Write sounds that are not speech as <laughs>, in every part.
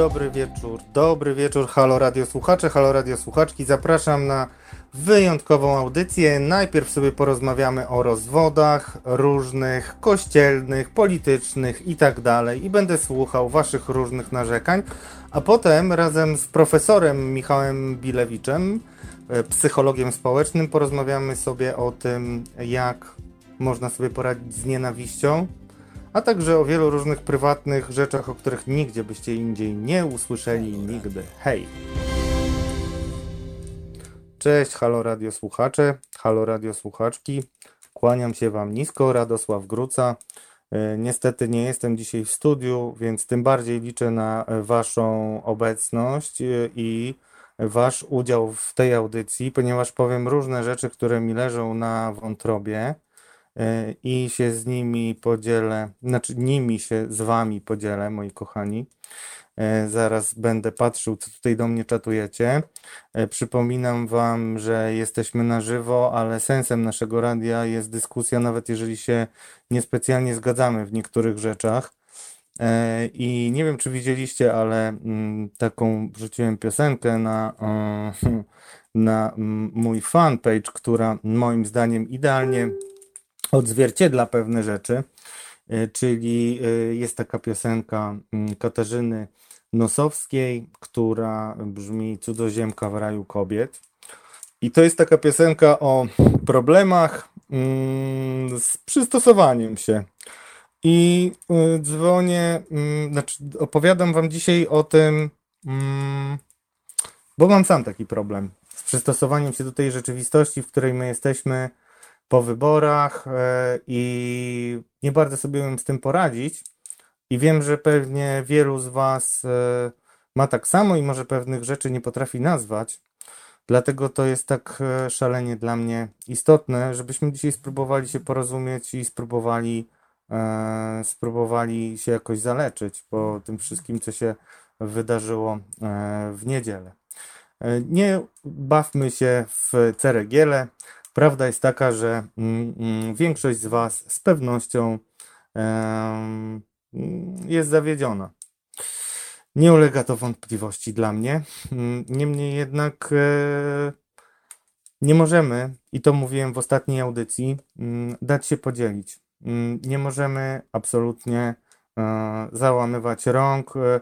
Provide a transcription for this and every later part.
dobry wieczór, dobry wieczór, halo radio słuchacze, halo radio słuchaczki. Zapraszam na wyjątkową audycję. Najpierw sobie porozmawiamy o rozwodach różnych, kościelnych, politycznych i tak dalej. I będę słuchał waszych różnych narzekań, a potem razem z profesorem Michałem Bilewiczem, e, psychologiem społecznym, porozmawiamy sobie o tym, jak można sobie poradzić z nienawiścią, a także o wielu różnych prywatnych rzeczach, o których nigdzie byście indziej nie usłyszeli nigdy. Hej! Cześć, halo radio słuchacze, halo radio słuchaczki. Kłaniam się Wam nisko, Radosław Gruca. E, Niestety nie jestem dzisiaj w studiu, więc tym bardziej liczę na Waszą obecność e, i Wasz udział w tej audycji, ponieważ powiem różne rzeczy, które mi leżą na wątrobie i się z nimi podzielę, znaczy nimi się z Wami podzielę, moi kochani. E, Zaraz będę patrzył, co tutaj do mnie czatujecie. E, Przypominam Wam, że jesteśmy na żywo, ale sensem naszego radia jest dyskusja, nawet jeżeli się niespecjalnie zgadzamy w niektórych rzeczach. E, I nie wiem, czy widzieliście, ale mm, taką wrzuciłem piosenkę na, e, <laughs> na mm, mój fanpage, która moim zdaniem idealnie odzwierciedla pewne rzeczy. E, Czyli e, jest taka piosenka mm, Katarzyny Nosowskiej, która brzmi Cudzoziemka w raju kobiet. I to jest taka piosenka o problemach mm, z przystosowaniem się. I y, dzwonię, mm, znaczy opowiadam wam dzisiaj o tym, bo mam sam taki problem z przystosowaniem się do tej rzeczywistości, w której my jesteśmy po wyborach e, i nie bardzo sobie umiem z tym poradzić. I wiem, że pewnie wielu z was e, ma tak samo i może pewnych rzeczy nie potrafi nazwać. Dlatego to jest tak e, szalenie dla mnie istotne, żebyśmy dzisiaj spróbowali się porozumieć i spróbowali, e, spróbowali się jakoś zaleczyć po tym wszystkim, co się wydarzyło w niedzielę. Nie bawmy się w ceregiele. Prawda jest taka, że mm, mm, większość z Was z pewnością em, jest zawiedziona. Nie ulega to wątpliwości dla mnie. Mm, Niemniej jednak e, nie możemy, i to mówiłem w ostatniej audycji, mm, dać się podzielić. Mm, Nie możemy absolutnie e, załamywać rąk e,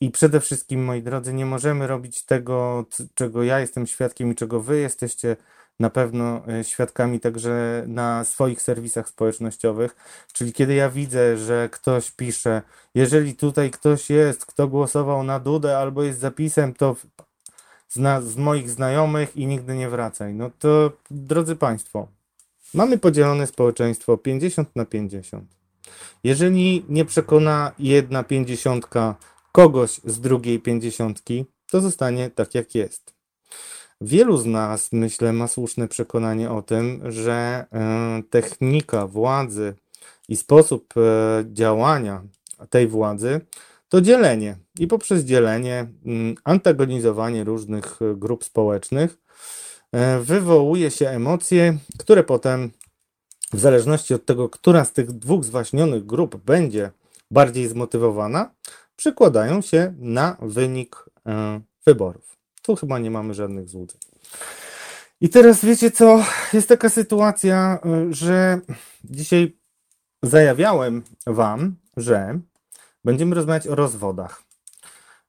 i przede wszystkim, moi drodzy, nie możemy robić tego, czego ja jestem świadkiem i czego wy jesteście na pewno e, świadkami także na swoich serwisach społecznościowych. Czyli kiedy ja widzę, że ktoś pisze, jeżeli tutaj ktoś jest, kto głosował na Dudę albo jest zapisem, to w- z, na, z moich znajomych i nigdy nie wracaj. No to, drodzy Państwo, mamy podzielone społeczeństwo 50 na 50. Jeżeli nie przekona jedna pięćdziesiątka kogoś z drugiej pięćdziesiątki, to zostanie tak jak jest. Wielu z nas, myślę, ma słuszne przekonanie o tym, że e, technika władzy i sposób e, działania tej władzy to dzielenie. I poprzez dzielenie, mm, antagonizowanie różnych e, grup społecznych wywołuje się emocje, które potem, w zależności od tego, która z tych dwóch zwaśnionych grup będzie bardziej zmotywowana, przekładają się na wynik wyborów. Tu chyba nie mamy żadnych złudzeń. I teraz wiecie co? Jest taka sytuacja, y, że dzisiaj zajawiałem Wam, że będziemy rozmawiać o rozwodach.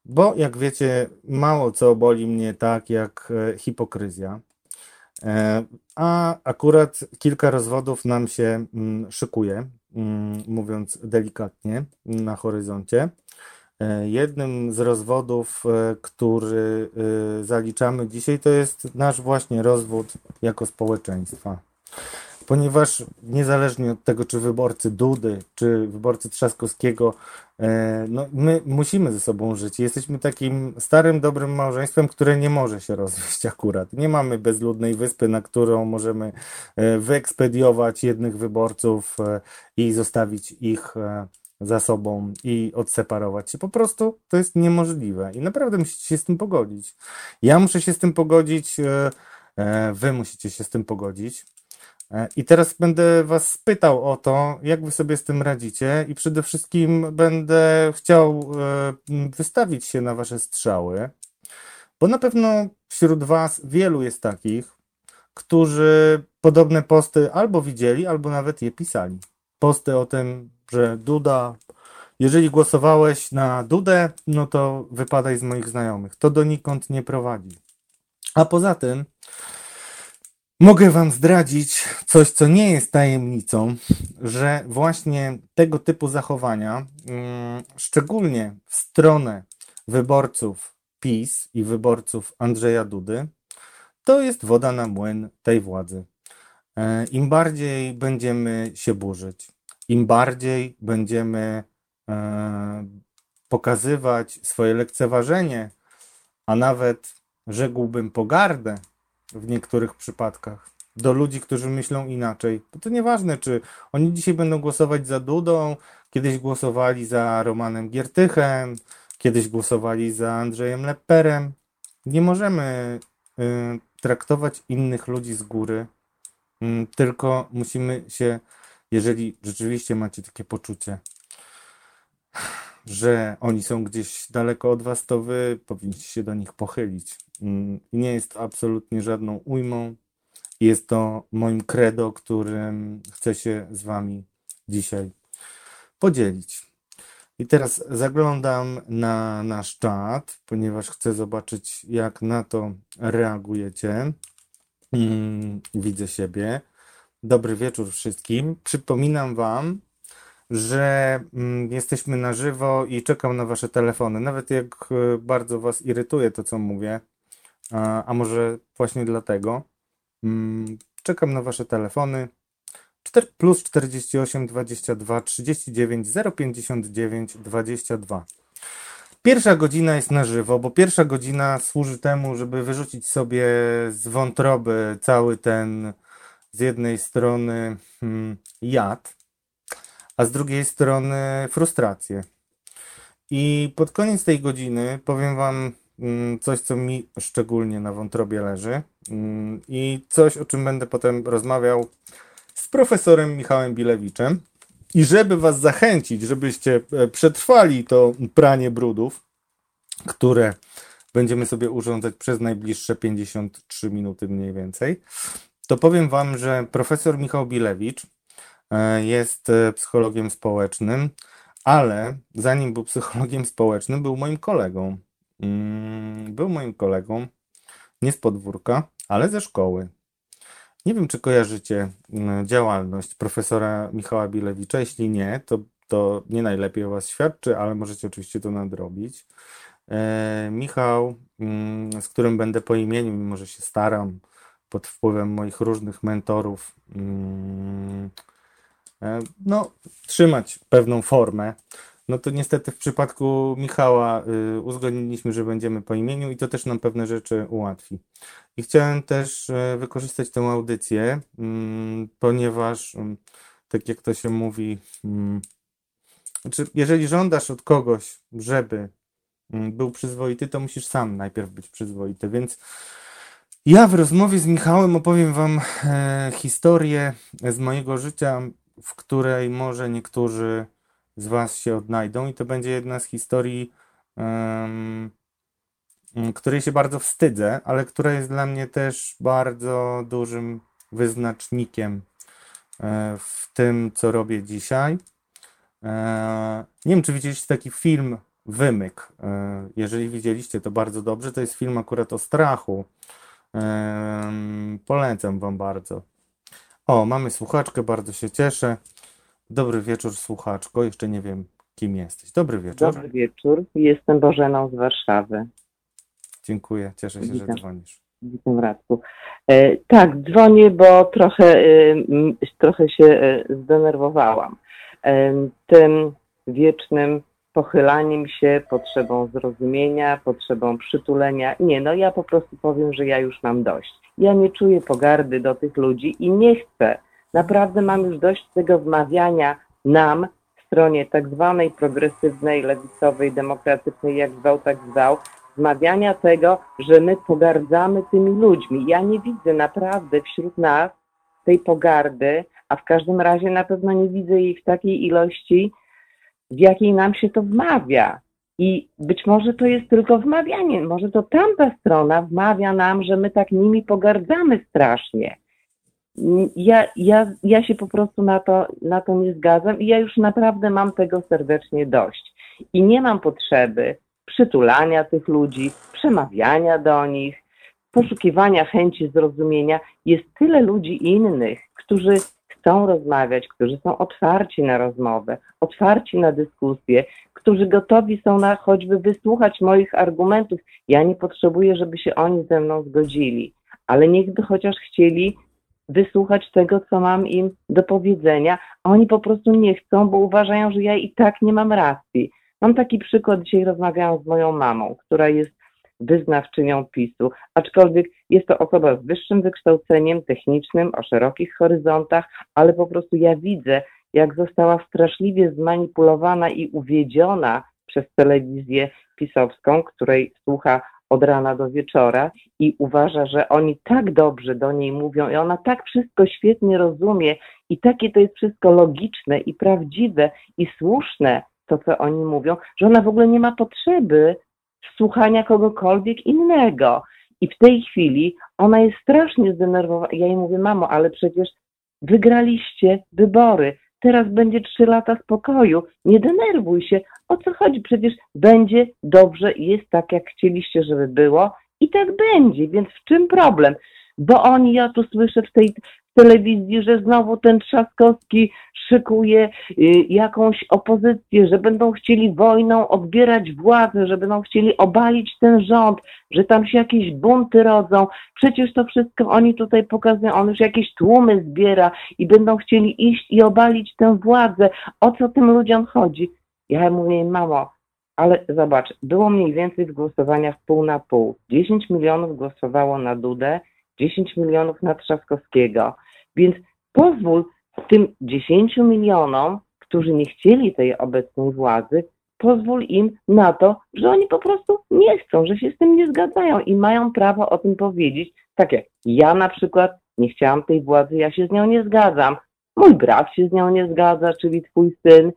Bo jak wiecie, mało co boli mnie tak jak e, hipokryzja. E, A akurat kilka rozwodów nam się mm, szykuje, mm, mówiąc delikatnie, na horyzoncie. E, Jednym z rozwodów, e, który e, zaliczamy dzisiaj, to jest nasz właśnie rozwód jako społeczeństwa. Ponieważ niezależnie od tego, czy wyborcy Dudy, czy wyborcy Trzaskowskiego, no my musimy ze sobą żyć. Jesteśmy takim starym, dobrym małżeństwem, które nie może się rozwieść akurat. Nie mamy bezludnej wyspy, na którą możemy wyekspediować jednych wyborców i zostawić ich za sobą i odseparować się. Po prostu to jest niemożliwe i naprawdę musicie się z tym pogodzić. Ja muszę się z tym pogodzić, e, e, wy musicie się z tym pogodzić. E, I teraz będę Was pytał o to, jak Wy sobie z tym radzicie, i przede wszystkim będę chciał wystawić się na Wasze strzały, bo na pewno wśród Was wielu jest takich, którzy podobne posty albo widzieli, albo nawet je pisali. Posty o tym, że Duda, jeżeli głosowałeś na Dudę, no to wypadaj z moich znajomych. To donikąd nie prowadzi. A poza tym, Mogę Wam zdradzić coś, co nie jest tajemnicą, że właśnie tego typu zachowania, mm, szczególnie w stronę wyborców PiS i wyborców Andrzeja Dudy, to jest woda na młyn tej władzy. E, Im bardziej będziemy się burzyć, im bardziej będziemy e, pokazywać swoje lekceważenie, a nawet rzekłbym pogardę w niektórych przypadkach do ludzi, którzy myślą inaczej. Bo to nieważne, czy oni dzisiaj będą głosować za Dudą, kiedyś głosowali za Romanem Giertychem, kiedyś głosowali za Andrzejem Lepperem. Nie możemy y, traktować innych ludzi z góry, y, tylko musimy się, jeżeli rzeczywiście macie takie poczucie, że oni są gdzieś daleko od was, to wy powinniście się do nich pochylić. Mm, nie jest absolutnie żadną ujmą. Jest to moim credo, którym chcę się z wami dzisiaj podzielić. I teraz zaglądam na nasz czat, ponieważ chcę zobaczyć, jak na to reagujecie. Mm, widzę siebie. Dobry wieczór wszystkim. Przypominam Wam, że mm, jesteśmy na żywo i czekam na Wasze telefony. Nawet jak e, bardzo Was irytuje to, co mówię, a, może właśnie dlatego, mm, czekam na Wasze telefony. 4 plus 48 22 39 059 22. Pierwsza godzina jest na żywo, bo pierwsza godzina służy temu, żeby wyrzucić sobie z wątroby cały ten z jednej strony hmm, jad, a z drugiej strony frustrację. I pod koniec tej godziny powiem Wam mm, coś, co mi szczególnie na wątrobie leży mm, i coś, o czym będę potem rozmawiał z profesorem Michałem Bilewiczem. I żeby Was zachęcić, żebyście e, przetrwali to pranie brudów, które będziemy sobie urządzać przez najbliższe 53 minuty mniej więcej, to powiem Wam, że profesor Michał Bilewicz E, jest e, psychologiem społecznym, ale zanim był psychologiem społecznym, był moim kolegą. Mm, był moim kolegą nie z podwórka, ale ze szkoły. Nie wiem, czy kojarzycie mm, działalność profesora Michała Bilewicza. Jeśli nie, to, to nie najlepiej o Was świadczy, ale możecie oczywiście to nadrobić. E, Michał, mm, z którym będę po imieniu, mimo że się staram pod wpływem moich różnych mentorów, E, no, trzymać pewną formę. No to niestety w przypadku Michała y, uzgodniliśmy, że będziemy po imieniu i to też nam pewne rzeczy ułatwi. I chciałem też y, wykorzystać tę audycję, y, ponieważ, mm, tak jak to się mówi, mm, znaczy, jeżeli żądasz od kogoś, żeby mm, był przyzwoity, to musisz sam najpierw być przyzwoity. Więc ja w rozmowie z Michałem opowiem Wam e, historię z mojego życia w której może niektórzy z Was się odnajdą, i to będzie jedna z historii, um, której się bardzo wstydzę, ale która jest dla mnie też bardzo dużym wyznacznikiem e, w tym, co robię dzisiaj. E, nie wiem, czy widzieliście taki film Wymyk. E, jeżeli widzieliście, to bardzo dobrze. To jest film akurat o strachu. Polecam Wam bardzo. O, mamy słuchaczkę, bardzo się cieszę. Dobry wieczór, słuchaczko. Jeszcze nie wiem, kim jesteś. Dobry wieczór. Dobry wieczór. Jestem Bożeną z Warszawy. Dziękuję, cieszę się, Witam. że dzwonisz. Witam Radku. E, tak, dzwonię, bo trochę, e, trochę się e, zdenerwowałam. E, tym wiecznym pochylaniem się, potrzebą zrozumienia, potrzebą przytulenia. Nie, no ja po prostu powiem, że ja już mam dość. Ja nie czuję pogardy do tych ludzi i nie chcę. Naprawdę mam już dość tego wmawiania nam, stronie tak zwanej progresywnej, lewicowej, demokratycznej, jak zwał, tak zwał, wmawiania tego, że my pogardzamy tymi ludźmi. Ja nie widzę naprawdę wśród nas tej pogardy, a w każdym razie na pewno nie widzę jej w takiej ilości, w jakiej nam się to wmawia. I być może to jest tylko wmawianie, może to tamta strona wmawia nam, że my tak nimi pogardzamy strasznie. Ja, ja, ja się po prostu na to, na to nie zgadzam i ja już naprawdę mam tego serdecznie dość. I nie mam potrzeby przytulania tych ludzi, przemawiania do nich, poszukiwania chęci zrozumienia. Jest tyle ludzi innych, którzy chcą rozmawiać, którzy są otwarci na rozmowę, otwarci na dyskusję, którzy gotowi są na choćby wysłuchać moich argumentów. Ja nie potrzebuję, żeby się oni ze mną zgodzili, ale niechby chociaż chcieli wysłuchać tego, co mam im do powiedzenia. Oni po prostu nie chcą, bo uważają, że ja i tak nie mam racji. Mam taki przykład, dzisiaj rozmawiałam z moją mamą, która jest wyznawczynią PiSu, aczkolwiek jest to osoba z wyższym wykształceniem technicznym, o szerokich horyzontach, ale po prostu ja widzę, jak została straszliwie zmanipulowana i uwiedziona przez telewizję pisowską, której słucha od rana do wieczora i uważa, że oni tak dobrze do niej mówią i ona tak wszystko świetnie rozumie i takie to jest wszystko logiczne i prawdziwe i słuszne, to co oni mówią, że ona w ogóle nie ma potrzeby słuchania kogokolwiek innego. I w tej chwili ona jest strasznie zdenerwowana. Ja jej mówię, mamo, ale przecież wygraliście wybory. Teraz będzie trzy lata spokoju. Nie denerwuj się. O co chodzi? Przecież będzie dobrze, jest tak, jak chcieliście, żeby było. I tak będzie, więc w czym problem? Bo oni, ja tu słyszę w tej telewizji, że znowu ten Trzaskowski szykuje y, jakąś opozycję, że będą chcieli wojną odbierać władzę, że będą chcieli obalić ten rząd, że tam się jakieś bunty rodzą. Przecież to wszystko oni tutaj pokazują, on już jakieś tłumy zbiera i będą chcieli iść i obalić tę władzę. O co tym ludziom chodzi? Ja mówię, mamo, ale zobacz, było mniej więcej w głosowaniach pół na pół. 10 milionów głosowało na Dudę, 10 milionów na Trzaskowskiego. Więc pozwól tym 10 milionom, którzy nie chcieli tej obecnej władzy, pozwól im na to, że oni po prostu nie chcą, że się z tym nie zgadzają i mają prawo o tym powiedzieć. Tak jak ja na przykład nie chciałam tej władzy, ja się z nią nie zgadzam. Mój brat się z nią nie zgadza, czyli twój syn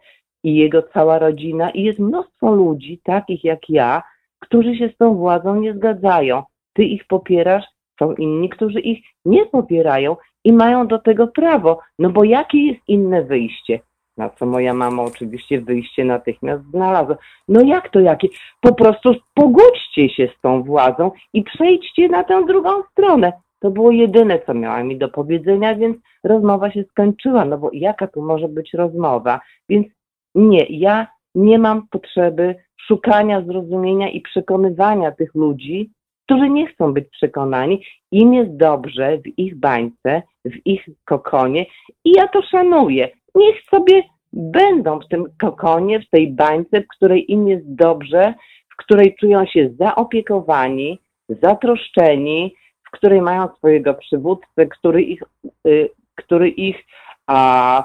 i jego cała rodzina. I jest mnóstwo ludzi, takich jak ja, którzy się z tą władzą nie zgadzają. Ty ich popierasz, są inni, którzy ich nie popierają i mają do tego prawo. No bo jakie jest inne wyjście? Na co moja mama oczywiście wyjście natychmiast znalazła. No jak to jakie? Po prostu pogódźcie się z tą władzą i przejdźcie na tę drugą stronę. To było jedyne, co miała mi do powiedzenia, więc rozmowa się skończyła. No bo jaka tu może być rozmowa? Więc nie, ja nie mam potrzeby szukania zrozumienia i przekonywania tych ludzi, którzy nie chcą być przekonani. Im jest dobrze w ich bańce, w ich kokonie i ja to szanuję. Niech sobie będą w tym kokonie, w tej bańce, w której im jest dobrze, w której czują się zaopiekowani, zatroszczeni, w której mają swojego przywódcę, który ich, y, który ich a,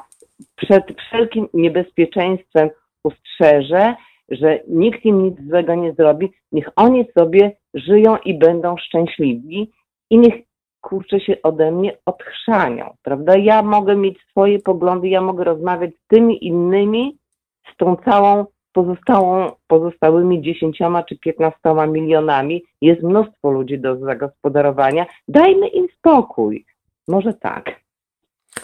przed wszelkim niebezpieczeństwem ustrzeże, że nikt im nic złego nie zrobi, niech oni sobie żyją i będą szczęśliwi i niech kurczę się ode mnie odchrzanią, prawda? Ja mogę mieć swoje poglądy, ja mogę rozmawiać z tymi innymi, z tą całą pozostałą, pozostałymi dziesięcioma czy piętnastoma milionami. Jest mnóstwo ludzi do zagospodarowania. Dajmy im spokój. Może tak.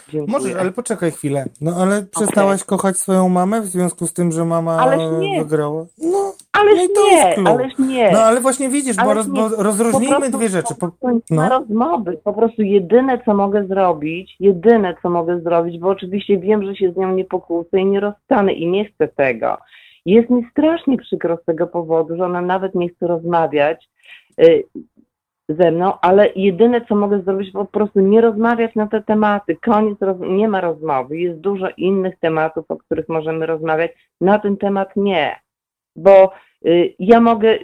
Dziękuję. Może, ale poczekaj chwilę. No ale przestałaś okay. kochać swoją mamę w związku z tym, że mama ależ nie. wygrała? No, ależ no nie, ależ nie. No ale właśnie widzisz, bo, roz, bo rozróżnijmy dwie rzeczy. Po, no. rozmowy. Po prostu jedyne, co mogę zrobić, jedyne, co mogę zrobić, bo oczywiście wiem, że się z nią nie pokłócę i nie rozstanę i nie chcę tego. Jest mi strasznie przykro z tego powodu, że ona nawet nie chce rozmawiać. Ze mną, ale jedyne, co mogę zrobić, po prostu nie rozmawiać na te tematy. Koniec, nie ma rozmowy. Jest dużo innych tematów, o których możemy rozmawiać. Na ten temat nie, bo y, ja mogę.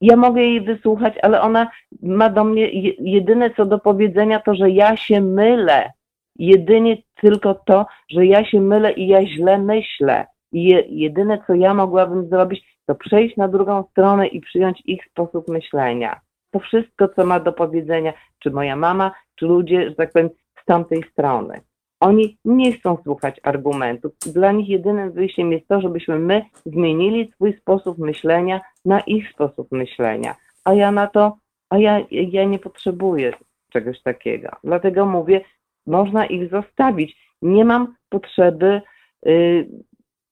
Ja mogę jej wysłuchać, ale ona ma do mnie jedyne co do powiedzenia to, że ja się mylę. Jedynie tylko to, że ja się mylę i ja źle myślę. I jedyne co ja mogłabym zrobić, to przejść na drugą stronę i przyjąć ich sposób myślenia to wszystko, co ma do powiedzenia, czy moja mama, czy ludzie, że tak powiem, z tamtej strony. Oni nie chcą słuchać argumentów. Dla nich jedynym wyjściem jest to, żebyśmy my zmienili swój sposób myślenia na ich sposób myślenia. A ja na to, a ja, ja nie potrzebuję czegoś takiego. Dlatego mówię, można ich zostawić. Nie mam potrzeby y,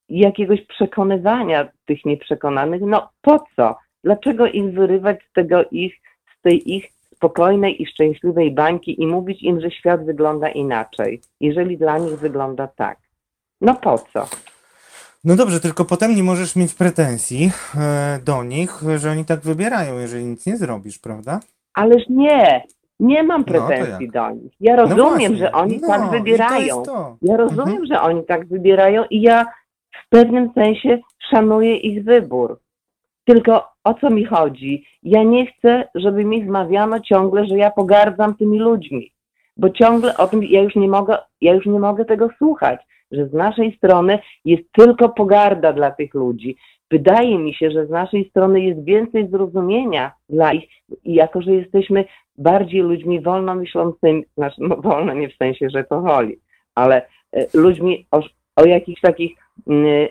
jakiegoś przekonywania tych nieprzekonanych. No po co? Dlaczego ich wyrywać z tego ich, z tej ich spokojnej i szczęśliwej bańki i mówić im, że świat wygląda inaczej, jeżeli dla nich wygląda tak? No po co? No dobrze, tylko potem nie możesz mieć pretensji e, do nich, że oni tak wybierają, jeżeli nic nie zrobisz, prawda? Ależ nie, nie mam pretensji jak? do nich. Ja No rozumiem, właśnie. że oni No, tak to wybierają. jest to. Ja rozumiem, Mhm. że oni tak wybierają i ja w pewnym sensie szanuję ich wybór. Tylko o co mi chodzi? Ja nie chcę, żeby mi wmawiano ciągle, że ja pogardzam tymi ludźmi, bo ciągle o tym ja już nie mogę, ja już nie mogę tego słuchać, że z naszej strony jest tylko pogarda dla tych ludzi. Wydaje mi się, że z naszej strony jest więcej zrozumienia dla ich i jako, że jesteśmy bardziej ludźmi wolno myślącymi, znaczy no, wolno nie w sensie, że to woli, ale e, ludźmi o, o jakichś takich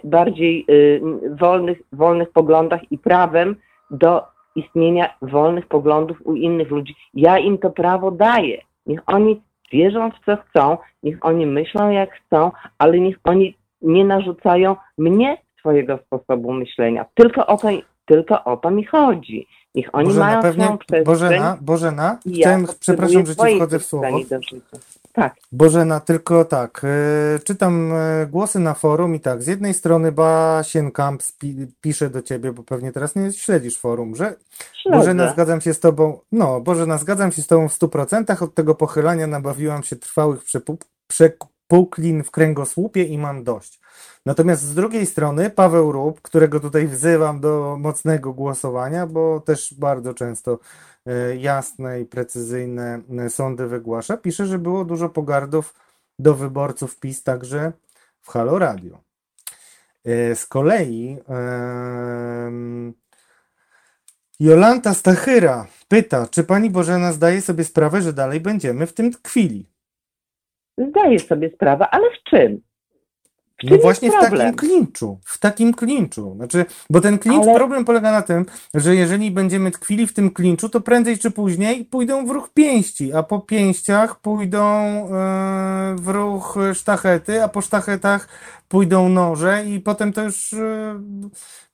bardziej y, wolnych, wolnych poglądach i prawem do istnienia wolnych poglądów u innych ludzi. Ja im to prawo daję. Niech oni wierzą w co chcą, niech oni myślą jak chcą, ale niech oni nie narzucają mnie swojego sposobu myślenia. Tylko o to, tylko o to mi chodzi. Niech oni Bożena, mają pewnie, swoją przestrzeń. Bożena, Bożena, ja chciałem, przepraszam, że ci wchodzę w słowo. Tak. Bożena, tylko tak, e, czytam e, głosy na forum i tak, z jednej strony Basienkamp spi- pisze do ciebie, bo pewnie teraz nie śledzisz forum, że Bożena, Śledzę. zgadzam się z tobą, no, Bożena, zgadzam się z tobą w 100%, od tego pochylania nabawiłam się trwałych przepu- przepuklin w kręgosłupie i mam dość. Natomiast z drugiej strony Paweł Rób, którego tutaj wzywam do mocnego głosowania, bo też bardzo często jasne i precyzyjne e, sądy wygłasza, pisze, że było dużo pogardów do wyborców PiS także w Halo Radio. E, Z kolei Jolanta Stachyra pyta, czy pani Bożena zdaje sobie sprawę, że dalej będziemy w tym tkwili? Zdaję sobie sprawę, ale w czym? No właśnie w takim klinczu, w takim klinczu. Znaczy, bo ten klincz, Ale- problem polega na tym, że jeżeli będziemy tkwili w tym klinczu, to prędzej czy później pójdą w ruch pięści, a po pięściach pójdą e, w ruch sztachety, a po sztachetach pójdą noże i potem to już e,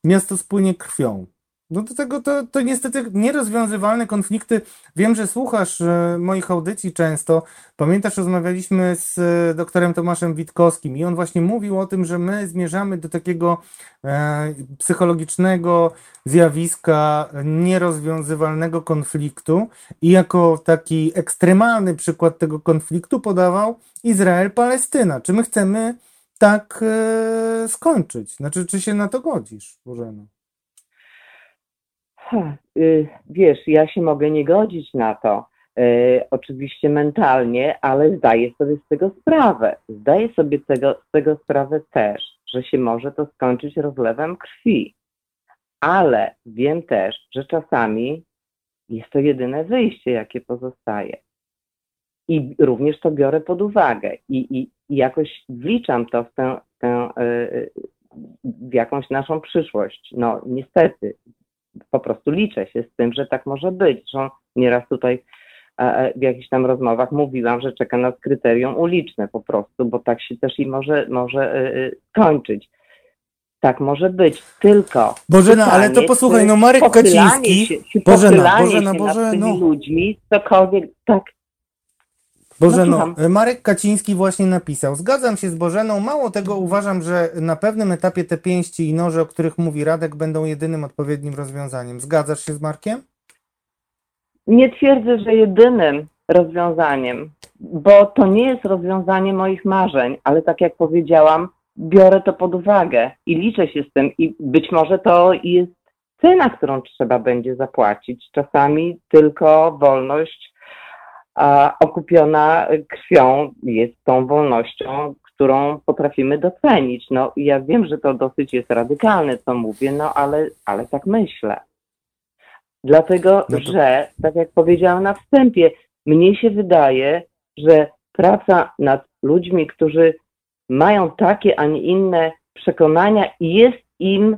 miasto spłynie krwią. No do tego to, to niestety nierozwiązywalne konflikty. Wiem, że słuchasz e, moich audycji często. Pamiętasz, rozmawialiśmy z e, doktorem Tomaszem Witkowskim i on właśnie mówił o tym, że my zmierzamy do takiego e, psychologicznego zjawiska nierozwiązywalnego konfliktu i jako taki ekstremalny przykład tego konfliktu podawał Izrael-Palestyna. Czy my chcemy tak e, skończyć? Znaczy, czy się na to godzisz, Bożena? Y, Wiesz, ja się mogę nie godzić na to, y, oczywiście mentalnie, ale zdaję sobie z tego sprawę. Zdaję sobie tego, z tego sprawę też, że się może to skończyć rozlewem krwi. Ale wiem też, że czasami jest to jedyne wyjście, jakie pozostaje. I również to biorę pod uwagę i, i, i jakoś wliczam to w tę, tę y, w jakąś naszą przyszłość. No niestety, po prostu liczę się z tym, że tak może być. Zresztą nieraz tutaj e, w jakichś tam rozmowach mówiłam, że czeka nas kryterium uliczne po prostu, bo tak się też i może, może e, e, skończyć. Tak może być, tylko. Bożena, ale to posłuchaj, no Marek Kaciński, Się, Bożena, pochylanie Bożena, się Boże, nad tymi no. ludźmi, cokolwiek, tak, Bożeno, słucham. Marek Kaciński właśnie napisał. Zgadzam się z Bożeną. Mało tego uważam, że na pewnym etapie te pięści i noże, o których mówi Radek, będą jedynym odpowiednim rozwiązaniem. Zgadzasz się z Markiem? Nie twierdzę, że jedynym rozwiązaniem, bo to nie jest rozwiązanie moich marzeń, ale tak jak powiedziałam, biorę to pod uwagę i liczę się z tym i być może to jest cena, którą trzeba będzie zapłacić. Czasami tylko wolność okupiona krwią jest tą wolnością, którą potrafimy docenić. No ja wiem, że to dosyć jest radykalne, co mówię, no ale, ale tak myślę. Dlatego, No to- że, tak jak powiedziałam na wstępie, mnie się wydaje, że praca nad ludźmi, którzy mają takie, a nie inne przekonania i jest im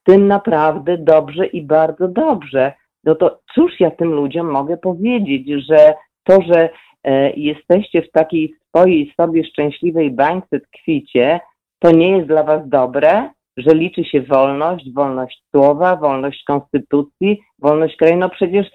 z tym naprawdę dobrze i bardzo dobrze. No to cóż ja tym ludziom mogę powiedzieć, że to, że e, jesteście w takiej swojej sobie szczęśliwej bańce tkwicie, to nie jest dla was dobre, że liczy się wolność, wolność słowa, wolność konstytucji, wolność kraju. No przecież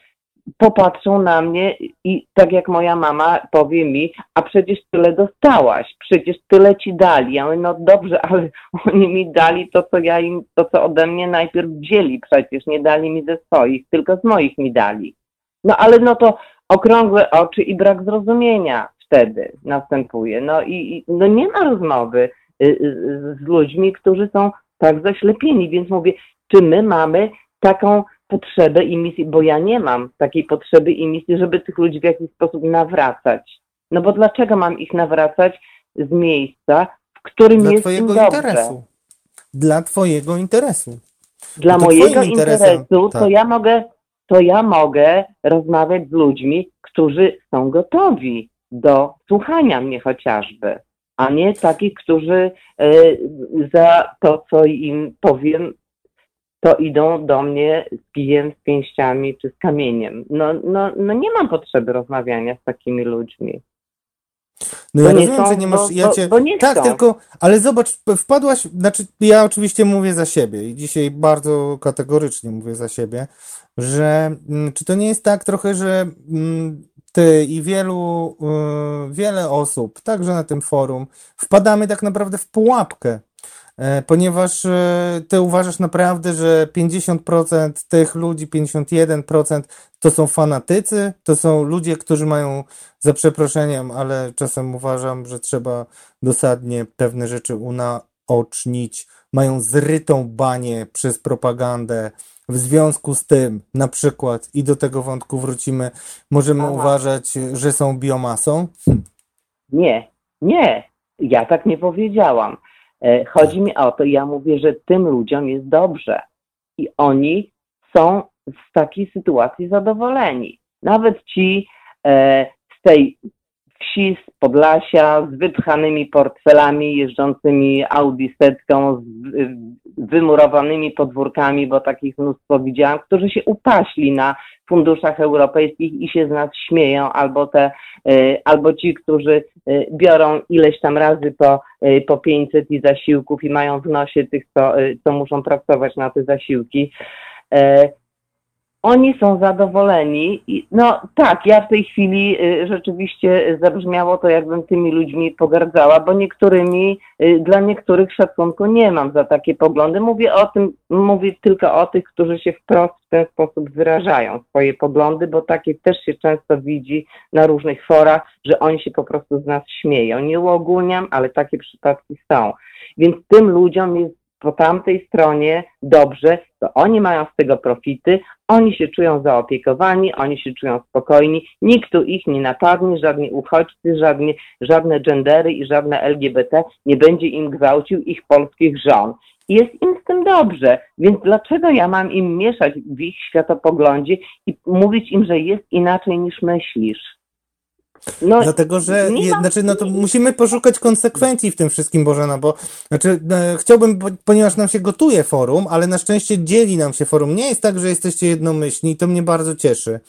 popatrzą na mnie i tak jak moja mama powie mi, a przecież tyle dostałaś, przecież tyle ci dali. Ja mówię, no dobrze, <laughs> ale oni mi dali to, co ja im, to, co ode mnie najpierw wzięli przecież, nie dali mi ze swoich, tylko z moich mi dali. No ale no to okrągłe oczy i brak zrozumienia wtedy następuje. No i, i no nie ma rozmowy y, y, z ludźmi, którzy są tak zaślepieni, więc mówię, czy my mamy taką potrzebę i misję, bo ja nie mam takiej potrzeby i misji, żeby tych ludzi w jakiś sposób nawracać. No bo dlaczego mam ich nawracać z miejsca, w którym Dla jest twojego im interesu. Dla twojego interesu. Dla to mojego interesu to tak. ja mogę, to ja mogę rozmawiać z ludźmi, którzy są gotowi do słuchania mnie chociażby, a nie takich, którzy e, za to, co im powiem, to idą do mnie z kijem, z pięściami czy z kamieniem. No, no, no nie mam potrzeby rozmawiania z takimi ludźmi. No ja nie rozumiem, są, że nie masz, bo- ja bo- cię, bo nie tak, chcą. tylko, ale zobacz, wpadłaś, znaczy ja oczywiście mówię za siebie i dzisiaj bardzo kategorycznie mówię za siebie, że mm, czy to nie jest tak trochę, że mm, ty i wielu, y, wiele osób, także na tym forum, wpadamy tak naprawdę w pułapkę, ponieważ e, ty uważasz naprawdę, że 50% tych ludzi, 51% to są fanatycy, to są ludzie, którzy mają za przeproszeniem, ale czasem uważam, że trzeba dosadnie pewne rzeczy unaocznić. Mają zrytą banię przez propagandę. W związku z tym, na przykład, i do tego wątku wrócimy, możemy Aha. uważać, że są biomasą. Nie, nie, ja tak nie powiedziałam. E, Chodzi mi o to, ja mówię, że tym ludziom jest dobrze i oni są z takiej sytuacji zadowoleni. Nawet ci e, z tej wsi, z Podlasia, z wypchanymi portfelami, jeżdżącymi Audi setką, z wymurowanymi podwórkami, bo takich mnóstwo widziałam, którzy się upaśli na funduszach europejskich i się z nas śmieją, albo te y, albo ci, którzy y, biorą ileś tam razy po, y, po 500 i zasiłków i mają w nosie tych, co, co muszą pracować na te zasiłki. Oni są zadowoleni i no tak, ja w tej chwili y, rzeczywiście zabrzmiało to, jakbym tymi ludźmi pogardzała, bo niektórymi, y, dla niektórych szacunku nie mam za takie poglądy. Mówię o tym, mówię tylko o tych, którzy się wprost w ten sposób wyrażają swoje poglądy, bo takie też się często widzi na różnych forach, że oni się po prostu z nas śmieją. Nie uogólniam, ale takie przypadki są. Więc tym ludziom jest po tamtej stronie dobrze, to oni mają z tego profity, oni się czują zaopiekowani, oni się czują spokojni, nikt tu ich nie napadnie, żadni uchodźcy, żadne, żadne gendery i żadne LGBT nie będzie im gwałcił ich polskich żon. Jest im z tym dobrze, więc dlaczego ja mam im mieszać w ich światopoglądzie i mówić im, że jest inaczej niż myślisz? No, Dlatego, że nie mam- znaczy, no to musimy poszukać konsekwencji w tym wszystkim, Bożena, bo znaczy, e, chciałbym, ponieważ nam się gotuje forum, ale na szczęście dzieli nam się forum. Nie jest tak, że jesteście jednomyślni i to mnie bardzo cieszy.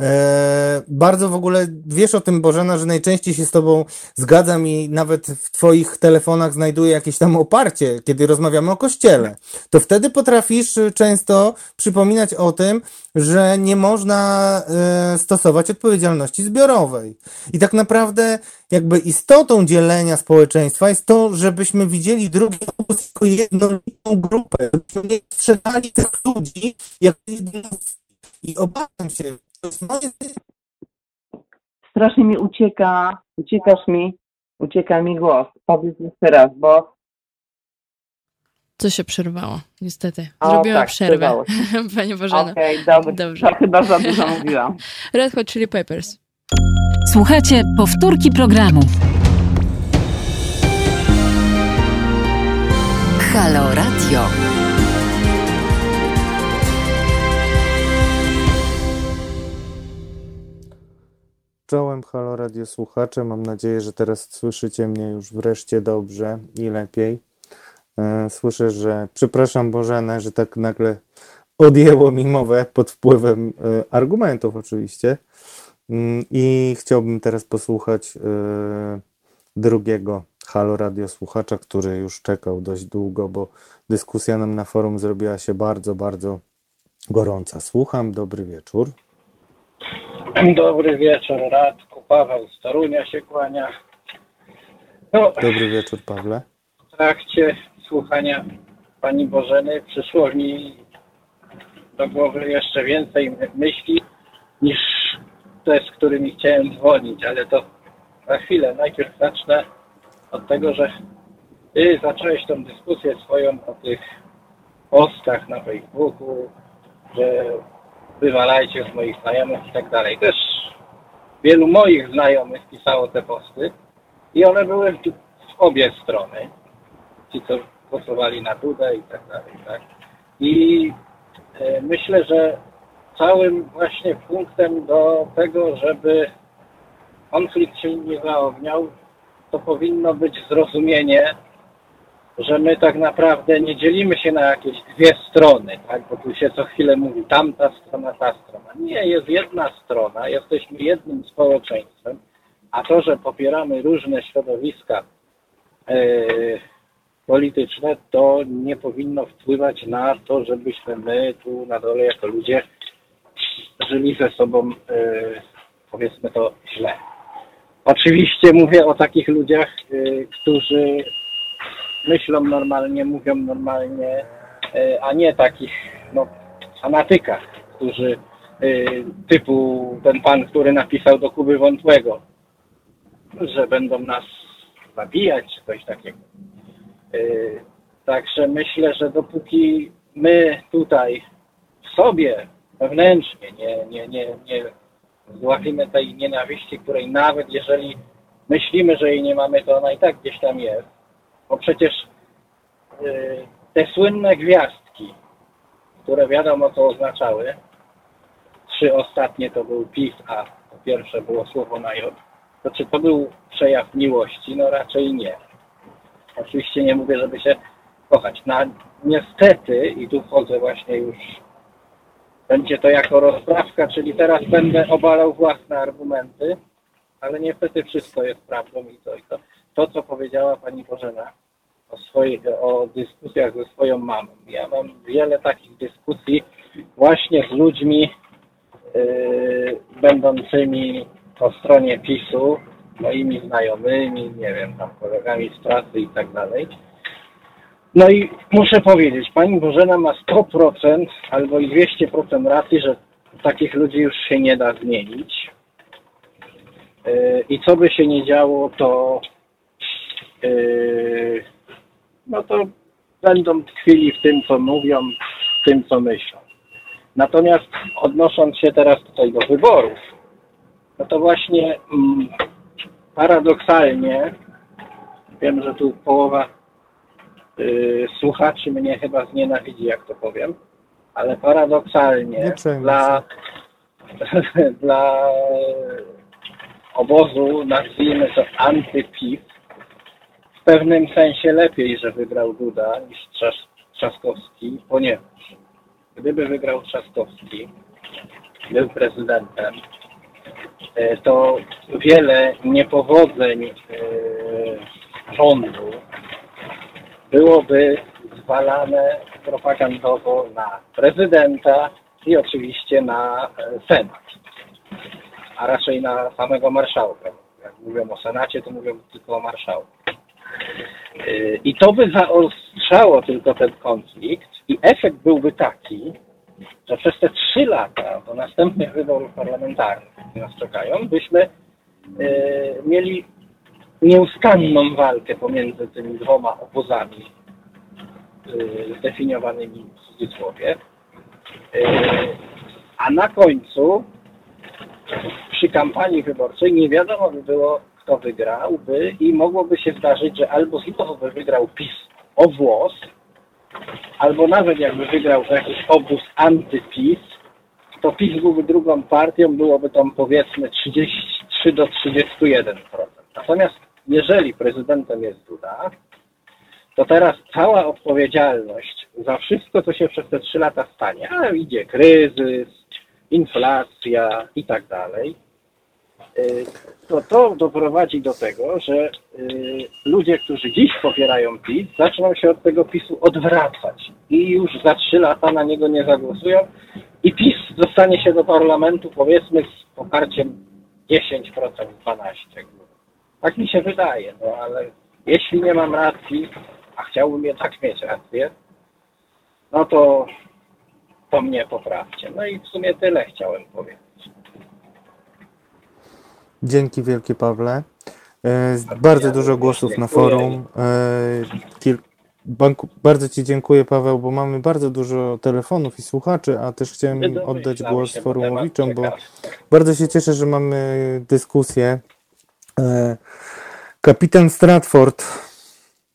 E, bardzo w ogóle wiesz o tym, Bożena, że najczęściej się z tobą zgadzam i nawet w twoich telefonach znajduję jakieś tam oparcie, kiedy rozmawiamy o kościele. To wtedy potrafisz często przypominać o tym, że nie można e, stosować odpowiedzialności zbiorowej. I tak naprawdę jakby istotą dzielenia społeczeństwa jest to, żebyśmy widzieli drugi obóz jako jednolitą grupę, żebyśmy nie sprzedali tych ludzi jako jednostki. I obawiam się, to jest moje strasznie mi ucieka, uciekasz mi, ucieka mi głos. Powiedz jeszcze raz, bo Co się przerwało, niestety. O, Zrobiłam tak, przerwę, przerwało <laughs> Pani Bożena. okej, dobrze, Dobrze. <laughs> to chyba za dużo mówiłam. Red Hot Chili Peppers. Słuchajcie powtórki programu. Halo Radio. Czołem, halo radio słuchacze. Mam nadzieję, że teraz słyszycie mnie już wreszcie dobrze i lepiej. E, Słyszę, że przepraszam Bożenę, że tak nagle odjęło mi mowę pod wpływem e, argumentów oczywiście. Mm, I chciałbym teraz posłuchać e, drugiego halo radio słuchacza, który już czekał dość długo, bo dyskusja nam na forum zrobiła się bardzo, bardzo gorąca. Słucham, dobry wieczór. Dobry wieczór, Radku. Paweł z Torunia się kłania. No, Dobry wieczór, Pawle. w trakcie słuchania Pani Bożeny przyszło mi do głowy jeszcze więcej my- myśli niż te, z którymi chciałem dzwonić, ale to za chwilę. Najpierw zacznę od tego, że Ty zacząłeś tą dyskusję swoją o tych postach na Facebooku, że wywalajcie z moich znajomych i tak dalej. Też wielu moich znajomych pisało te posty i one były w obie strony. Ci, co głosowali na Dudę i tak dalej. Tak? I e, myślę, że całym właśnie punktem do tego, żeby konflikt się nie zaogniał, to powinno być zrozumienie, że my tak naprawdę nie dzielimy się na jakieś dwie strony, tak? bo tu się co chwilę mówi tamta strona, ta strona. Nie, jest jedna strona, jesteśmy jednym społeczeństwem, a to, że popieramy różne środowiska e, polityczne, to nie powinno wpływać na to, żebyśmy my tu na dole jako ludzie żyli ze sobą, e, powiedzmy to, źle. Oczywiście mówię o takich ludziach, e, którzy myślą normalnie, mówią normalnie, e, a nie takich no, fanatykach, którzy typu ten pan, który napisał do Kuby Wątłego, że będą nas zabijać czy coś takiego. Także myślę, że dopóki my tutaj w sobie wewnętrznie nie, nie, nie, nie złapimy tej nienawiści, której nawet jeżeli myślimy, że jej nie mamy, to ona i tak gdzieś tam jest, bo przecież y, te słynne gwiazdki, które wiadomo co oznaczały, trzy ostatnie to był PiS, a po pierwsze było słowo na J, to czy to był przejaw miłości? No raczej nie. Oczywiście nie mówię, żeby się kochać. No, niestety, i tu wchodzę właśnie już, będzie to jako rozprawka, czyli teraz będę obalał własne argumenty, ale niestety wszystko jest prawdą i to, i to. To, co powiedziała Pani Bożena o, swoich, o dyskusjach ze swoją mamą. Ja mam wiele takich dyskusji właśnie z ludźmi yy, będącymi po stronie PiSu, moimi znajomymi, nie wiem, tam kolegami z pracy i tak dalej. No i muszę powiedzieć, Pani Bożena ma 100% albo i 200% racji, że takich ludzi już się nie da zmienić. Yy, I co by się nie działo, to yy, no to będą tkwili w tym, co mówią, w tym, co myślą. Natomiast odnosząc się teraz tutaj do wyborów, no to właśnie mm, paradoksalnie, wiem, że tu połowa y, słuchaczy mnie chyba znienawidzi, jak to powiem, ale paradoksalnie przejmuj dla, <laughs> dla obozu, nazwijmy to antyPiS, w pewnym sensie lepiej, że wygrał Duda niż Trzask Trzaskowski, ponieważ gdyby wygrał Trzaskowski, był prezydentem, e, to wiele niepowodzeń e, rządu byłoby zwalane propagandowo na prezydenta i oczywiście na e, Senat, a raczej na samego marszałka. Jak mówią o Senacie, to mówią tylko o marszałku. Yy, I to by zaostrzało tylko ten konflikt i efekt byłby taki, że przez te trzy lata do następnych wyborów parlamentarnych, które nas czekają, byśmy yy, mieli nieustanną walkę pomiędzy tymi dwoma obozami yy, zdefiniowanymi w cudzysłowie. Yy, a na końcu przy kampanii wyborczej nie wiadomo by było, kto wygrałby i mogłoby się zdarzyć, że albo znowu by wygrał PiS o włos, albo nawet jakby wygrał jakiś obóz antyPiS, to PiS byłby drugą partią, byłoby tam powiedzmy 33 do 31%. Natomiast jeżeli prezydentem jest Duda, to teraz cała odpowiedzialność za wszystko, co się przez te trzy lata stanie, a idzie kryzys, inflacja i tak dalej, y, to to doprowadzi do tego, że y, ludzie, którzy dziś popierają PiS, zaczną się od tego PiSu odwracać i już za trzy lata na niego nie zagłosują i PiS dostanie się do parlamentu powiedzmy z poparciem 10%, 12%. Tak mi się wydaje, no ale jeśli nie mam racji, a chciałbym jednak mieć rację, no to, to mnie poprawcie. No i w sumie tyle chciałem powiedzieć. Dzięki wielkie Pawle. E, Bardzo dużo głosów na forum. E, kil- Banku, bardzo Ci dziękuję Paweł, bo mamy bardzo dużo telefonów i słuchaczy, a też chciałem oddać głos forumowiczom, bo bardzo się cieszę, że mamy dyskusję. E, Kapitan Stratford,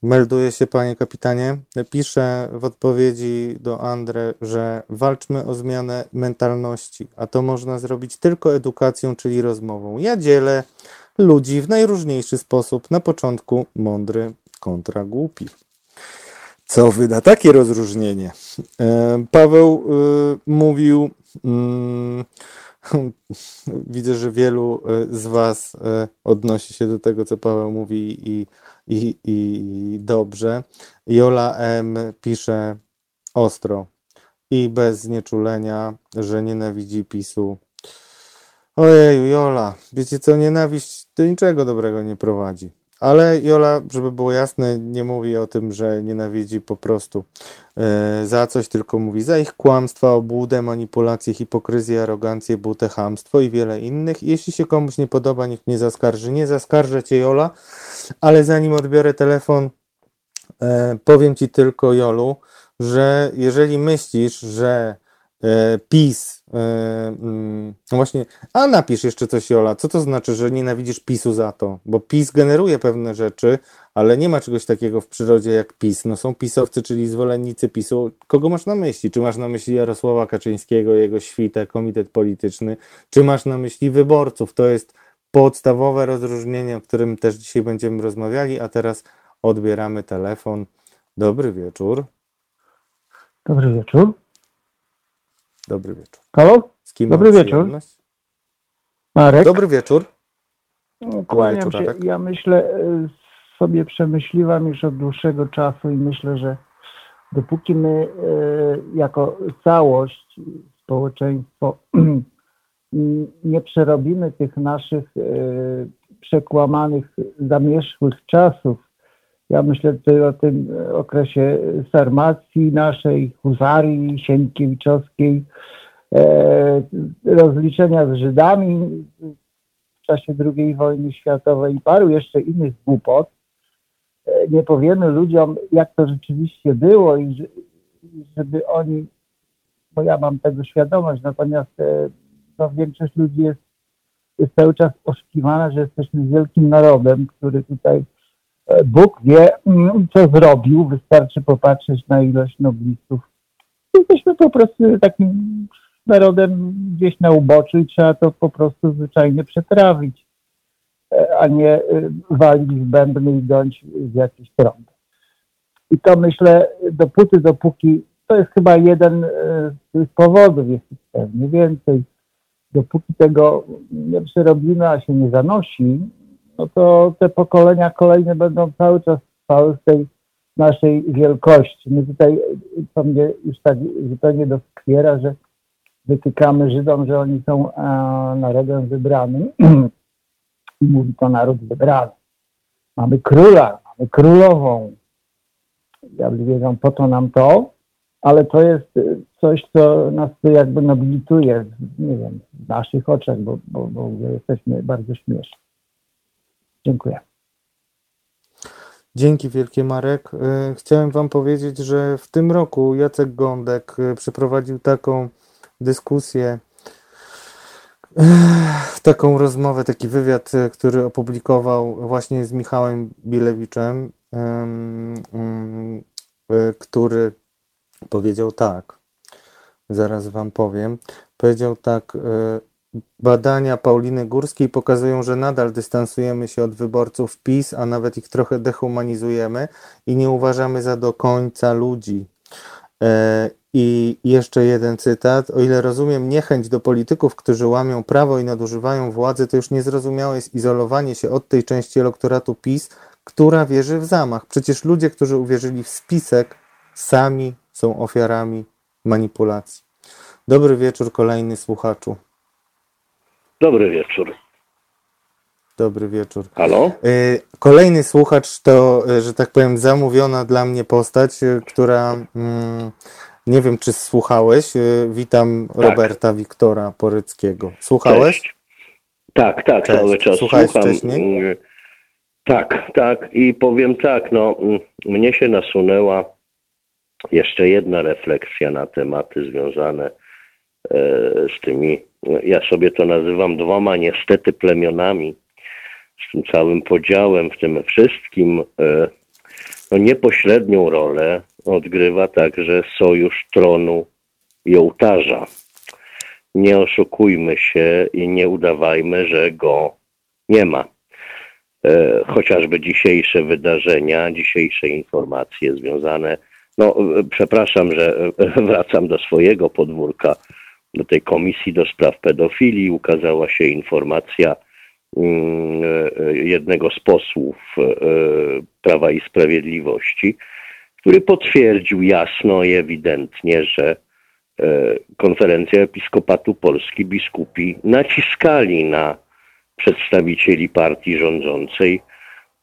melduje się panie kapitanie, pisze w odpowiedzi do Andre, że walczmy o zmianę mentalności, a to można zrobić tylko edukacją, czyli rozmową. Ja dzielę ludzi w najróżniejszy sposób. Na początku mądry kontra głupi. Co wyda takie rozróżnienie? E, Paweł y, mówił, mm, <laughs> widzę, że wielu y, z Was y, odnosi się do tego, co Paweł mówi i, i, i dobrze. Jola M. pisze ostro i bez znieczulenia, że nienawidzi PiSu. Ojeju, Jola, wiecie co, nienawiść do niczego dobrego nie prowadzi. Ale Jola, żeby było jasne, nie mówi o tym, że nienawidzi po prostu e, za coś, tylko mówi za ich kłamstwa, obłudę, manipulację, hipokryzję, arogancję, butę, chamstwo i wiele innych. Jeśli się komuś nie podoba, niech mnie zaskarży. Nie zaskarżę cię, Jola, ale zanim odbiorę telefon, e, powiem ci tylko, Jolu, że jeżeli myślisz, że e, PiS, no właśnie, a napisz jeszcze coś, Jola, co to znaczy, że nienawidzisz PiSu za to? Bo PiS generuje pewne rzeczy, ale nie ma czegoś takiego w przyrodzie jak PiS. No są pisowcy, czyli zwolennicy PiSu. Kogo masz na myśli? Czy masz na myśli Jarosława Kaczyńskiego, jego świtę, komitet polityczny? Czy masz na myśli wyborców? To jest podstawowe rozróżnienie, o którym też dzisiaj będziemy rozmawiali, a teraz odbieramy telefon. Dobry wieczór. Dobry wieczór. Dobry wieczór. Halo? Z kim Dobry mam wieczór. przyjemność? Marek? Dobry wieczór. Kłaniam wieczór, się. Arek. Ja myślę, y, sobie przemyśliwam już od dłuższego czasu i myślę, że dopóki my y, jako całość, społeczeństwo <clears throat> nie przerobimy tych naszych y, przekłamanych, zamierzchłych czasów, ja myślę tutaj o tym okresie sarmacji naszej, husarii sienkiewiczowskiej, e, rozliczenia z Żydami w czasie II wojny światowej i paru jeszcze innych głupot, e, nie powiemy ludziom, jak to rzeczywiście było i że- i żeby oni, bo ja mam tego świadomość, natomiast e, no, większość ludzi jest, jest cały czas oszukiwana, że jesteśmy wielkim narodem, który tutaj e, Bóg wie, mm, co zrobił. Wystarczy popatrzeć na ilość noblistów. Jesteśmy po prostu takim narodem gdzieś na uboczu i trzeba to po prostu zwyczajnie przetrawić, e, a nie e, walić w bębny i dąć z jakiejś trąby. I to myślę, dopóty, dopóki, to jest chyba jeden e, z tych powodów, jest pewnie więcej, dopóki tego nie przerobimy, a się nie zanosi, no to te pokolenia kolejne będą cały czas trwały w tej naszej wielkości. My tutaj, to mnie już tak zupełnie doskwiera, że wytykamy Żydom, że oni są e, narodem wybranym i <clears throat> mówi to naród wybrany. Mamy króla, mamy królową. Ja wiedzą, po to nam to, ale to jest coś, co nas jakby nobilituje, nie wiem, w naszych oczach, bo, bo, bo jesteśmy bardzo śmieszni. Dziękuję. Dzięki wielkie Marek. E, Chciałem Wam powiedzieć, że w tym roku Jacek Gądek e, przeprowadził taką dyskusję, e, taką rozmowę, taki wywiad, który opublikował właśnie z Michałem Bilewiczem, em, który powiedział tak, zaraz Wam powiem, powiedział tak, badania Pauliny Górskiej pokazują, że nadal dystansujemy się od wyborców PiS, a nawet ich trochę dehumanizujemy i nie uważamy za do końca ludzi. E, I jeszcze jeden cytat. O ile rozumiem niechęć do polityków, którzy łamią prawo i nadużywają władzy, to już niezrozumiałe jest izolowanie się od tej części elektoratu PiS, która wierzy w zamach. Przecież ludzie, którzy uwierzyli w spisek, sami są ofiarami manipulacji. Dobry wieczór, kolejny słuchaczu. Dobry wieczór. Dobry wieczór. Halo? Y, Kolejny słuchacz to, y, że tak powiem, zamówiona dla mnie postać, y, która mm, nie wiem, czy słuchałeś. Witam Roberta Wiktora Poryckiego. Słuchałeś? Cześć. Tak, tak, Cześć. cały czas Słuchałeś słucham. wcześniej? Mm, Tak, tak. I powiem tak, no, mm, mnie się nasunęła jeszcze jedna refleksja na tematy związane z tymi, ja sobie to nazywam dwoma niestety plemionami, z tym całym podziałem, w tym wszystkim e, no, niepośrednią rolę odgrywa także sojusz tronu i ołtarza. Nie oszukujmy się i nie udawajmy, że go nie ma. E, chociażby dzisiejsze wydarzenia, dzisiejsze informacje związane. No, e, przepraszam, że e, <laughs> wracam do swojego podwórka, do tej komisji do spraw pedofilii. Ukazała się informacja mm, e, jednego z posłów e, Prawa i Sprawiedliwości, który potwierdził jasno i ewidentnie, że e, konferencja Episkopatu Polski biskupi naciskali na przedstawicieli partii rządzącej,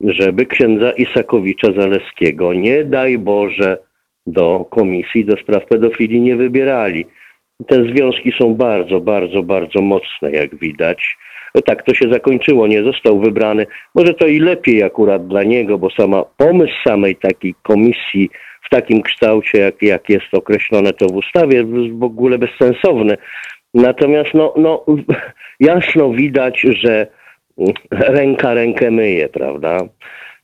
żeby księdza Isakowicza Zaleskiego, nie daj Boże, do komisji do spraw pedofilii nie wybierali. Te związki są bardzo, bardzo, bardzo mocne, jak widać. No tak to się zakończyło, nie został wybrany. Może to i lepiej akurat dla niego, bo sama pomysł samej takiej komisji w takim kształcie, jak, jak jest określone to w ustawie, jest w ogóle bezsensowny. Natomiast no, no, <laughs> jasno widać, że ręka rękę myje, prawda?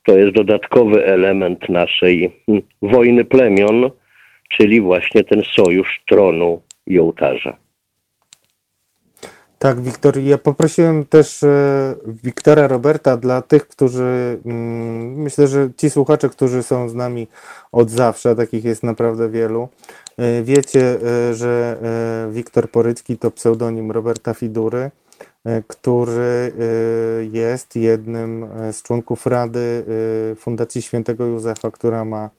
To jest dodatkowy element naszej mm, wojny plemion, czyli właśnie ten sojusz tronu i ołtarza. Tak, Wiktor. Ja poprosiłem też e, Wiktora Roberta dla tych, którzy mm, myślę, że ci słuchacze, którzy są z nami od zawsze, a takich jest naprawdę wielu, e, wiecie, e, że Wiktor Porycki to pseudonim Roberta Fidury, który jest jednym z członków Rady Fundacji Świętego Józefa, która ma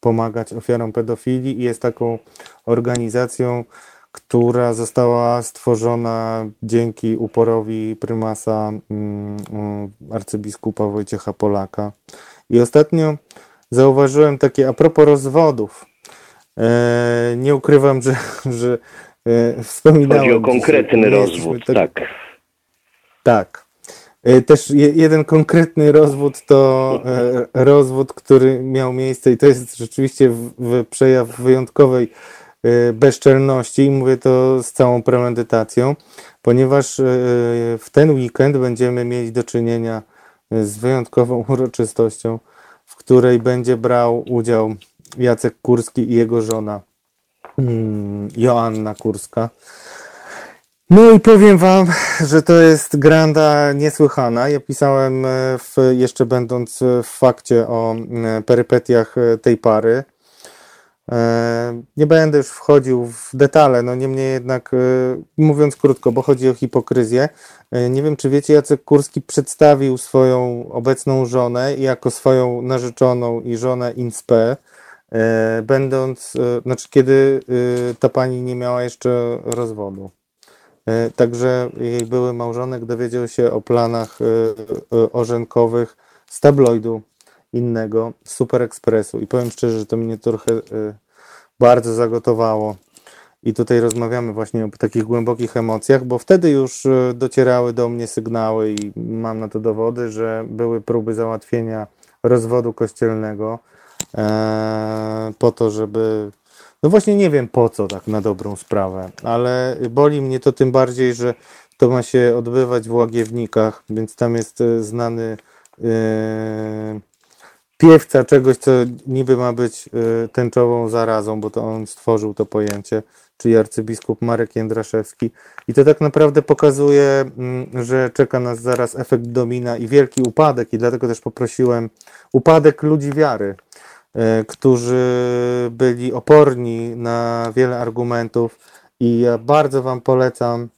pomagać ofiarom pedofilii i jest taką organizacją, która została stworzona dzięki uporowi prymasa mm, mm, arcybiskupa Wojciecha Polaka. I ostatnio zauważyłem takie a propos rozwodów. E, nie ukrywam, że, że e, wspominałem. Chodzi o dzisiaj, konkretny jesteśmy rozwód, tak- tak. tak. Też je- jeden konkretny rozwód to rozwód, który miał miejsce i to jest rzeczywiście w, w przejaw wyjątkowej bezczelności i mówię to z całą premedytacją, ponieważ e, w ten weekend będziemy mieć do czynienia z wyjątkową <laughs> uroczystością, w której będzie brał udział Jacek Kurski i jego żona mm, Joanna Kurska. No i powiem wam, że to jest granda niesłychana. Ja pisałem e, w, jeszcze będąc w fakcie o e, perypetiach e, tej pary. E, Nie będę już wchodził w detale, no niemniej jednak, e, mówiąc krótko, bo chodzi o hipokryzję. e, Nie wiem, czy wiecie, Jacek Kurski przedstawił swoją obecną żonę jako swoją narzeczoną i żonę inspe, będąc, znaczy kiedy ta pani nie miała jeszcze rozwodu. Także jej były małżonek dowiedział się o planach orzenkowych z tabloidu innego, Super Expressu. I powiem szczerze, że to mnie trochę e, bardzo zagotowało. I tutaj rozmawiamy właśnie o takich głębokich emocjach, bo wtedy już e, docierały do mnie sygnały i mam na to dowody, że były próby załatwienia rozwodu kościelnego e, po to, żeby no właśnie nie wiem po co tak na dobrą sprawę, ale boli mnie to tym bardziej, że to ma się odbywać w Łagiewnikach, więc tam jest e, znany e, piewca czegoś, co niby ma być e, tęczową zarazą, bo to on stworzył to pojęcie. czyli arcybiskup Marek Jędraszewski. I to tak naprawdę pokazuje, mm, że czeka nas zaraz efekt domina i wielki upadek, i dlatego też poprosiłem upadek ludzi wiary, e, którzy byli oporni na wiele argumentów. I ja bardzo Wam polecam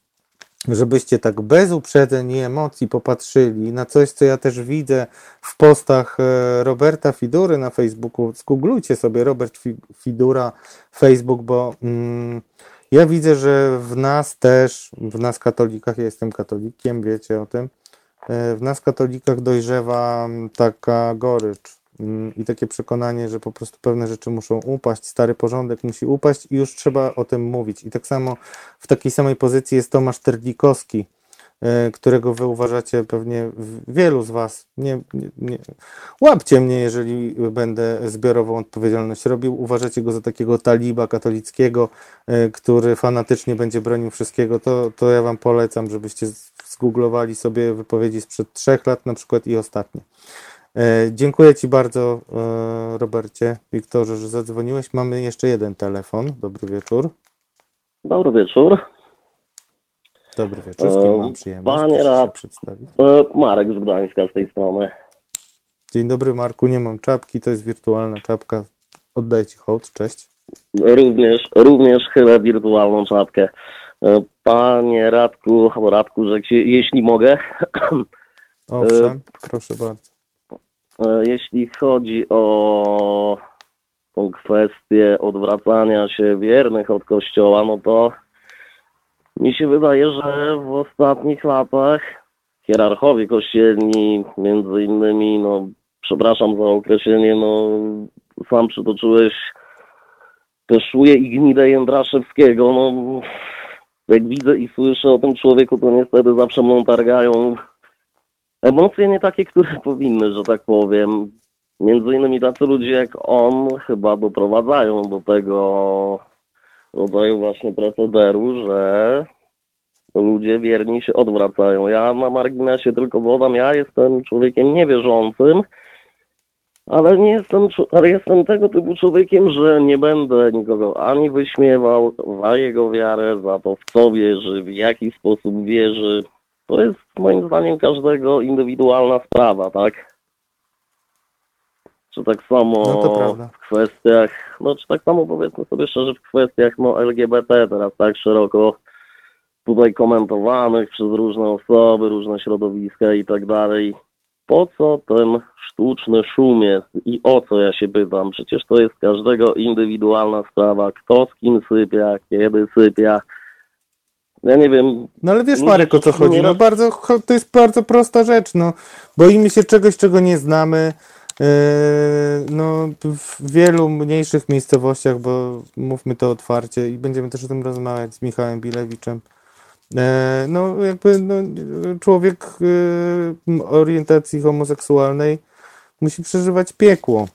żebyście tak bez uprzedzeń i emocji popatrzyli na coś, co ja też widzę w postach e, Roberta Fidury na Facebooku. Zgooglujcie sobie Robert Fidura Facebook, bo mm, ja widzę, że w nas też, w nas katolikach, ja jestem katolikiem, wiecie o tym, e, w nas katolikach dojrzewa taka gorycz, Mm, i takie przekonanie, że po prostu pewne rzeczy muszą upaść, stary porządek musi upaść i już trzeba o tym mówić. I tak samo w takiej samej pozycji jest Tomasz Terdikowski, e, którego wy uważacie pewnie wielu z was. Nie, nie, nie. Łapcie mnie, jeżeli będę zbiorową odpowiedzialność robił. Uważacie go za takiego taliba katolickiego, e, który fanatycznie będzie bronił wszystkiego. To, to ja wam polecam, żebyście zgooglowali sobie wypowiedzi sprzed trzech lat na przykład i ostatnie. E, dziękuję Ci bardzo, e, Robercie, Wiktorze, że zadzwoniłeś. Mamy jeszcze jeden telefon. Dobry wieczór. Dobry wieczór. Dobry wieczór, z kim mam przyjemność Panie rad, przedstawić? E, Marek z Gdańska z tej strony. Dzień dobry Marku, nie mam czapki, to jest wirtualna czapka. Oddaję Ci hołd, cześć. Również, również chylę wirtualną czapkę. Panie Radku, Radku, że jeśli mogę. Owszem, proszę bardzo. E, jeśli chodzi o tą kwestię odwracania się wiernych od Kościoła, no to mi się wydaje, że w ostatnich latach hierarchowie kościelni, między innymi, no przepraszam za określenie, no sam przytoczyłeś Keszuje i Gnidę Jędraszewskiego, no jak widzę i słyszę o tym człowieku, to niestety zawsze mną targają Emocje nie takie, które <laughs> powinny, że tak powiem. Między innymi tacy ludzie jak on chyba doprowadzają do tego rodzaju właśnie procederu, że ludzie wierni się odwracają. Ja na marginesie tylko dodam, ja jestem człowiekiem niewierzącym, ale nie jestem, ale jestem tego typu człowiekiem, że nie będę nikogo ani wyśmiewał za jego wiarę, za to w co wierzy, w jaki sposób wierzy. To jest moim zdaniem każdego indywidualna sprawa, tak? Czy tak samo no w kwestiach, no czy tak samo powiedzmy sobie szczerze, w kwestiach no LGBT teraz tak szeroko tutaj komentowanych przez różne osoby, różne środowiska i tak dalej. Po co ten sztuczny szum jest i o co ja się pytam? Przecież to jest każdego indywidualna sprawa, kto z kim sypia, kiedy sypia, ja nie wiem. No ale wiesz Marek o co chodzi, no bardzo, to jest bardzo prosta rzecz, no. Boimy się czegoś, czego nie znamy. Yy, no, w wielu mniejszych miejscowościach, bo mówmy to otwarcie i będziemy też o tym rozmawiać z Michałem Bilewiczem. Yy, no, jakby no, człowiek yy, orientacji homoseksualnej musi przeżywać piekło.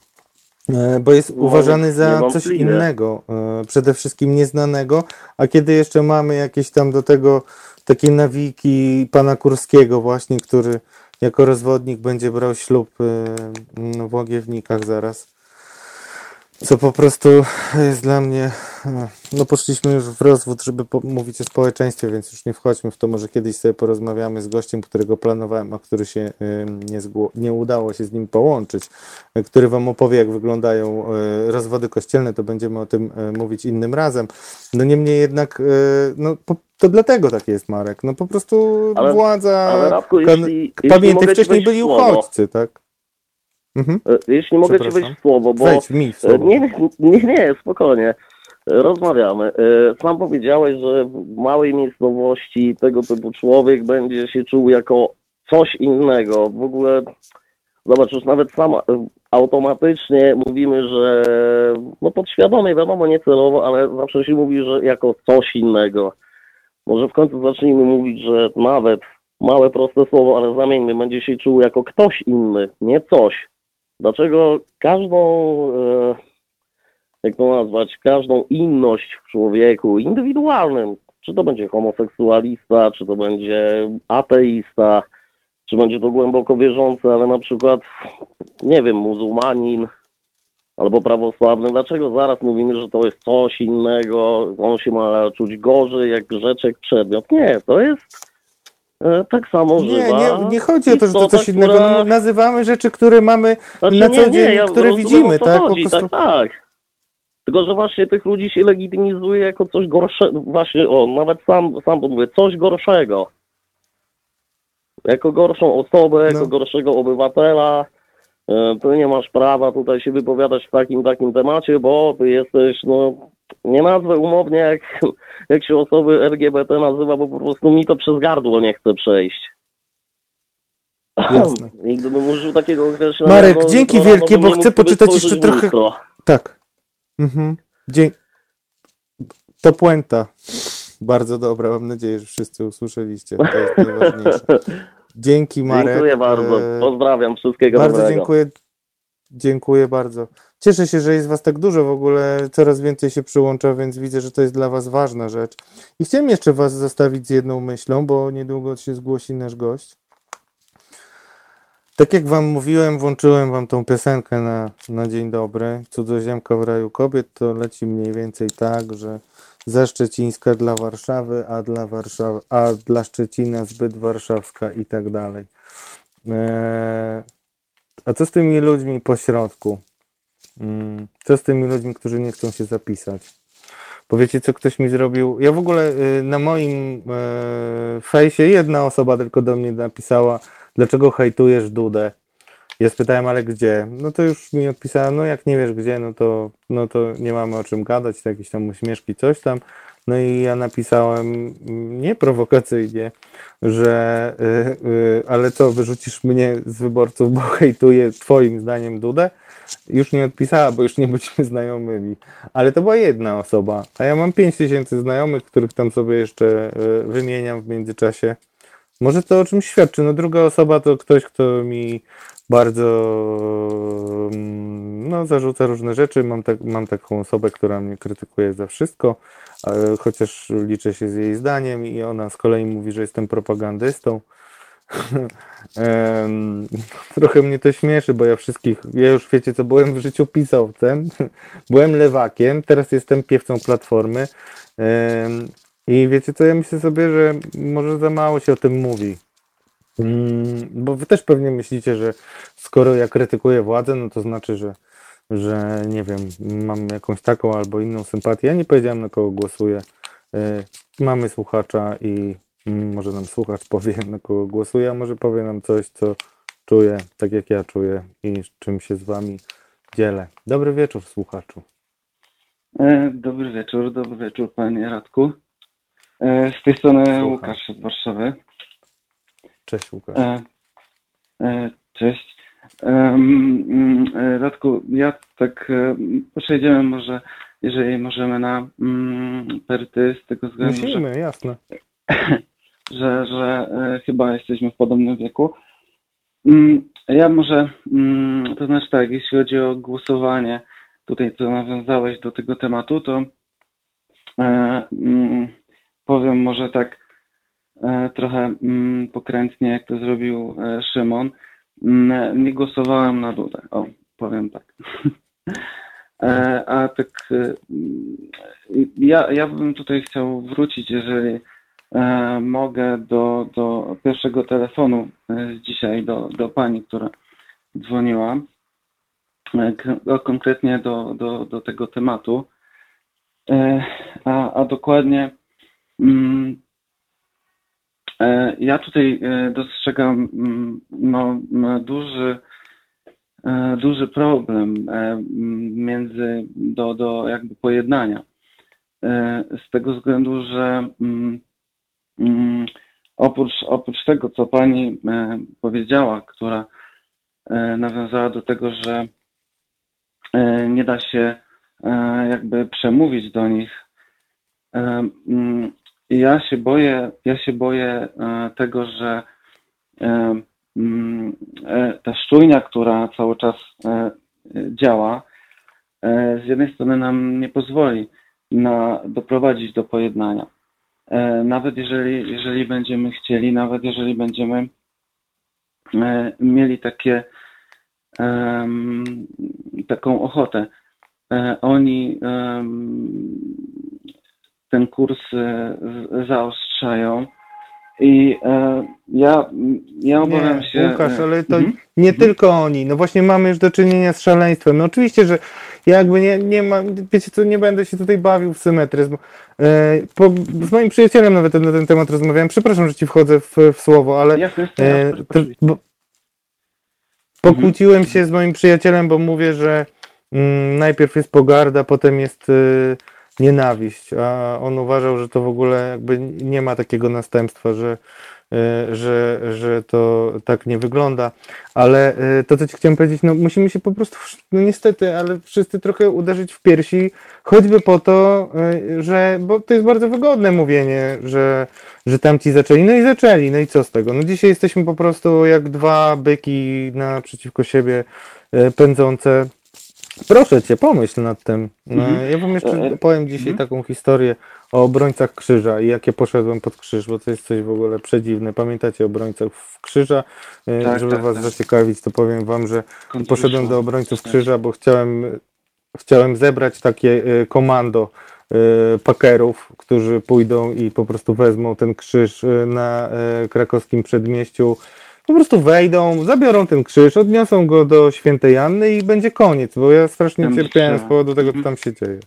E, bo jest no, uważany za coś innego, e, przede wszystkim nieznanego, a kiedy jeszcze mamy jakieś tam do tego takie nawiki pana Kurskiego właśnie, który jako rozwodnik będzie brał ślub e, w Łagiewnikach zaraz, co po prostu jest dla mnie, no poszliśmy już w rozwód, żeby mówić o społeczeństwie, więc już nie wchodźmy w to, może kiedyś sobie porozmawiamy z gościem, którego planowałem, a który się nie, nie udało się z nim połączyć, który wam opowie, jak wyglądają e, rozwody kościelne, to będziemy o tym e, mówić innym razem. No niemniej jednak, no to dlatego tak jest, Marek, no po prostu ale, władza, ale Radku, jeśli, pamiętaj, jeśli wcześniej byli uchodźcy, tak? Mhm. E, jeśli mogę Ci wejść w słowo, bo... Wejdź mi w słowo. Nie, nie, nie, spokojnie. Rozmawiamy. E, sam powiedziałeś, że w małej miejscowości tego typu człowiek będzie się czuł jako coś innego. W ogóle, zobacz, już nawet sam e, automatycznie mówimy, że no podświadomie, wiadomo, niecelowo, ale zawsze się mówi, że jako coś innego. Może w końcu zacznijmy mówić, że nawet małe, proste słowo, ale zamieńmy, będzie się czuł jako ktoś inny, nie coś. Dlaczego każdą, e, jak to nazwać, każdą inność w człowieku, indywidualnym, czy to będzie homoseksualista, czy to będzie ateista, czy będzie to głęboko wierzący, ale na przykład, nie wiem, muzułmanin, albo prawosławny, dlaczego zaraz mówimy, że to jest coś innego, on się ma czuć gorzej jak rzecz, jak przedmiot? Nie, to jest tak samo Nie, żywa nie, nie chodzi o to, że to coś innego. która- No, nazywamy rzeczy, które mamy Znaczy, na co nie, dzień, ja które rozumiem, widzimy, tak? Chodzi, prostu... tak, tak. Tylko, że właśnie tych ludzi się legitymizuje jako coś gorszego, właśnie, o, nawet sam, sam mówię, coś gorszego. Jako gorszą osobę, jako No. gorszego obywatela, e, ty nie masz prawa tutaj się wypowiadać w takim, takim temacie, bo ty jesteś, no, nie nazwę umownie, jak, jak się osoby LGBT nazywa, bo po prostu mi to przez gardło nie chce przejść. Jasne. I gdybym użył takiego określenia... Marek, no, dzięki to wielkie, rano bo chcę poczytać jeszcze trochę- lustro. Tak. Mhm. Dzie... To puenta. Bardzo dobra, mam nadzieję, że wszyscy usłyszeliście. To jest najważniejsze. <laughs> Dzięki Marek. Dziękuję bardzo. E, Pozdrawiam. Wszystkiego Bardzo dobrego. dziękuję. Dziękuję bardzo. Cieszę się, że jest Was tak dużo w ogóle, coraz więcej się przyłącza, więc widzę, że to jest dla Was ważna rzecz. I chciałem jeszcze Was zostawić z jedną myślą, bo niedługo się zgłosi nasz gość. Tak jak Wam mówiłem, włączyłem Wam tą piosenkę na, na dzień dobry. Cudzoziemka w raju kobiet to leci mniej więcej tak, że ze Szczecińska dla Warszawy, a dla Warszawy, a dla Szczecina zbyt warszawska i tak dalej. Eee, a co z tymi ludźmi po środku? Mm, Co z tymi ludźmi, którzy nie chcą się zapisać? Powiecie, co ktoś mi zrobił? Ja w ogóle y, na moim e, fejsie jedna osoba tylko do mnie napisała, dlaczego hejtujesz Dudę? Ja spytałem, ale gdzie? No to już mi odpisała, no jak nie wiesz gdzie, no to, no to nie mamy o czym gadać, to jakieś tam uśmieszki, coś tam. No i ja napisałem mm, nie prowokacyjnie, że y, y, ale co, wyrzucisz mnie z wyborców, bo hejtuję twoim zdaniem Dudę? Już nie odpisała, bo już nie byliśmy <laughs> znajomymi. Ale to była jedna osoba, a ja mam 5 tysięcy znajomych, których tam sobie jeszcze y, wymieniam w międzyczasie. Może to o czymś świadczy. No druga osoba to ktoś, kto mi bardzo mm, no, zarzuca różne rzeczy. Mam, tak, mam taką osobę, która mnie krytykuje za wszystko, e, chociaż liczę się z jej zdaniem i ona z kolei mówi, że jestem propagandystą. Trochę mnie to śmieszy, bo ja wszystkich, ja już wiecie co, byłem w życiu pisowcem, <laughs> byłem lewakiem, teraz jestem piewcą Platformy i wiecie co, ja myślę sobie, że może za mało się o tym mówi. Mm, Bo wy też pewnie myślicie, że skoro ja krytykuję władzę, no to znaczy, że, że nie wiem, mam jakąś taką albo inną sympatię. Ja nie powiedziałem na kogo głosuję. Y, Mamy słuchacza i może nam słuchacz powie <laughs> na kogo głosuje, a może powie nam coś, co czuje, tak jak ja czuję i czym się z wami dzielę. Dobry wieczór słuchaczu. E, Dobry wieczór, dobry wieczór panie Radku. E, Z tej strony Słucham. Łukasz z Warszawy. Cześć Łukasz. E, e, Cześć. Mm, Radku, ja tak przejdziemy może, jeżeli możemy na mm, perty z tego względu, że, Musimy, jasne. <laughs> że, że e, chyba jesteśmy w podobnym wieku. Mm, Ja może, mm, to znaczy tak, jeśli chodzi o głosowanie, tutaj co nawiązałeś do tego tematu, to e, mm, powiem może tak e, trochę pokrętnie, jak to zrobił Szymon. Nie głosowałem na Dudę, o, powiem tak. <laughs> A tak, ja, ja bym tutaj chciał wrócić, jeżeli mogę, do, do pierwszego telefonu e, dzisiaj, do, do pani, która dzwoniła, e, konkretnie do, do, do tego tematu. E, A, a dokładnie mm, e, ja tutaj e, dostrzegam mm, no, duży, e, duży problem e, między do, do jakby pojednania. E, Z tego względu, że mm, oprócz, oprócz tego, co pani e, powiedziała, która e, nawiązała do tego, że e, nie da się jakby przemówić do nich. Mm, Ja się boję, ja się boję tego, że mm, ta szczujnia, która cały czas działa, z jednej strony nam nie pozwoli na, doprowadzić do pojednania. E, Nawet jeżeli, jeżeli będziemy chcieli, nawet jeżeli będziemy e, mieli takie taką ochotę. E, Oni ten kurs zaostrzają i e, ja, ja obawiam się. Łukasz, ale to mhm. nie tylko oni. No właśnie mamy już do czynienia z szaleństwem. No oczywiście, że ja jakby nie, nie mam, wiecie co, nie będę się tutaj bawił w symetryzm. E, Po, z moim przyjacielem nawet na ten temat rozmawiałem. Przepraszam, że ci wchodzę w, w słowo, ale Jasne, e, to, bo, pokłóciłem się z moim przyjacielem, bo mówię, że mm, najpierw jest pogarda, potem jest y, nienawiść, a on uważał, że to w ogóle jakby nie ma takiego następstwa, że, że, że to tak nie wygląda. Ale y, to, co ci chciałem powiedzieć, no musimy się po prostu, no niestety, ale wszyscy trochę uderzyć w piersi, choćby po to, y, że, bo to jest bardzo wygodne mówienie, że, że tamci zaczęli, no i zaczęli, no i co z tego? No dzisiaj jesteśmy po prostu jak dwa byki naprzeciwko siebie pędzące. Proszę cię, pomyśl nad tym. No, Mhm. Ja wam jeszcze E, powiem dzisiaj mhm. taką historię o obrońcach krzyża i jakie poszedłem pod krzyż, bo to jest coś w ogóle przedziwne. Pamiętacie o obrońcach w krzyża? E, Tak, Żeby tak, was tak. zaciekawić, to powiem wam, że poszedłem do obrońców krzyża, bo chciałem, chciałem zebrać takie e, komando e, pakerów, którzy pójdą i po prostu wezmą ten krzyż na krakowskim przedmieściu. Po prostu wejdą, zabiorą ten krzyż, odniosą go do świętej Anny i będzie koniec, bo ja strasznie cierpiałem z powodu tego, co Mhm. tam się dzieje.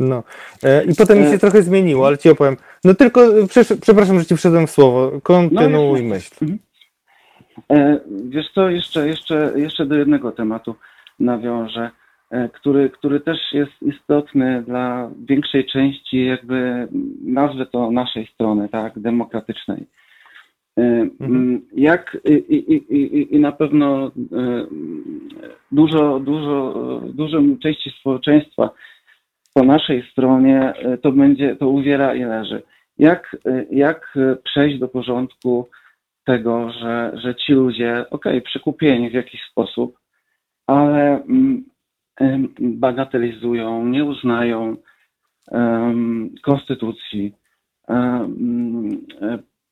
No. E, I potem mi E, się trochę zmieniło, ale ci opowiem. No tylko, e, przesz- przepraszam, że ci wszedłem w słowo. Kontynuuj jasne. myśl. Mhm. E, Wiesz co, jeszcze, jeszcze, jeszcze do jednego tematu nawiążę, e, który, który też jest istotny dla większej części, jakby nazwę to naszej strony, tak, demokratycznej. E, m, Jak i, i, i, i- na pewno e, dużo, dużo, dużą części społeczeństwa po naszej stronie e, to będzie, to uwiera i leży. Jak, e, jak e, przejść do porządku tego, że, że ci ludzie, okej, przekupieni w jakiś sposób, ale mm, bagatelizują, nie uznają em, konstytucji, e,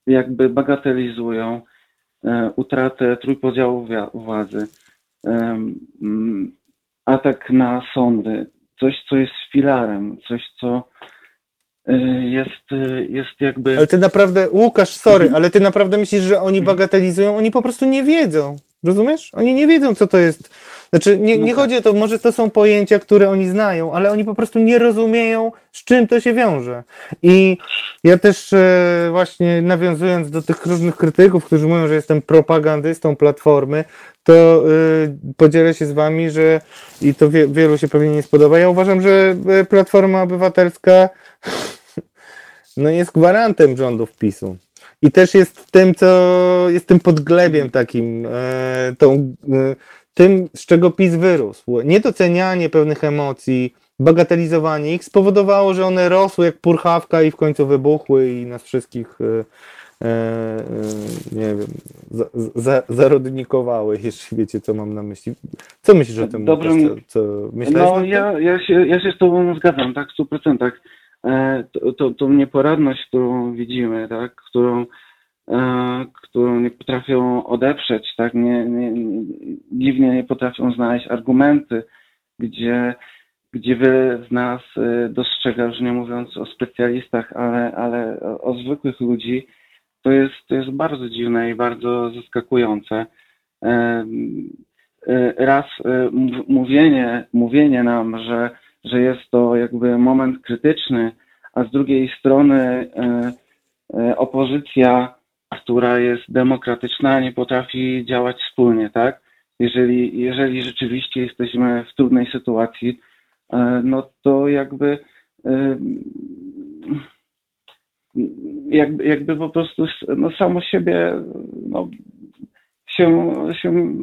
jakby bagatelizują utratę trójpodziału władzy, mm, atak na sądy, coś, co jest filarem, coś, co e, jest, e, jest jakby... Ale ty naprawdę, Łukasz, sorry, Mhm. ale ty naprawdę myślisz, że oni bagatelizują? Oni po prostu nie wiedzą. Rozumiesz? Oni nie wiedzą, co to jest. Znaczy, nie, No nie tak. chodzi o to, może to są pojęcia, które oni znają, ale oni po prostu nie rozumieją, z czym to się wiąże. I ja też e, właśnie nawiązując do tych różnych krytyków, którzy mówią, że jestem propagandystą Platformy, to e, podzielę się z wami, że i to wie, wielu się pewnie nie spodoba. Ja uważam, że e, Platforma Obywatelska <laughs> no jest gwarantem rządów PiSu. I też jest tym, co jest tym podglebiem takim, tą, tym, z czego PiS wyrósł. Niedocenianie pewnych emocji, bagatelizowanie ich spowodowało, że one rosły jak purchawka i w końcu wybuchły i nas wszystkich, e, e, e, nie wiem, za, za, zarodnikowały, <laughs> jeśli wiecie, co mam na myśli. Co myślisz o tym? Łukasz? Co, co myślałeś No ja, ja, się, ja się z Tobą zgadzam, tak, w stu procentach. E, to, to, tą nieporadność, którą widzimy, tak, którą, e, którą nie potrafią odeprzeć, tak, nie, nie, nie, dziwnie nie potrafią znaleźć argumenty, gdzie, gdzie wiele z nas e, dostrzega, już nie mówiąc o specjalistach, ale, ale o, zwykłych ludzi, to jest, to jest bardzo dziwne i bardzo zaskakujące. E, raz mów- mówienie, mówienie nam, że, że jest to jakby moment krytyczny, a z drugiej strony opozycja, która jest demokratyczna, nie potrafi działać wspólnie, tak? Jeżeli, jeżeli rzeczywiście jesteśmy w trudnej sytuacji, e, no to jakby e, jakby, jakby po prostu no, samo siebie no, się, się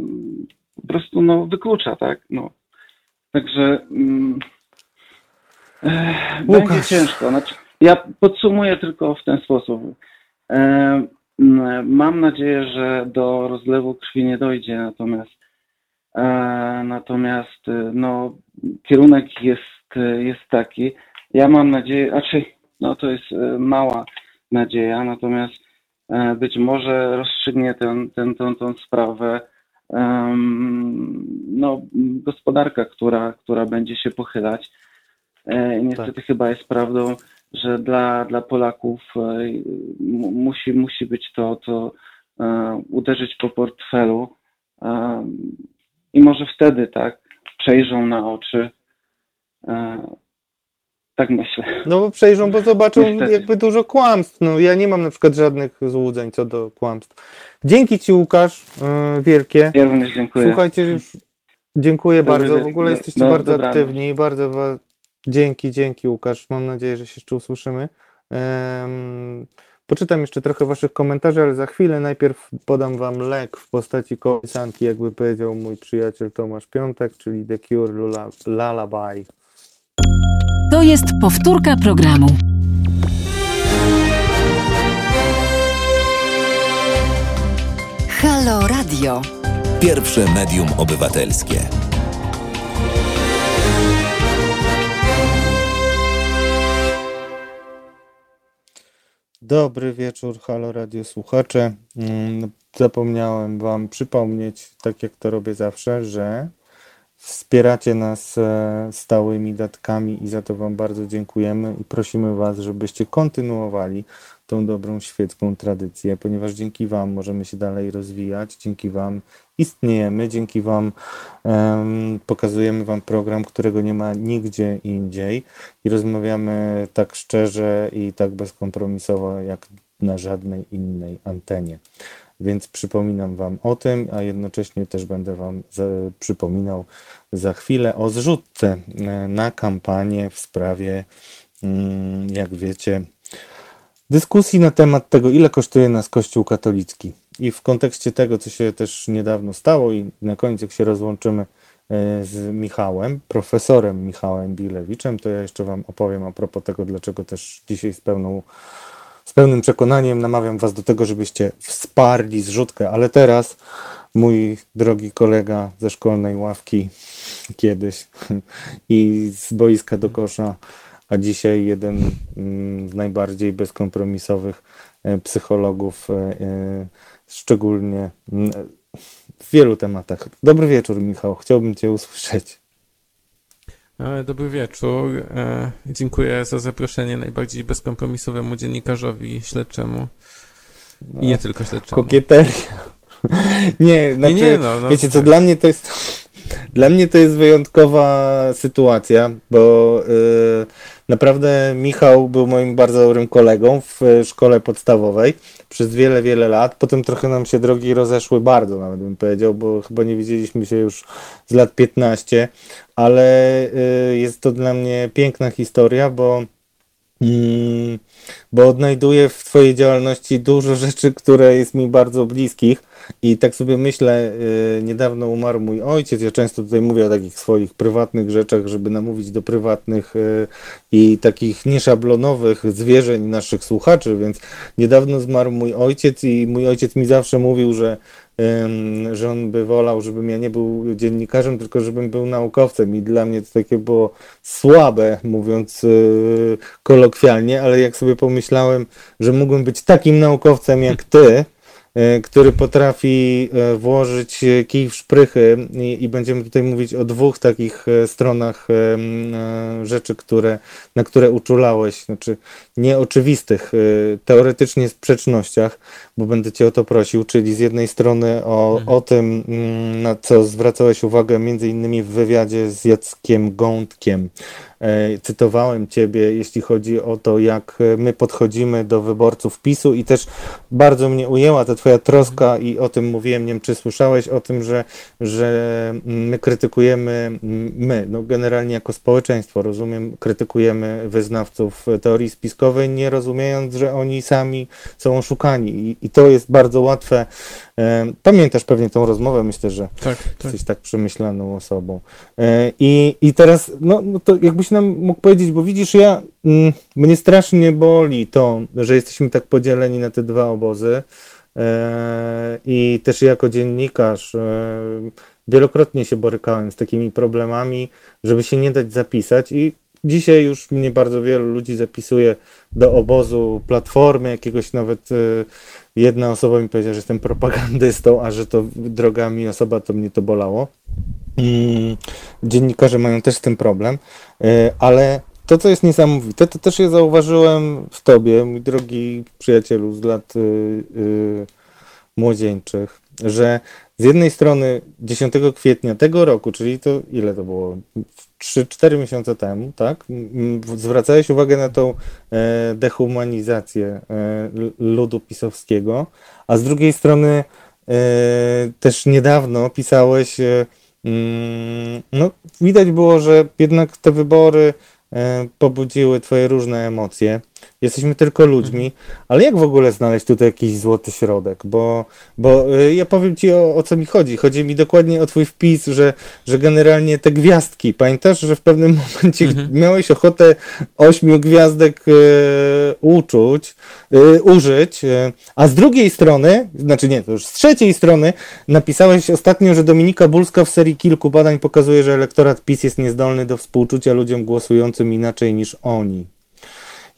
po prostu no, wyklucza, tak? No. Także mm, eh, będzie ciężko. Znaczy, ja podsumuję tylko w ten sposób. E, mam nadzieję, że do rozlewu krwi nie dojdzie, natomiast e, natomiast e, no, kierunek jest, jest taki. Ja mam nadzieję, znaczy no to jest e, mała nadzieja, natomiast e, być może rozstrzygnie ten, ten, tą, sprawę no, gospodarka, która, która będzie się pochylać. E, Niestety chyba jest prawdą, że dla, dla Polaków e, mu- musi, musi być to, to e, uderzyć po portfelu e, i może wtedy tak przejrzą na oczy. Tak myślę. No bo przejrzą, bo zobaczą <laughs> Niestety. jakby dużo kłamstw. No ja nie mam na przykład żadnych złudzeń co do kłamstw. Dzięki Ci Łukasz, wielkie. Ja również dziękuję. Słuchajcie, już dziękuję Dobry bardzo. W ogóle jesteście No, bardzo dobranoc. aktywni. Bardzo. Dzięki, dzięki Łukasz. Mam nadzieję, że się jeszcze usłyszymy. Em, Poczytam jeszcze trochę Waszych komentarzy, ale za chwilę najpierw podam Wam lek w postaci kołysanki, jakby powiedział mój przyjaciel Tomasz Piątek, czyli The Cure Lula- Lullaby. To jest powtórka programu. Halo Radio. Pierwsze medium obywatelskie. Dobry wieczór, halo radio słuchacze. Mm, Zapomniałem Wam przypomnieć, tak jak to robię zawsze, że wspieracie nas e, stałymi datkami i za to Wam bardzo dziękujemy i prosimy Was, żebyście kontynuowali tą dobrą świecką tradycję, ponieważ dzięki Wam możemy się dalej rozwijać, dzięki Wam istniejemy, dzięki Wam em, pokazujemy Wam program, którego nie ma nigdzie indziej i rozmawiamy tak szczerze i tak bezkompromisowo jak na żadnej innej antenie. Więc przypominam Wam o tym, a jednocześnie też będę Wam przypominał za chwilę o zrzutce e, na kampanię w sprawie, mm, jak wiecie, dyskusji na temat tego, ile kosztuje nas Kościół katolicki. I w kontekście tego, co się też niedawno stało, i na końcu, jak się rozłączymy e, z Michałem, profesorem Michałem Bilewiczem, to ja jeszcze Wam opowiem a propos tego, dlaczego też dzisiaj z pełną z pełnym przekonaniem namawiam Was do tego, żebyście wsparli zrzutkę, ale teraz mój drogi kolega ze szkolnej ławki kiedyś <laughs> i z boiska do kosza, a dzisiaj jeden mm, z najbardziej bezkompromisowych e, psychologów, e, e, szczególnie mm, w wielu tematach. Dobry wieczór, Michał. Chciałbym Cię usłyszeć. Dobry wieczór. Dziękuję za zaproszenie najbardziej bezkompromisowemu dziennikarzowi śledczemu. I nie tylko śledczemu. Kokieteria. <laughs> Nie, znaczy, nie, no, no, wiecie co, tak. dla mnie to jest dla mnie to jest wyjątkowa sytuacja, bo y, naprawdę Michał był moim bardzo dobrym kolegą w szkole podstawowej przez wiele, wiele lat. Potem trochę nam się drogi rozeszły bardzo, nawet bym powiedział, bo chyba nie widzieliśmy się już z lat 15, ale y, jest to dla mnie piękna historia, bo Bo odnajduję w Twojej działalności dużo rzeczy, które jest mi bardzo bliskich. I tak sobie myślę, y, niedawno umarł mój ojciec, ja często tutaj mówię o takich swoich prywatnych rzeczach, żeby namówić do prywatnych y, i takich nieszablonowych zwierzeń naszych słuchaczy, więc niedawno zmarł mój ojciec i mój ojciec mi zawsze mówił, że że on by wolał, żebym ja nie był dziennikarzem, tylko żebym był naukowcem. I dla mnie to takie było słabe, mówiąc yy, kolokwialnie, ale jak sobie pomyślałem, że mógłbym być takim naukowcem jak <laughs> ty, yy, który potrafi yy, włożyć kij w szprychy i, i będziemy tutaj mówić o dwóch takich stronach rzeczy, które, na które uczulałeś, znaczy nieoczywistych, teoretycznie sprzecznościach, bo będę Cię o to prosił, czyli z jednej strony o, o tym, mm, na co zwracałeś uwagę między innymi w wywiadzie z Jackiem Gądkiem. E, Cytowałem Ciebie, jeśli chodzi o to, jak my podchodzimy do wyborców PiSu i też bardzo mnie ujęła ta Twoja troska i o tym mówiłem, nie wiem, czy słyszałeś o tym, że, że my krytykujemy, mm, my, no generalnie jako społeczeństwo, rozumiem, krytykujemy wyznawców teorii spiskowej, nie rozumiejąc, że oni sami są oszukani i, i to jest bardzo łatwe. E, Pamiętasz pewnie tą rozmowę, myślę, że Tak, tak. jesteś tak przemyślaną osobą. E, I, i teraz, no, no to jakbyś nam mógł powiedzieć, bo widzisz, ja, mm, mnie strasznie boli to, że jesteśmy tak podzieleni na te dwa obozy. E, I też jako dziennikarz wielokrotnie się borykałem z takimi problemami, żeby się nie dać zapisać i dzisiaj już mnie bardzo wielu ludzi zapisuje do obozu Platformy, jakiegoś nawet jedna osoba mi powiedziała, że jestem propagandystą, a że to drogami osoba, to mnie to bolało. Mm, Dziennikarze mają też z tym problem, y, ale to, co jest niesamowite, to też ja zauważyłem w tobie, mój drogi przyjacielu z lat y, y, młodzieńczych, że z jednej strony 10 kwietnia tego roku, czyli to ile to było? 3-4 miesiące temu, tak? Zwracałeś uwagę na tą e, dehumanizację e, ludu pisowskiego, a z drugiej strony e, też niedawno pisałeś, mm, no widać było, że jednak te wybory pobudziły twoje różne emocje. Jesteśmy tylko ludźmi, ale jak w ogóle znaleźć tutaj jakiś złoty środek? Bo, bo y, ja powiem ci o, o co mi chodzi. Chodzi mi dokładnie o twój wpis, że, że generalnie te gwiazdki, pamiętasz, że w pewnym <laughs> momencie miałeś ochotę ośmiu gwiazdek y, uczuć, y, użyć, y, a z drugiej strony, znaczy nie, to już z trzeciej strony, napisałeś ostatnio, że Dominika Bulska w serii kilku badań pokazuje, że elektorat PiS jest niezdolny do współczucia ludziom głosującym inaczej niż oni.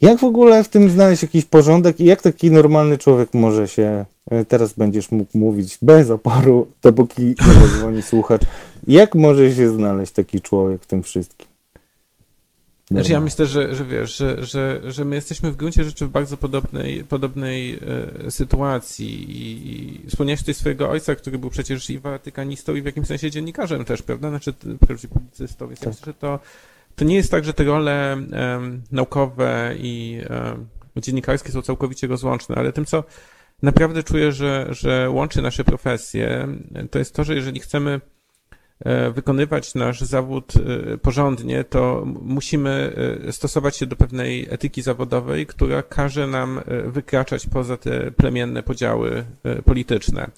Jak w ogóle w tym znaleźć jakiś porządek i jak taki normalny człowiek może się, e, teraz będziesz mógł mówić bez oporu, dopóki nie zadzwoni słuchacz, jak może się znaleźć taki człowiek w tym wszystkim? Znaczy ja myślę, że, że wiesz, że, że, że my jesteśmy w gruncie rzeczy w bardzo podobnej, podobnej e, sytuacji i, i wspomniałeś tutaj swojego ojca, który był przecież i watykanistą i w jakimś sensie dziennikarzem też, prawda? Znaczy wprawdzie publicystą, więc ja myślę, że to, to nie jest tak, że te role naukowe i dziennikarskie są całkowicie rozłączne, ale tym, co naprawdę czuję, że, że łączy nasze profesje, to jest to, że jeżeli chcemy e, wykonywać nasz zawód e, porządnie, to musimy e, stosować się do pewnej etyki zawodowej, która każe nam wykraczać poza te plemienne podziały polityczne.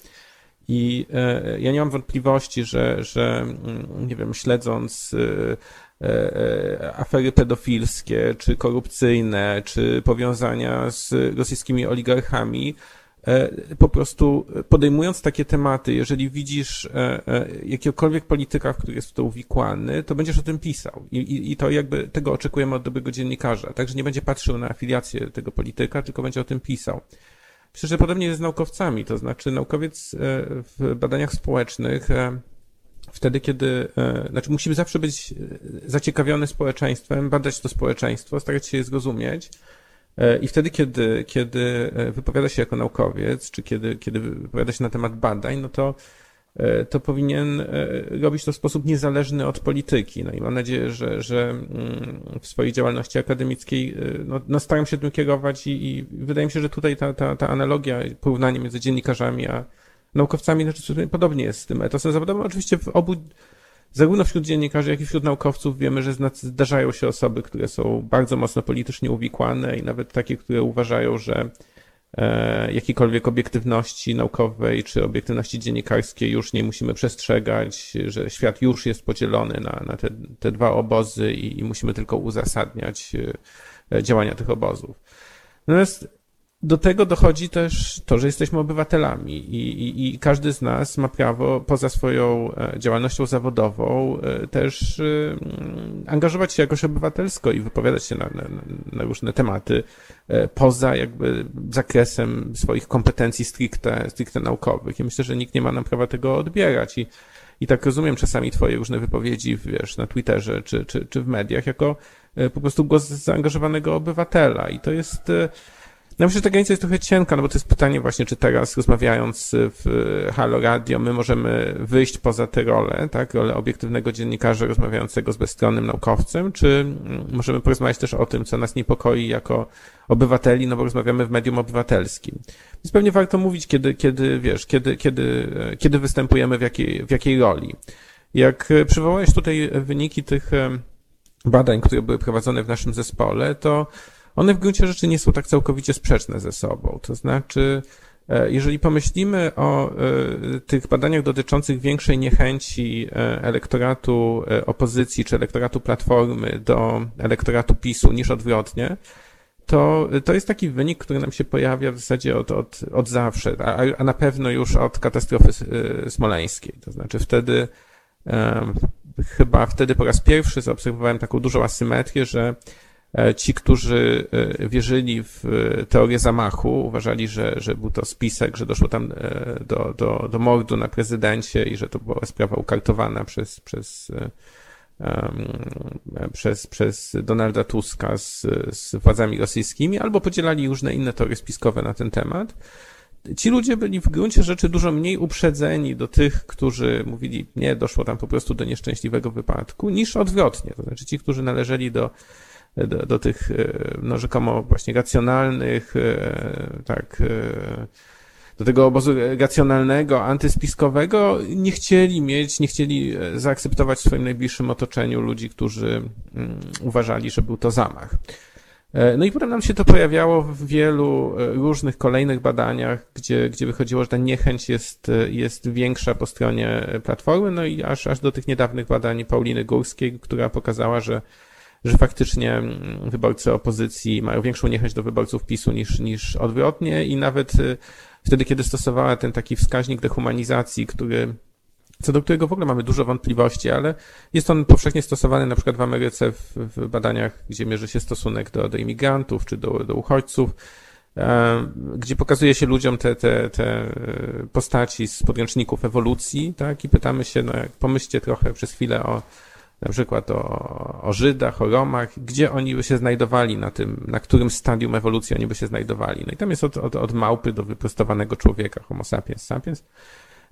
I ja nie mam wątpliwości, że, że mm, nie wiem, śledząc afery pedofilskie, czy korupcyjne, czy powiązania z rosyjskimi oligarchami, e, po prostu podejmując takie tematy, jeżeli widzisz e, e, jakiegokolwiek polityka, który jest w to uwikłany, to będziesz o tym pisał. I, i, I to jakby tego oczekujemy od dobrego dziennikarza. Także nie będzie patrzył na afiliację tego polityka, tylko będzie o tym pisał. Myślę, że podobnie jest z naukowcami, to znaczy naukowiec e, w badaniach społecznych e, wtedy, kiedy, e, znaczy musimy zawsze być e, zaciekawiony społeczeństwem, badać to społeczeństwo, starać się je zrozumieć e, i wtedy, kiedy, kiedy wypowiada się jako naukowiec, czy kiedy, kiedy wypowiada się na temat badań, no to to powinien robić to w sposób niezależny od polityki. No i mam nadzieję, że, że mm, w swojej działalności akademickiej no, no staram się tym kierować i, i wydaje mi się, że tutaj ta, ta, ta analogia, porównanie między dziennikarzami a naukowcami, znaczy podobnie jest z tym etosem zawodowym. Oczywiście w obu, zarówno wśród dziennikarzy, jak i wśród naukowców wiemy, że zdarzają się osoby, które są bardzo mocno politycznie uwikłane i nawet takie, które uważają, że e, jakiejkolwiek obiektywności naukowej czy obiektywności dziennikarskiej już nie musimy przestrzegać, że świat już jest podzielony na, na te, te dwa obozy i, i musimy tylko uzasadniać e, działania tych obozów. Natomiast do tego dochodzi też to, że jesteśmy obywatelami i, i, i każdy z nas ma prawo poza swoją e, działalnością zawodową e, też e, angażować się jakoś obywatelsko i wypowiadać się na, na, na różne tematy poza jakby zakresem swoich kompetencji stricte, stricte naukowych. Ja myślę, że nikt nie ma nam prawa tego odbierać i, i tak rozumiem czasami twoje różne wypowiedzi, wiesz, na Twitterze czy, czy, czy w mediach jako po prostu głos zaangażowanego obywatela i to jest no myślę, że ta granica jest trochę cienka, no bo to jest pytanie właśnie, czy teraz rozmawiając w Halo Radio, my możemy wyjść poza tę rolę, tak, rolę obiektywnego dziennikarza rozmawiającego z bezstronnym naukowcem, czy mm, możemy porozmawiać też o tym, co nas niepokoi jako obywateli, no bo rozmawiamy w medium obywatelskim. Więc pewnie warto mówić, kiedy, kiedy wiesz, kiedy, kiedy, e, kiedy występujemy w jakiej, w jakiej roli. Jak e, przywołałeś tutaj wyniki tych e, badań, które były prowadzone w naszym zespole, to one w gruncie rzeczy nie są tak całkowicie sprzeczne ze sobą. To znaczy, e, jeżeli pomyślimy o e, tych badaniach dotyczących większej niechęci e, elektoratu opozycji czy elektoratu platformy do elektoratu PiSu niż odwrotnie, to, to jest taki wynik, który nam się pojawia w zasadzie od, od, od zawsze, a, a na pewno już od katastrofy smoleńskiej. To znaczy wtedy chyba wtedy po raz pierwszy zaobserwowałem taką dużą asymetrię, że ci, którzy wierzyli w teorię zamachu, uważali, że, że był to spisek, że doszło tam do, do, do mordu na prezydencie i że to była sprawa ukartowana przez, przez przez, przez Donalda Tuska z, z władzami rosyjskimi, albo podzielali różne inne teorie spiskowe na ten temat. Ci ludzie byli w gruncie rzeczy dużo mniej uprzedzeni do tych, którzy mówili, nie, doszło tam po prostu do nieszczęśliwego wypadku, niż odwrotnie. To znaczy ci, którzy należeli do, do, do tych, e, no rzekomo właśnie racjonalnych, e, tak, e, do tego obozu racjonalnego, antyspiskowego, nie chcieli mieć, nie chcieli zaakceptować w swoim najbliższym otoczeniu ludzi, którzy mm, uważali, że był to zamach. No i potem nam się to pojawiało w wielu różnych kolejnych badaniach, gdzie, gdzie wychodziło, że ta niechęć jest, jest większa po stronie Platformy, no i aż, aż do tych niedawnych badań Pauliny Górskiej, która pokazała, że, że faktycznie mm, wyborcy opozycji mają większą niechęć do wyborców PiSu niż, niż odwrotnie i nawet wtedy, kiedy stosowała ten taki wskaźnik dehumanizacji, który co do którego w ogóle mamy dużo wątpliwości, ale jest on powszechnie stosowany na przykład w Ameryce w, w badaniach, gdzie mierzy się stosunek do, do imigrantów czy do, do uchodźców, gdzie pokazuje się ludziom te, te, te postaci z podręczników ewolucji, tak, i pytamy się, no pomyślcie trochę przez chwilę o na przykład o, o Żydach, o Romach, gdzie oni by się znajdowali na tym, na którym stadium ewolucji oni by się znajdowali. No i tam jest od, od, od małpy do wyprostowanego człowieka, homo sapiens sapiens.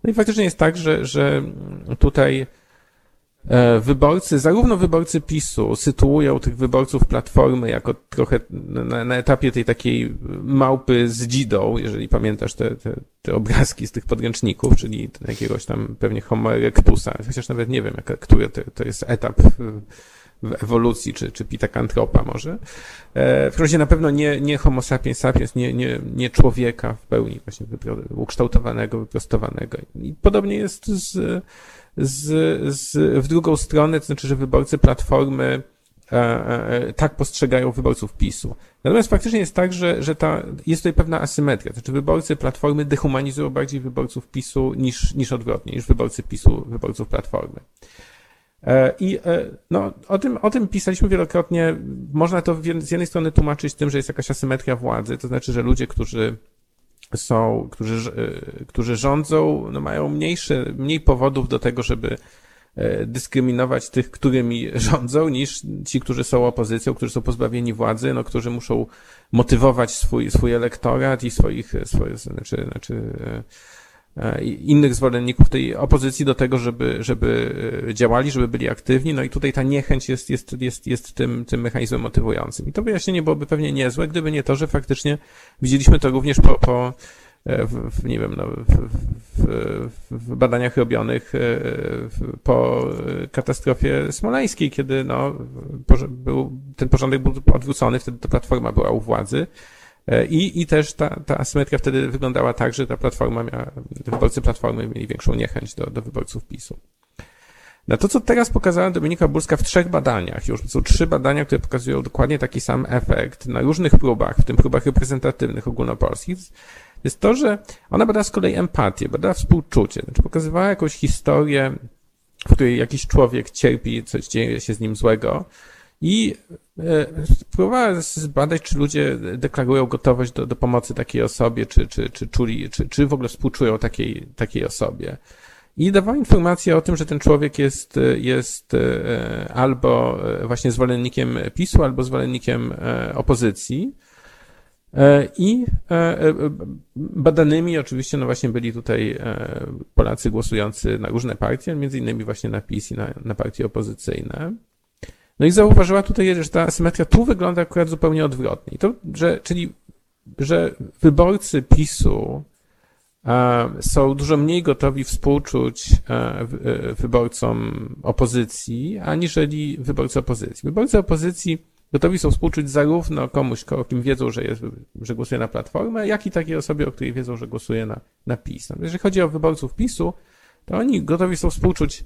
No i faktycznie jest tak, że, że tutaj wyborcy, zarówno wyborcy PiSu sytuują tych wyborców Platformy jako trochę na, na etapie tej takiej małpy z dzidą, jeżeli pamiętasz te, te, te obrazki z tych podręczników, czyli jakiegoś tam pewnie Homo erectusa, chociaż nawet nie wiem, jaka, który to, to jest etap w ewolucji, czy, czy pitakantropa może. E, w każdym razie na pewno nie, nie homo sapiens sapiens, nie, nie, nie człowieka w pełni właśnie ukształtowanego, wyprostowanego. I podobnie jest z z, z, w drugą stronę, to znaczy, że wyborcy Platformy e, e, tak postrzegają wyborców PiSu. Natomiast faktycznie jest tak, że, że ta, jest tutaj pewna asymetria. To znaczy wyborcy Platformy dehumanizują bardziej wyborców PiSu niż, niż odwrotnie, niż wyborcy PiSu wyborców Platformy. E, I no, o, tym, o tym pisaliśmy wielokrotnie. Można to z jednej strony tłumaczyć tym, że jest jakaś asymetria władzy, to znaczy, że ludzie, którzy są, którzy, e, którzy rządzą, no mają mniejsze, mniej powodów do tego, żeby e, dyskryminować tych, którymi <laughs> rządzą, niż ci, którzy są opozycją, którzy są pozbawieni władzy, no, którzy muszą motywować swój, swój elektorat i swoich, swoje, znaczy, znaczy E, innych zwolenników tej opozycji do tego, żeby, żeby e, działali, żeby byli aktywni. No i tutaj ta niechęć jest, jest, jest, jest tym, tym mechanizmem motywującym. I to wyjaśnienie byłoby pewnie niezłe, gdyby nie to, że faktycznie widzieliśmy to również po, po e, w, nie wiem, no, w, w, w badaniach robionych po katastrofie smoleńskiej, kiedy no, był, ten porządek był odwrócony, wtedy to Platforma była u władzy E, I, i też ta, ta asymetria wtedy wyglądała tak, że ta platforma miała, wyborcy platformy mieli większą niechęć do, do wyborców PiSu. Na to, co teraz pokazała Dominika Burska w trzech badaniach, już są trzy badania, które pokazują dokładnie taki sam efekt na różnych próbach, w tym próbach reprezentatywnych ogólnopolskich, jest to, że ona badała z kolei empatię, badała współczucie, znaczy pokazywała jakąś historię, w której jakiś człowiek cierpi, coś dzieje się z nim złego, i e, próbowała zbadać, czy ludzie deklarują gotowość do, do pomocy takiej osobie, czy, czy, czy czuli, czy, czy w ogóle współczują takiej, takiej osobie. I dawała informację o tym, że ten człowiek jest, jest e, albo właśnie zwolennikiem PiSu, albo zwolennikiem e, opozycji. I badanymi oczywiście, no właśnie byli tutaj Polacy głosujący na różne partie, między innymi właśnie na PiS i na, na partie opozycyjne. No i zauważyła tutaj, że ta asymetria tu wygląda akurat zupełnie odwrotnie. to, że, czyli, że wyborcy PiSu a, są dużo mniej gotowi współczuć a, e, wyborcom opozycji, aniżeli wyborcy opozycji. Wyborcy opozycji gotowi są współczuć zarówno komuś, o kim wiedzą, że, jest, że głosuje na Platformę, jak i takiej osobie, o której wiedzą, że głosuje na, na PiS. No, jeżeli chodzi o wyborców PiSu, to oni gotowi są współczuć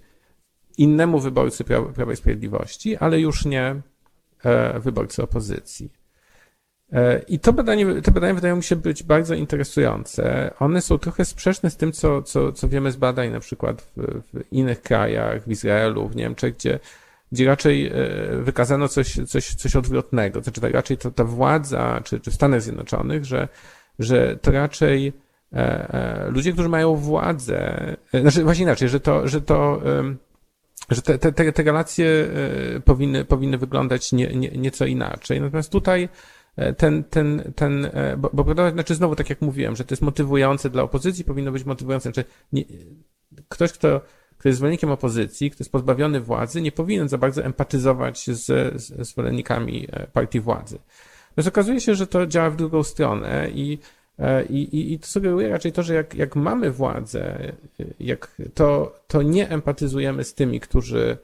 innemu wyborcy Prawa, i Sprawiedliwości, ale już nie e, wyborcy opozycji. E, I to badanie, te badania wydają mi się być bardzo interesujące. One są trochę sprzeczne z tym, co, co, co wiemy z badań na przykład w, w innych krajach, w Izraelu, w Niemczech, gdzie, gdzie raczej e, wykazano coś, coś, coś odwrotnego. Znaczy tak raczej to ta władza, czy, czy w Stanach Zjednoczonych, że, że to raczej ludzie, którzy mają władzę, znaczy właśnie inaczej, że to, że to że te, te, te relacje powinny, powinny wyglądać nie, nie, nieco inaczej. Natomiast tutaj E, ten, ten, ten, e, bo, bo znaczy znowu tak jak mówiłem, że to jest motywujące dla opozycji, powinno być motywujące, znaczy nie, ktoś, kto, kto jest zwolennikiem opozycji, kto jest pozbawiony władzy, nie powinien za bardzo empatyzować z, z zwolennikami e, partii władzy. Natomiast okazuje się, że to działa w drugą stronę i, i, i to sugeruje raczej to, że jak, jak mamy władzę, jak to, to nie empatyzujemy z tymi, którzy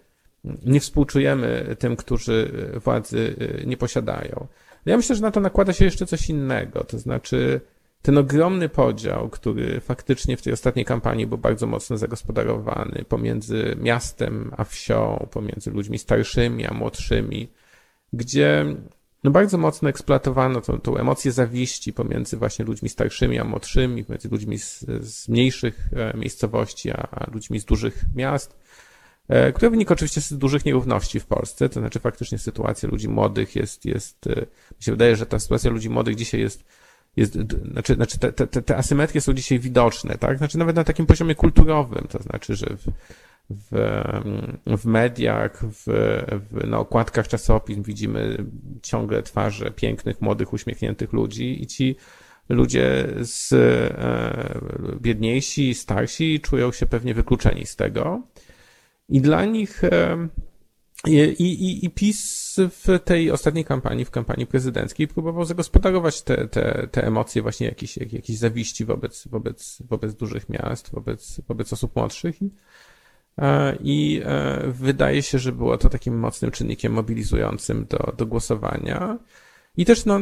nie współczujemy tym, którzy władzy nie posiadają. Ja myślę, że na to nakłada się jeszcze coś innego, to znaczy ten ogromny podział, który faktycznie w tej ostatniej kampanii był bardzo mocno zagospodarowany pomiędzy miastem a wsią, pomiędzy ludźmi starszymi a młodszymi, gdzie no bardzo mocno eksploatowano tą, tą emocję zawiści pomiędzy właśnie ludźmi starszymi a młodszymi, pomiędzy ludźmi z, z mniejszych e, miejscowości a, a ludźmi z dużych miast. E, które wynika oczywiście z dużych nierówności w Polsce, to znaczy faktycznie sytuacja ludzi młodych jest, jest e, mi się wydaje, że ta sytuacja ludzi młodych dzisiaj jest, jest znaczy, znaczy te, te, te asymetrie są dzisiaj widoczne, tak? Znaczy nawet na takim poziomie kulturowym, to znaczy, że w, w, w mediach, w, w, na okładkach czasopism widzimy ciągle twarze pięknych, młodych, uśmiechniętych ludzi i ci ludzie z e, biedniejsi, starsi czują się pewnie wykluczeni z tego. I dla nich i, i, i PiS w tej ostatniej kampanii, w kampanii prezydenckiej, próbował zagospodarować te, te, te emocje właśnie jakiejś, jakiejś zawiści wobec, wobec, wobec dużych miast, wobec, wobec osób młodszych. E, i e, wydaje się, że było to takim mocnym czynnikiem mobilizującym do, do głosowania. I też no,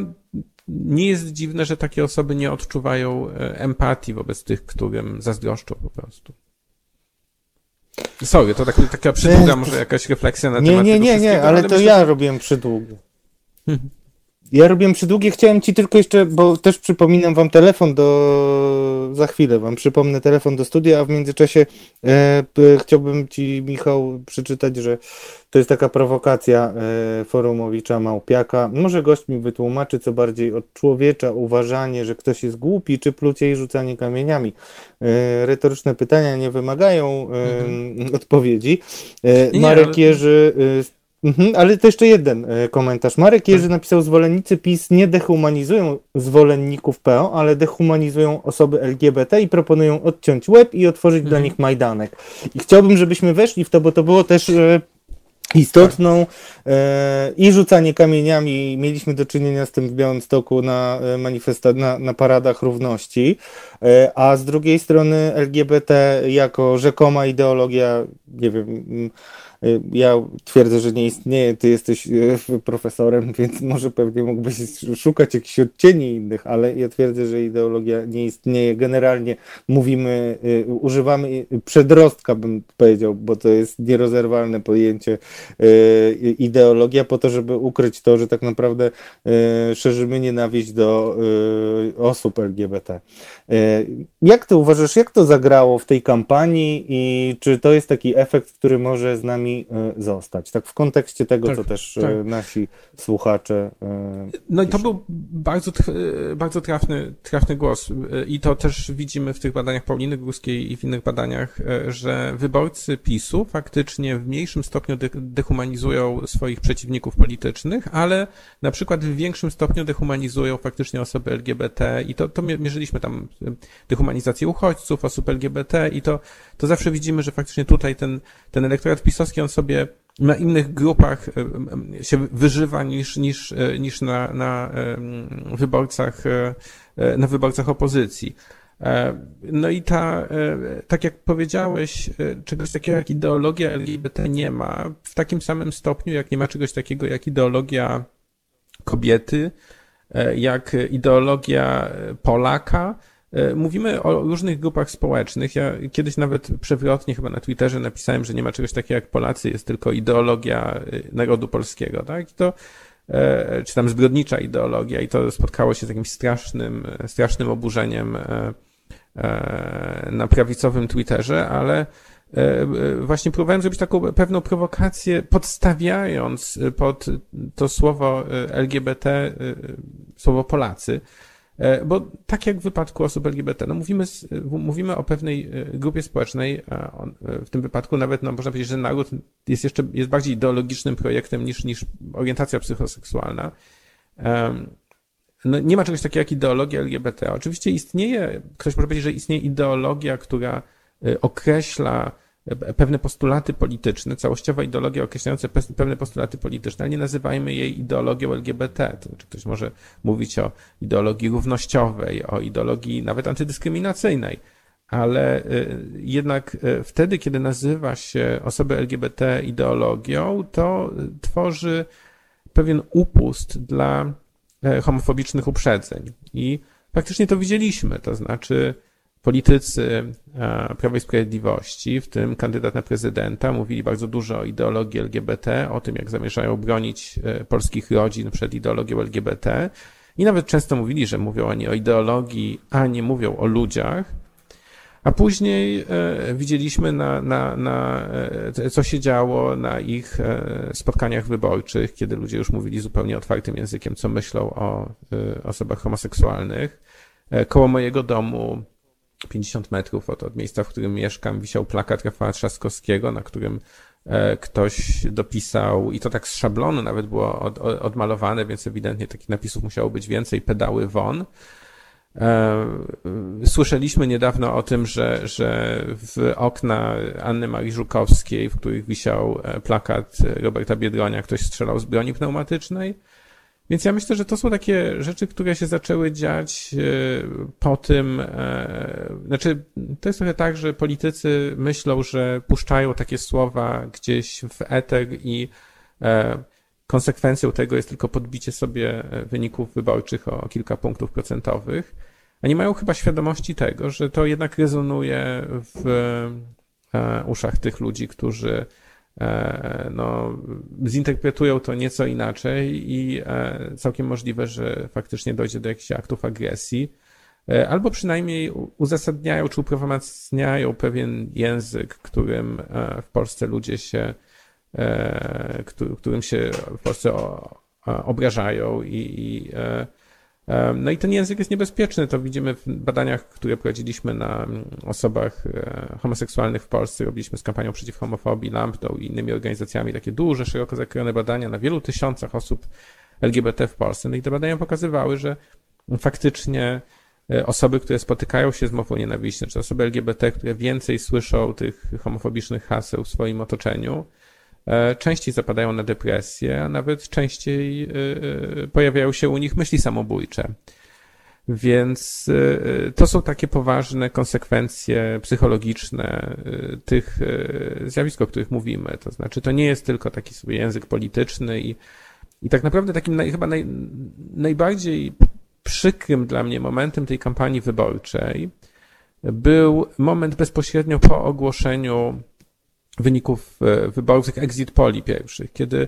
nie jest dziwne, że takie osoby nie odczuwają e, empatii wobec tych, którym zazdroszczą po prostu. Sorry, to tak, taka przydługa może jakaś refleksja na nie, temat Nie, nie, nie, ale, ale to myślę, ja że... robiłem przydługie. <laughs> Ja robiłem przydługie, chciałem ci tylko jeszcze, bo też przypominam wam telefon do, za chwilę wam przypomnę telefon do studia, a w międzyczasie e, chciałbym ci Michał przeczytać, że to jest taka prowokacja e, forumowicza Małpiaka. Może gość mi wytłumaczy, co bardziej od człowiecza uważanie, że ktoś jest głupi, czy plucie i rzucanie kamieniami. E, retoryczne pytania nie wymagają e, mhm. odpowiedzi. E, Marek Jerzy e, Mhm, ale to jeszcze jeden e, komentarz. Marek Jerzy tak. napisał, zwolennicy PiS nie dehumanizują zwolenników PO, ale dehumanizują osoby LGBT i proponują odciąć łeb i otworzyć mhm. dla nich Majdanek. I chciałbym, żebyśmy weszli w to, bo to było też e, istotną e, i rzucanie kamieniami. Mieliśmy do czynienia z tym w Białymstoku na, e, manifesta- na, na paradach równości, e, a z drugiej strony LGBT jako rzekoma ideologia, nie wiem, ja twierdzę, że nie istnieje, ty jesteś y, <laughs> profesorem, więc może pewnie mógłbyś szukać jakichś odcieni innych, ale ja twierdzę, że ideologia nie istnieje. Generalnie mówimy, y, używamy przedrostka, bym powiedział, bo to jest nierozerwalne pojęcie ideologia po to, żeby ukryć to, że tak naprawdę szerzymy nienawiść do osób LGBT. Jak ty uważasz, jak to zagrało w tej kampanii i czy to jest taki efekt, który może z nami E, zostać. Tak w kontekście tego, tak, co też e, tak. nasi słuchacze. E, no i to był bardzo, bardzo trafny, trafny głos. I to też widzimy w tych badaniach Pauliny Górskiej i w innych badaniach, że wyborcy PiSu faktycznie w mniejszym stopniu dehumanizują swoich przeciwników politycznych, ale na przykład w większym stopniu dehumanizują faktycznie osoby LGBT i to, to mierzyliśmy tam dehumanizację uchodźców, osób LGBT i to, to zawsze widzimy, że faktycznie tutaj ten, ten elektorat pisowski, on sobie na innych grupach e, się wyżywa niż, niż, e, niż na, na wyborcach, e, na wyborcach opozycji. No i ta, tak jak powiedziałeś, czegoś takiego jak ideologia LGBT nie ma w takim samym stopniu, jak nie ma czegoś takiego jak ideologia kobiety, jak ideologia Polaka, E, mówimy o różnych grupach społecznych. Ja kiedyś nawet przewrotnie chyba na Twitterze napisałem, że nie ma czegoś takiego jak Polacy, jest tylko ideologia e, narodu polskiego, tak? I to czy tam zbrodnicza ideologia i to spotkało się z jakimś strasznym, strasznym oburzeniem na prawicowym Twitterze, ale właśnie próbowałem zrobić taką pewną prowokację, podstawiając pod to słowo LGBT słowo Polacy, E, bo tak jak w wypadku osób LGBT, no mówimy, mówimy o pewnej e, grupie społecznej, e, w tym wypadku nawet no można powiedzieć, że naród jest jeszcze jest bardziej ideologicznym projektem niż, niż orientacja psychoseksualna. No, nie ma czegoś takiego jak ideologia LGBT. Oczywiście istnieje, ktoś może powiedzieć, że istnieje ideologia, która określa pewne postulaty polityczne, całościowa ideologia określająca pewne postulaty polityczne, ale nie nazywajmy jej ideologią LGBT. To znaczy ktoś może mówić o ideologii równościowej, o ideologii nawet antydyskryminacyjnej, ale y, jednak y, wtedy, kiedy nazywa się osobę LGBT ideologią, to tworzy pewien upust dla e, homofobicznych uprzedzeń. I praktycznie to widzieliśmy, to znaczy politycy e, Prawa i Sprawiedliwości, w tym kandydat na prezydenta, mówili bardzo dużo o ideologii LGBT, o tym, jak zamierzają bronić e, polskich rodzin przed ideologią LGBT. I nawet często mówili, że mówią oni o ideologii, a nie mówią o ludziach. A później e, widzieliśmy, na, na, na, co się działo na ich spotkaniach wyborczych, kiedy ludzie już mówili zupełnie otwartym językiem, co myślą o osobach homoseksualnych. Koło mojego domu 50 metrów od, od miejsca, w którym mieszkam, wisiał plakat Rafała Trzaskowskiego, na którym e, ktoś dopisał, i to tak z szablonu nawet było od, od, odmalowane, więc ewidentnie takich napisów musiało być więcej, pedały won. E, słyszeliśmy niedawno o tym, że, że w okna Anny Marii Żukowskiej, w których wisiał e, plakat Roberta Biedronia, ktoś strzelał z broni pneumatycznej. Więc ja myślę, że to są takie rzeczy, które się zaczęły dziać e, po tym, e, znaczy to jest trochę tak, że politycy myślą, że puszczają takie słowa gdzieś w eter i e, konsekwencją tego jest tylko podbicie sobie wyników wyborczych o kilka punktów procentowych, a nie mają chyba świadomości tego, że to jednak rezonuje w uszach tych ludzi, którzy no, zinterpretują to nieco inaczej i e, całkiem możliwe, że faktycznie dojdzie do jakichś aktów agresji, e, albo przynajmniej uzasadniają czy uprawomacniają pewien język, którym w Polsce ludzie się, którym się w Polsce obrażają i, i no i ten język jest niebezpieczny. To widzimy w badaniach, które prowadziliśmy na mm, osobach e, homoseksualnych w Polsce. Robiliśmy z kampanią przeciw homofobii, Lampdą i innymi organizacjami takie duże, szeroko zakrojone badania na wielu tysiącach osób LGBT w Polsce. No i te badania pokazywały, że faktycznie e, osoby, które spotykają się z mową nienawiści, czy osoby LGBT, które więcej słyszą tych homofobicznych haseł w swoim otoczeniu, częściej zapadają na depresję, a nawet częściej e, e, pojawiają się u nich myśli samobójcze. Więc to są takie poważne konsekwencje psychologiczne tych zjawisk, o których mówimy. To znaczy, to nie jest tylko taki sobie język polityczny i, i tak naprawdę takim naj, chyba naj, najbardziej przykrym dla mnie momentem tej kampanii wyborczej był moment bezpośrednio po ogłoszeniu wyników e, wyborów, tych exit poli pierwszych, kiedy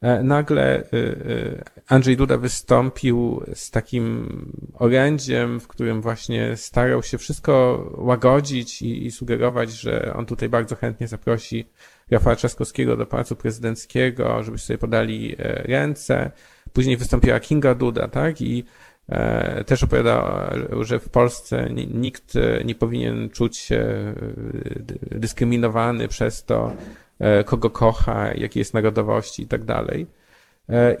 e, nagle e, Andrzej Duda wystąpił z takim orędziem, w którym właśnie starał się wszystko łagodzić i, i sugerować, że on tutaj bardzo chętnie zaprosi Rafała Trzaskowskiego do Pałacu Prezydenckiego, żeby sobie podali ręce. Później wystąpiła Kinga Duda, tak? I też opowiada, że w Polsce nikt e, nie powinien czuć się e, dyskryminowany przez to, kogo kocha, jakiej jest narodowości i tak dalej.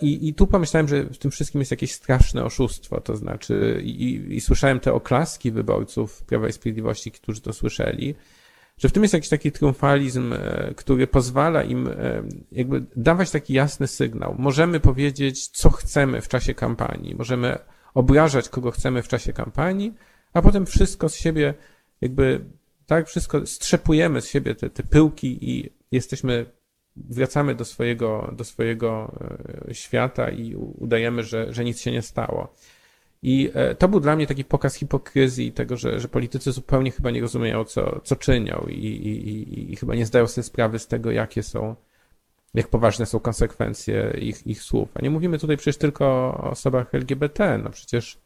I, I tu pomyślałem, że w tym wszystkim jest jakieś straszne oszustwo, to znaczy, i, i słyszałem te oklaski wyborców Prawa i Sprawiedliwości, którzy to słyszeli, że w tym jest jakiś taki triumfalizm, który pozwala im jakby dawać taki jasny sygnał. Możemy powiedzieć, co chcemy w czasie kampanii, możemy obrażać kogo chcemy w czasie kampanii, a potem wszystko z siebie jakby, tak, wszystko strzepujemy z siebie te, te pyłki i jesteśmy, wracamy do swojego, do swojego e, świata i udajemy, że, że nic się nie stało. I e, to był dla mnie taki pokaz hipokryzji tego, że, że politycy zupełnie chyba nie rozumieją, co, co czynią i, i, i, i chyba nie zdają sobie sprawy z tego, jakie są jak poważne są konsekwencje ich, ich słów. A nie mówimy tutaj przecież tylko o osobach LGBT, no przecież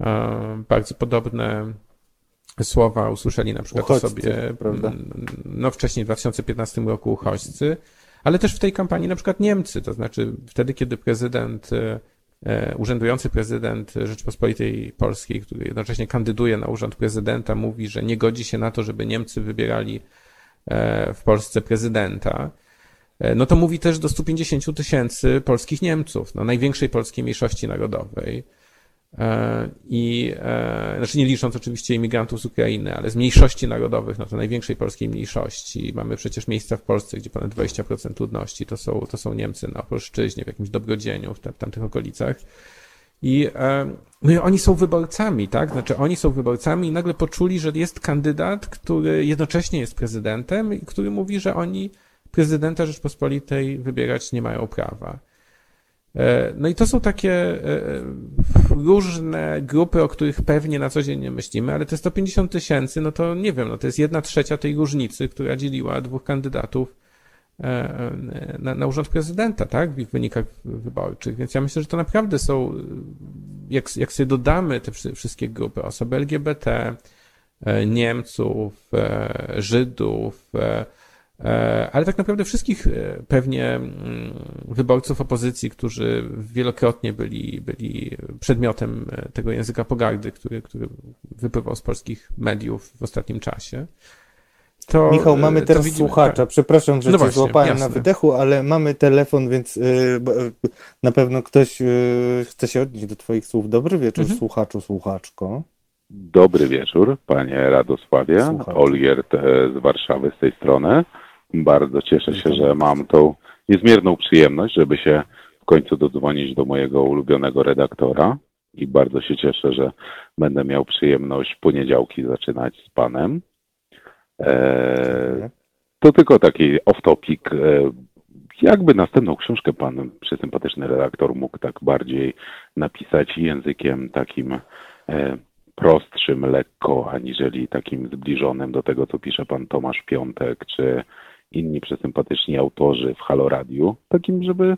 e, bardzo podobne słowa usłyszeli na przykład Uchodźcy, o sobie, prawda? no wcześniej w 2015 roku uchodźcy, ale też w tej kampanii na przykład Niemcy, to znaczy wtedy, kiedy prezydent, e, e, urzędujący prezydent Rzeczpospolitej Polskiej, który jednocześnie kandyduje na urząd prezydenta, mówi, że nie godzi się na to, żeby Niemcy wybierali w Polsce prezydenta, no to mówi też do 150 tysięcy polskich Niemców, no największej polskiej mniejszości narodowej. E, I, e, znaczy nie licząc oczywiście imigrantów z Ukrainy, ale z mniejszości narodowych, no to największej polskiej mniejszości. Mamy przecież miejsca w Polsce, gdzie ponad 20% ludności to są, to są Niemcy na Polszczyźnie, w jakimś Dobrodzieniu, w, tam, tamtych okolicach. I, e, no i oni są wyborcami, tak? Znaczy oni są wyborcami i nagle poczuli, że jest kandydat, który jednocześnie jest prezydentem i który mówi, że oni prezydenta Rzeczpospolitej wybierać nie mają prawa. E, No i to są takie e, różne grupy, o których pewnie na co dzień nie myślimy, ale te 150 tysięcy, no to nie wiem, no to jest jedna trzecia tej różnicy, która dzieliła dwóch kandydatów e, na, na urząd prezydenta, tak, w ich wynikach wyborczych. Więc ja myślę, że to naprawdę są, jak, jak sobie dodamy te wszy- wszystkie grupy, osoby LGBT, e, Niemców, e, Żydów, e, E, ale tak naprawdę wszystkich e, pewnie mm, wyborców opozycji, którzy wielokrotnie byli, byli przedmiotem e, tego języka pogardy, który, który wypływał z polskich mediów w ostatnim czasie. To, Michał, mamy teraz widzimy, słuchacza. tak. Przepraszam, że No cię właśnie, złapałem jasne. na wydechu, ale mamy telefon, więc na pewno ktoś chce się odnieść do Twoich słów. Dobry wieczór, Mhm. słuchaczu, słuchaczko. Dobry wieczór, panie Radosławie. Olgierd e, z Warszawy z tej strony. Bardzo cieszę się, że mam tą niezmierną przyjemność, żeby się w końcu dodzwonić do mojego ulubionego redaktora. I bardzo się cieszę, że będę miał przyjemność poniedziałki zaczynać z panem. E, to tylko taki off-topic. E, jakby następną książkę pan przesympatyczny redaktor mógł tak bardziej napisać językiem takim e, prostszym lekko, aniżeli takim zbliżonym do tego, co pisze pan Tomasz Piątek, czy inni przesympatyczni autorzy w Halo Radiu. Takim, żeby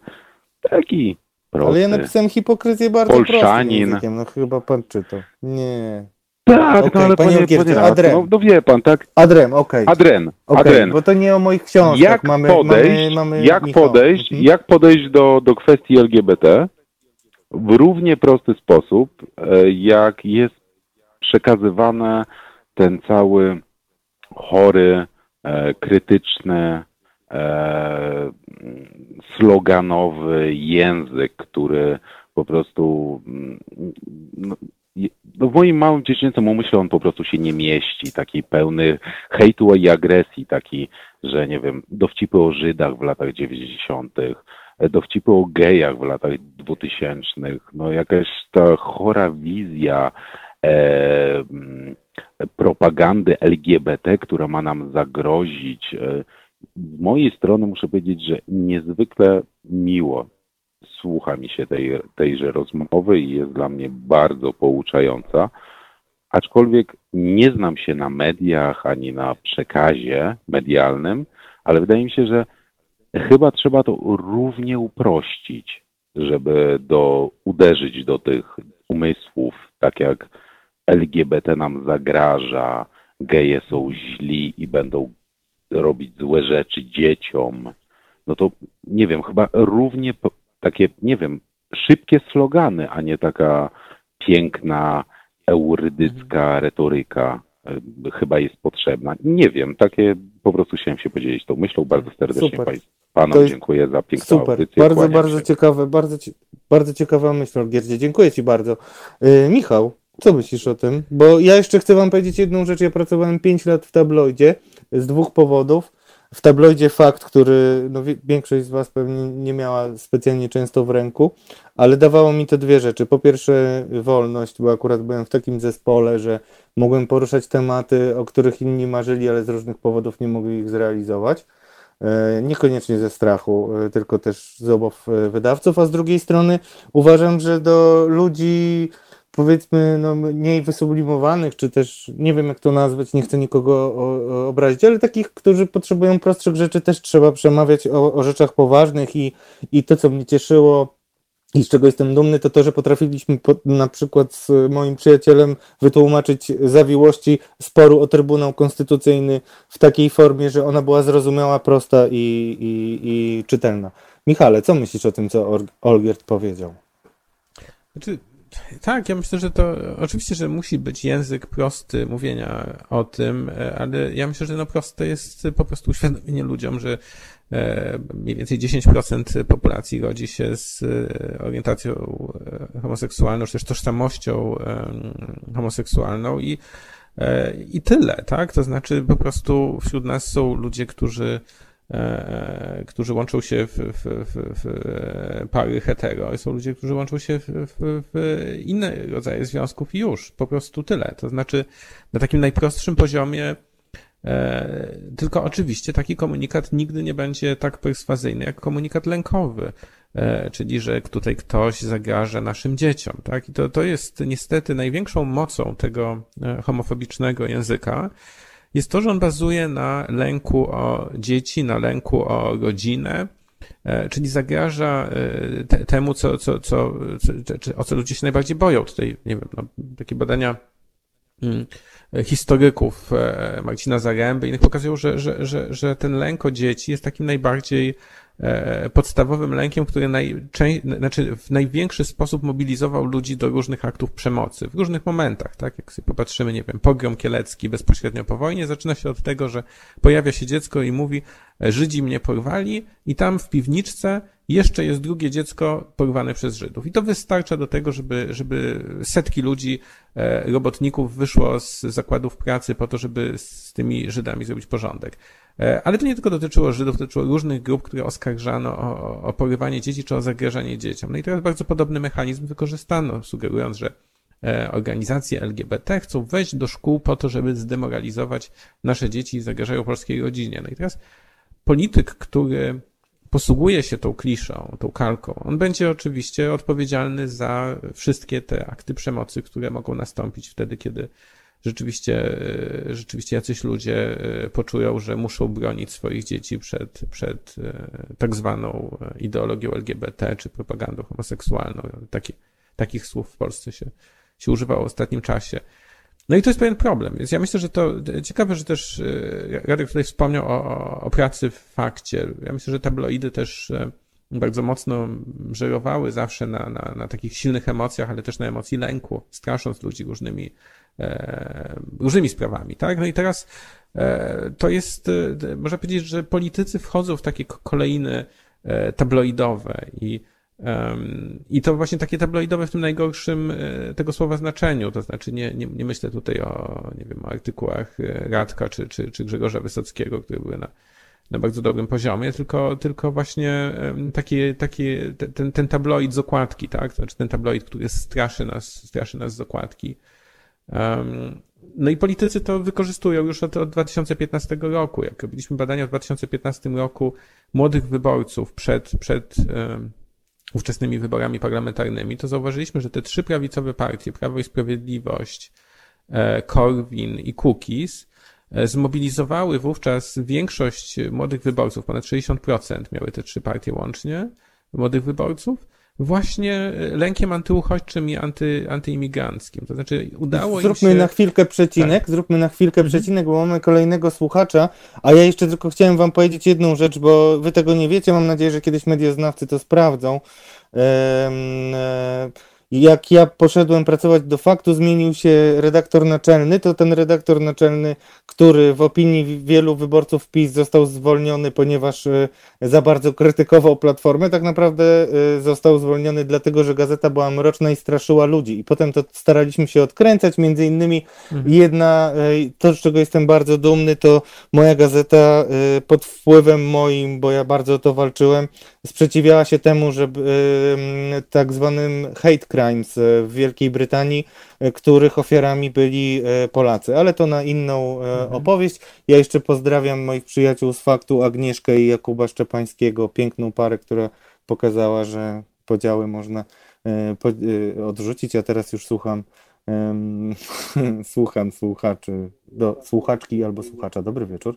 taki prosty. Ale ja napisałem hipokryzję bardzo prostym Polszanin. językiem, no chyba pan czytał. Nie. Tak, Okej, no ale panie panie, Olgierdzie, panie Adrem. no, no wie pan, tak? Adrem, okej. Adren, Okej, Adren. bo to nie o moich książkach. Jak mamy, podejść, mamy, mamy jak podejść, Mhm. jak podejść do, do kwestii LGBT w równie prosty sposób, e, jak jest przekazywany ten cały chory, krytyczny, e, sloganowy język, który po prostu mm, no, no w moim małym dziecięcym umyśle on po prostu się nie mieści, taki pełny hejtu i agresji, taki, że nie wiem, dowcipy o Żydach w latach 90., e, dowcipy o gejach w latach 2000, no jakaś ta chora wizja e, mm, propagandy LGBT, która ma nam zagrozić. E, z mojej strony muszę powiedzieć, że niezwykle miło słucha mi się tej, tejże rozmowy i jest dla mnie bardzo pouczająca. Aczkolwiek nie znam się na mediach ani na przekazie medialnym, ale wydaje mi się, że chyba trzeba to równie uprościć, żeby do, uderzyć do tych umysłów, tak jak LGBT nam zagraża, geje są źli i będą robić złe rzeczy dzieciom, no to nie wiem, chyba równie takie, nie wiem, szybkie slogany, a nie taka piękna, eurydycka retoryka e, chyba jest potrzebna. Nie wiem, takie po prostu chciałem się podzielić tą myślą. Bardzo serdecznie Super. panom jest dziękuję za piękną Super, audycję. bardzo, Kłaniam bardzo się. ciekawe, bardzo, bardzo ciekawa myśl, Olgierdzie. Dziękuję Ci bardzo. Yy, Michał, co myślisz o tym? Bo ja jeszcze chcę Wam powiedzieć jedną rzecz. Ja pracowałem 5 lat w tabloidzie z dwóch powodów. W tabloidzie Fakt, który no, większość z Was pewnie nie miała specjalnie często w ręku, ale dawało mi to dwie rzeczy. Po pierwsze wolność, bo akurat byłem w takim zespole, że mogłem poruszać tematy, o których inni marzyli, ale z różnych powodów nie mogli ich zrealizować. E, Niekoniecznie ze strachu, e, tylko też z obaw e, wydawców, a z drugiej strony uważam, że do ludzi powiedzmy no, mniej wysublimowanych, czy też nie wiem jak to nazwać, nie chcę nikogo obrazić, ale takich, którzy potrzebują prostszych rzeczy, też trzeba przemawiać o, o rzeczach poważnych i, i to, co mnie cieszyło i z czego jestem dumny, to to, że potrafiliśmy po, na przykład z moim przyjacielem wytłumaczyć zawiłości sporu o Trybunał Konstytucyjny w takiej formie, że ona była zrozumiała, prosta i, i, i czytelna. Michale, co myślisz o tym, co Olgierd powiedział? Znaczy, tak, ja myślę, że to oczywiście, że musi być język prosty mówienia o tym, ale ja myślę, że no proste jest po prostu uświadomienie ludziom, że e, mniej więcej 10% populacji rodzi się z e, orientacją e, homoseksualną, czy też tożsamością homoseksualną i, i tyle, tak? To znaczy po prostu wśród nas są ludzie, którzy E, którzy łączą się w, w, w, w, pary hetero. Są ludzie, którzy łączą się w, inne rodzaje związków i już, po prostu tyle. To znaczy na takim najprostszym poziomie e, tylko oczywiście taki komunikat nigdy nie będzie tak perswazyjny jak komunikat lękowy, e, czyli że tutaj ktoś zagraża naszym dzieciom. Tak? I to, to jest niestety największą mocą tego homofobicznego języka, jest to, że on bazuje na lęku o dzieci, na lęku o rodzinę, e, czyli zagraża e, te, temu, co, co, co, co, o co ludzie się najbardziej boją. Tutaj, nie wiem, no, takie badania mm, historyków e, Marcina Zaręby i innych pokazują, że, że, że, że ten lęk o dzieci jest takim najbardziej podstawowym lękiem, który najczę... znaczy w największy sposób mobilizował ludzi do różnych aktów przemocy w różnych momentach, tak? Jak sobie popatrzymy, nie wiem, pogrom kielecki bezpośrednio po wojnie zaczyna się od tego, że pojawia się dziecko i mówi, e, Żydzi mnie porwali i tam w piwniczce jeszcze jest drugie dziecko porwane przez Żydów. I to wystarcza do tego, żeby, żeby setki ludzi, e, robotników wyszło z zakładów pracy po to, żeby z tymi Żydami zrobić porządek. E, ale to nie tylko dotyczyło Żydów, dotyczyło różnych grup, które oskarżano o, o porywanie dzieci czy o zagrażanie dzieciom. No i teraz bardzo podobny mechanizm wykorzystano, sugerując, że e, organizacje LGBT chcą wejść do szkół po to, żeby zdemoralizować nasze dzieci i zagrażają polskiej rodzinie. No i teraz polityk, który posługuje się tą kliszą, tą kalką, on będzie oczywiście odpowiedzialny za wszystkie te akty przemocy, które mogą nastąpić wtedy, kiedy rzeczywiście, e, rzeczywiście jacyś ludzie e, poczują, że muszą bronić swoich dzieci przed, przed e, tak zwaną ideologią LGBT czy propagandą homoseksualną. Takie, takich słów w Polsce się, się używało w ostatnim czasie. No i to jest pewien problem. Więc ja myślę, że to ciekawe, że też Radek tutaj wspomniał o, o pracy w fakcie. Ja myślę, że tabloidy też bardzo mocno żerowały zawsze na, na, na takich silnych emocjach, ale też na emocji lęku, strasząc ludzi różnymi E, różnymi sprawami, tak? No i teraz e, to jest, e, można powiedzieć, że politycy wchodzą w takie kolejny tabloidowe i i to właśnie takie tabloidowe w tym najgorszym tego słowa znaczeniu, to znaczy nie, nie, nie myślę tutaj o, nie wiem, o artykułach Radka czy, czy, czy Grzegorza Wysockiego, które były na, na bardzo dobrym poziomie, tylko, tylko właśnie taki, taki, ten, ten tabloid z okładki, tak? To znaczy ten tabloid, który straszy nas, straszy nas z okładki. No i politycy to wykorzystują już od, od 2015 roku. Jak robiliśmy badania w 2015 roku młodych wyborców przed, przed ówczesnymi wyborami parlamentarnymi, to zauważyliśmy, że te trzy prawicowe partie, Prawo i Sprawiedliwość, e, Korwin i Kukiz, e, zmobilizowały wówczas większość młodych wyborców, ponad 60% miały te trzy partie łącznie, młodych wyborców, właśnie e, lękiem antyuchodźczym i anty, antyimigranckim. To znaczy udało zróbmy im się... Zróbmy na chwilkę przecinek, tak. zróbmy na chwilkę mhm. przecinek, bo mamy kolejnego słuchacza, a ja jeszcze tylko chciałem wam powiedzieć jedną rzecz, bo wy tego nie wiecie, mam nadzieję, że kiedyś medioznawcy to sprawdzą. Ehm, jak ja poszedłem pracować do faktu, zmienił się redaktor naczelny, to ten redaktor naczelny, który w opinii wielu wyborców PiS został zwolniony, ponieważ e, za bardzo krytykował Platformę, tak naprawdę e, został zwolniony dlatego, że gazeta była mroczna i straszyła ludzi. I potem to staraliśmy się odkręcać, między innymi mhm. jedna, e, to z czego jestem bardzo dumny, to moja gazeta pod wpływem moim, bo ja bardzo o to walczyłem, sprzeciwiała się temu, że tak zwanym hate crimes w Wielkiej Brytanii, e, których ofiarami byli e, Polacy. Ale to na inną e, mhm. opowieść. Ja jeszcze pozdrawiam moich przyjaciół z faktu Agnieszkę i Jakuba Szczepańskiego, piękną parę, która pokazała, że podziały można e, e, odrzucić, a teraz już słucham <laughs> słucham słuchaczy, do słuchaczki albo słuchacza. Dobry wieczór.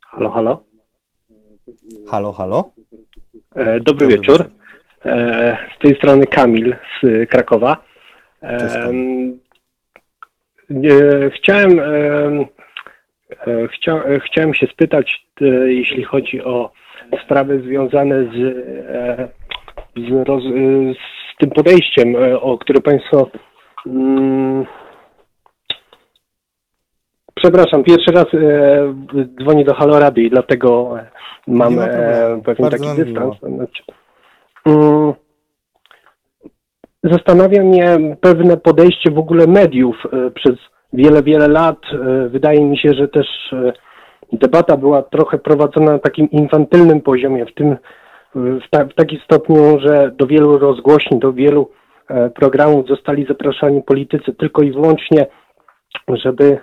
Halo, halo. Halo, halo. E, dobry, wieczór. E, z tej strony Kamil z Krakowa. E, chciałem, e, e, chcia, e, chciałem się spytać, e, jeśli chodzi o sprawy związane z, e, z, roz, e, z tym podejściem, e, o które Państwo. Mm, przepraszam, pierwszy raz e, dzwonię do Halo Radio i dlatego e, mam e, pewien taki dystans. Znaczy, mm, Zastanawia mnie pewne podejście w ogóle mediów e, przez wiele, wiele lat. E, Wydaje mi się, że też e, debata była trochę prowadzona na takim infantylnym poziomie, w tym w, ta, w takim stopniu, że do wielu rozgłośni, do wielu programów zostali zapraszani politycy tylko i wyłącznie, żeby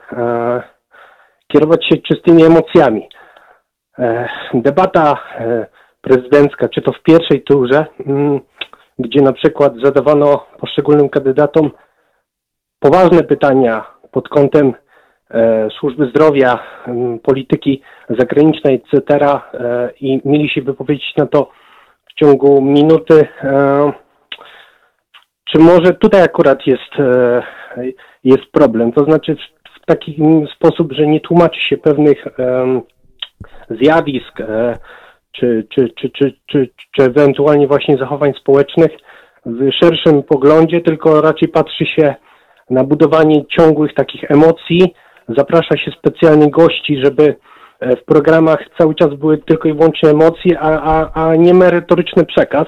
kierować się czystymi emocjami. Debata prezydencka, czy to w pierwszej turze, mm, gdzie na przykład zadawano poszczególnym kandydatom poważne pytania pod kątem e, służby zdrowia, m, polityki zagranicznej, etc. E, i mieli się wypowiedzieć na to w ciągu minuty. E, czy może tutaj akurat jest, jest problem? To znaczy w, taki sposób, że nie tłumaczy się pewnych zjawisk, czy, czy, czy, czy, czy, czy ewentualnie właśnie zachowań społecznych w szerszym poglądzie, tylko raczej patrzy się na budowanie ciągłych takich emocji, zaprasza się specjalnych gości, żeby e, w programach cały czas były tylko i wyłącznie emocje, a, a, a nie merytoryczny przekaz,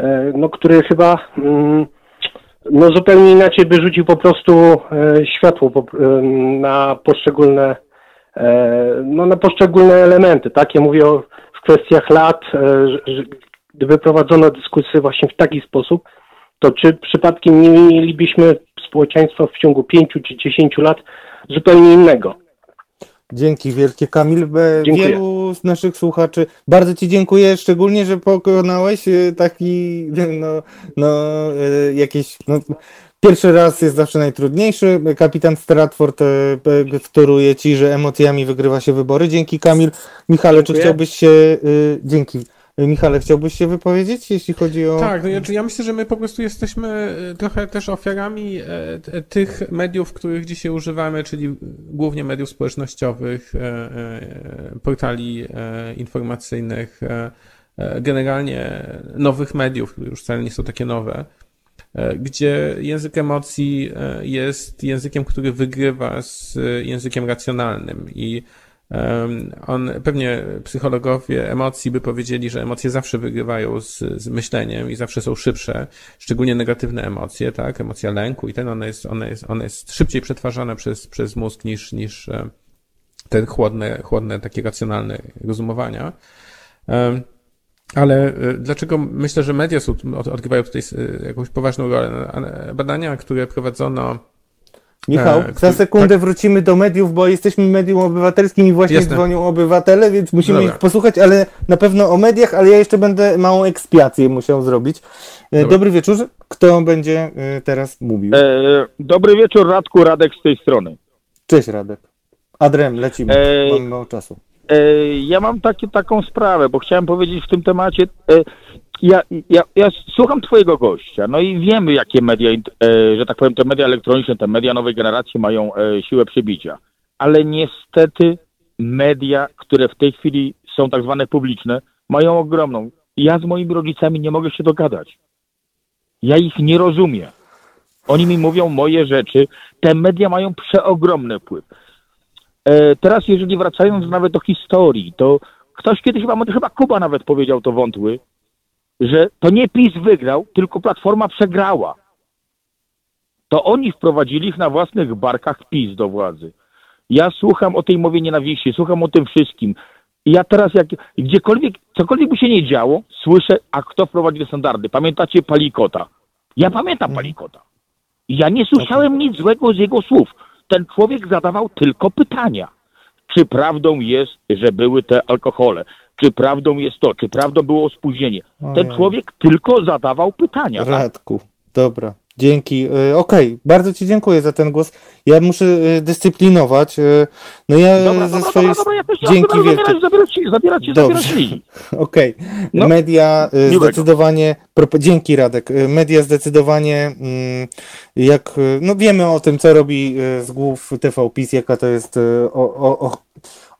e, no, który chyba mm, no, zupełnie inaczej by rzucił po prostu e, światło na poszczególne no, na poszczególne elementy, tak? Ja mówię o, kwestiach lat, e, gdyby prowadzono dyskusję właśnie w taki sposób, to czy przypadkiem nie mielibyśmy społeczeństwa w ciągu 5 czy 10 lat zupełnie innego? Dzięki wielkie Kamil. E, Dziękuję. Wielu z naszych słuchaczy, bardzo Ci dziękuję, szczególnie, że pokonałeś e, taki, <laughs> no, no jakieś, no, pierwszy raz jest zawsze najtrudniejszy. Kapitan Stratford e, e, wtóruje Ci, że emocjami wygrywa się wybory. Dzięki Kamil. Michale, czy Dziękuję. chciałbyś się, e, dzięki. Michale, chciałbyś się wypowiedzieć, jeśli chodzi o... Tak, no znaczy ja myślę, że my po prostu jesteśmy e, trochę też ofiarami tych mediów, których dzisiaj używamy, czyli głównie mediów społecznościowych, portali informacyjnych, generalnie nowych mediów, które już wcale nie są takie nowe, gdzie język emocji e, jest językiem, który wygrywa z językiem racjonalnym i On, pewnie psychologowie emocji by powiedzieli, że emocje zawsze wygrywają z, z myśleniem i zawsze są szybsze, szczególnie negatywne emocje, tak? Emocja lęku i ten, ona jest, ona jest, ona jest szybciej przetwarzana przez, przez mózg niż, niż e, te chłodne, chłodne, takie racjonalne rozumowania. Ale e, dlaczego myślę, że media odgrywają tutaj e, jakąś poważną rolę? A- Badania, które prowadzono Michał, e, za sekundę wrócimy do mediów, bo jesteśmy medium obywatelskim i właśnie Jasne. dzwonią obywatele, więc musimy Dobra. ich posłuchać, ale na pewno o mediach, ale ja jeszcze będę małą ekspiację musiał zrobić. E, Dobra. Dobry wieczór. Kto będzie e, teraz mówił? E, dobry wieczór, Radku, Radek z tej strony. Cześć Radek. Adrem, lecimy. E, Mamy mało czasu. E, ja mam taką sprawę, bo chciałem powiedzieć w tym temacie. E, ja, ja, ja słucham twojego gościa, no i wiemy, jakie media, e, że tak powiem, te media elektroniczne, te media nowej generacji mają siłę przebicia. Ale niestety media, które w tej chwili są tak zwane publiczne, mają ogromną. Ja z moimi rodzicami nie mogę się dogadać. Ja ich nie rozumiem. Oni mi mówią moje rzeczy. Te media mają przeogromny wpływ. E, teraz, jeżeli wracając nawet do historii, to ktoś kiedyś, chyba, chyba Kuba nawet powiedział to wątły, że to nie PiS wygrał, tylko Platforma przegrała. To oni wprowadzili ich na własnych barkach PiS do władzy. Ja słucham o tej mowie nienawiści, słucham o tym wszystkim. I ja teraz, jak gdziekolwiek, cokolwiek by się nie działo, słyszę, a kto wprowadził te standardy? Pamiętacie Palikota? Ja pamiętam Palikota. I Ja nie słyszałem nic złego z jego słów. Ten człowiek zadawał tylko pytania. Czy prawdą jest, że były te alkohole? czy prawdą jest to, czy prawdą było spóźnienie. Ten Ojej. człowiek tylko zadawał pytania. tak? Radku, dobra. Dzięki. E, Okej, bardzo Ci dziękuję za ten głos. Ja muszę e, dyscyplinować. e, No ja Dobra, ze swojej dobra, dobra, ja dzięki wielkie. zabierać, ci, zabierać ci, Dobrze. zabierać. <laughs> Okej. No. Media Miłego. zdecydowanie. Dzięki Radek. Media zdecydowanie mm, jak no wiemy o tym, co robi z głów TV PiS, jaka to jest o, o,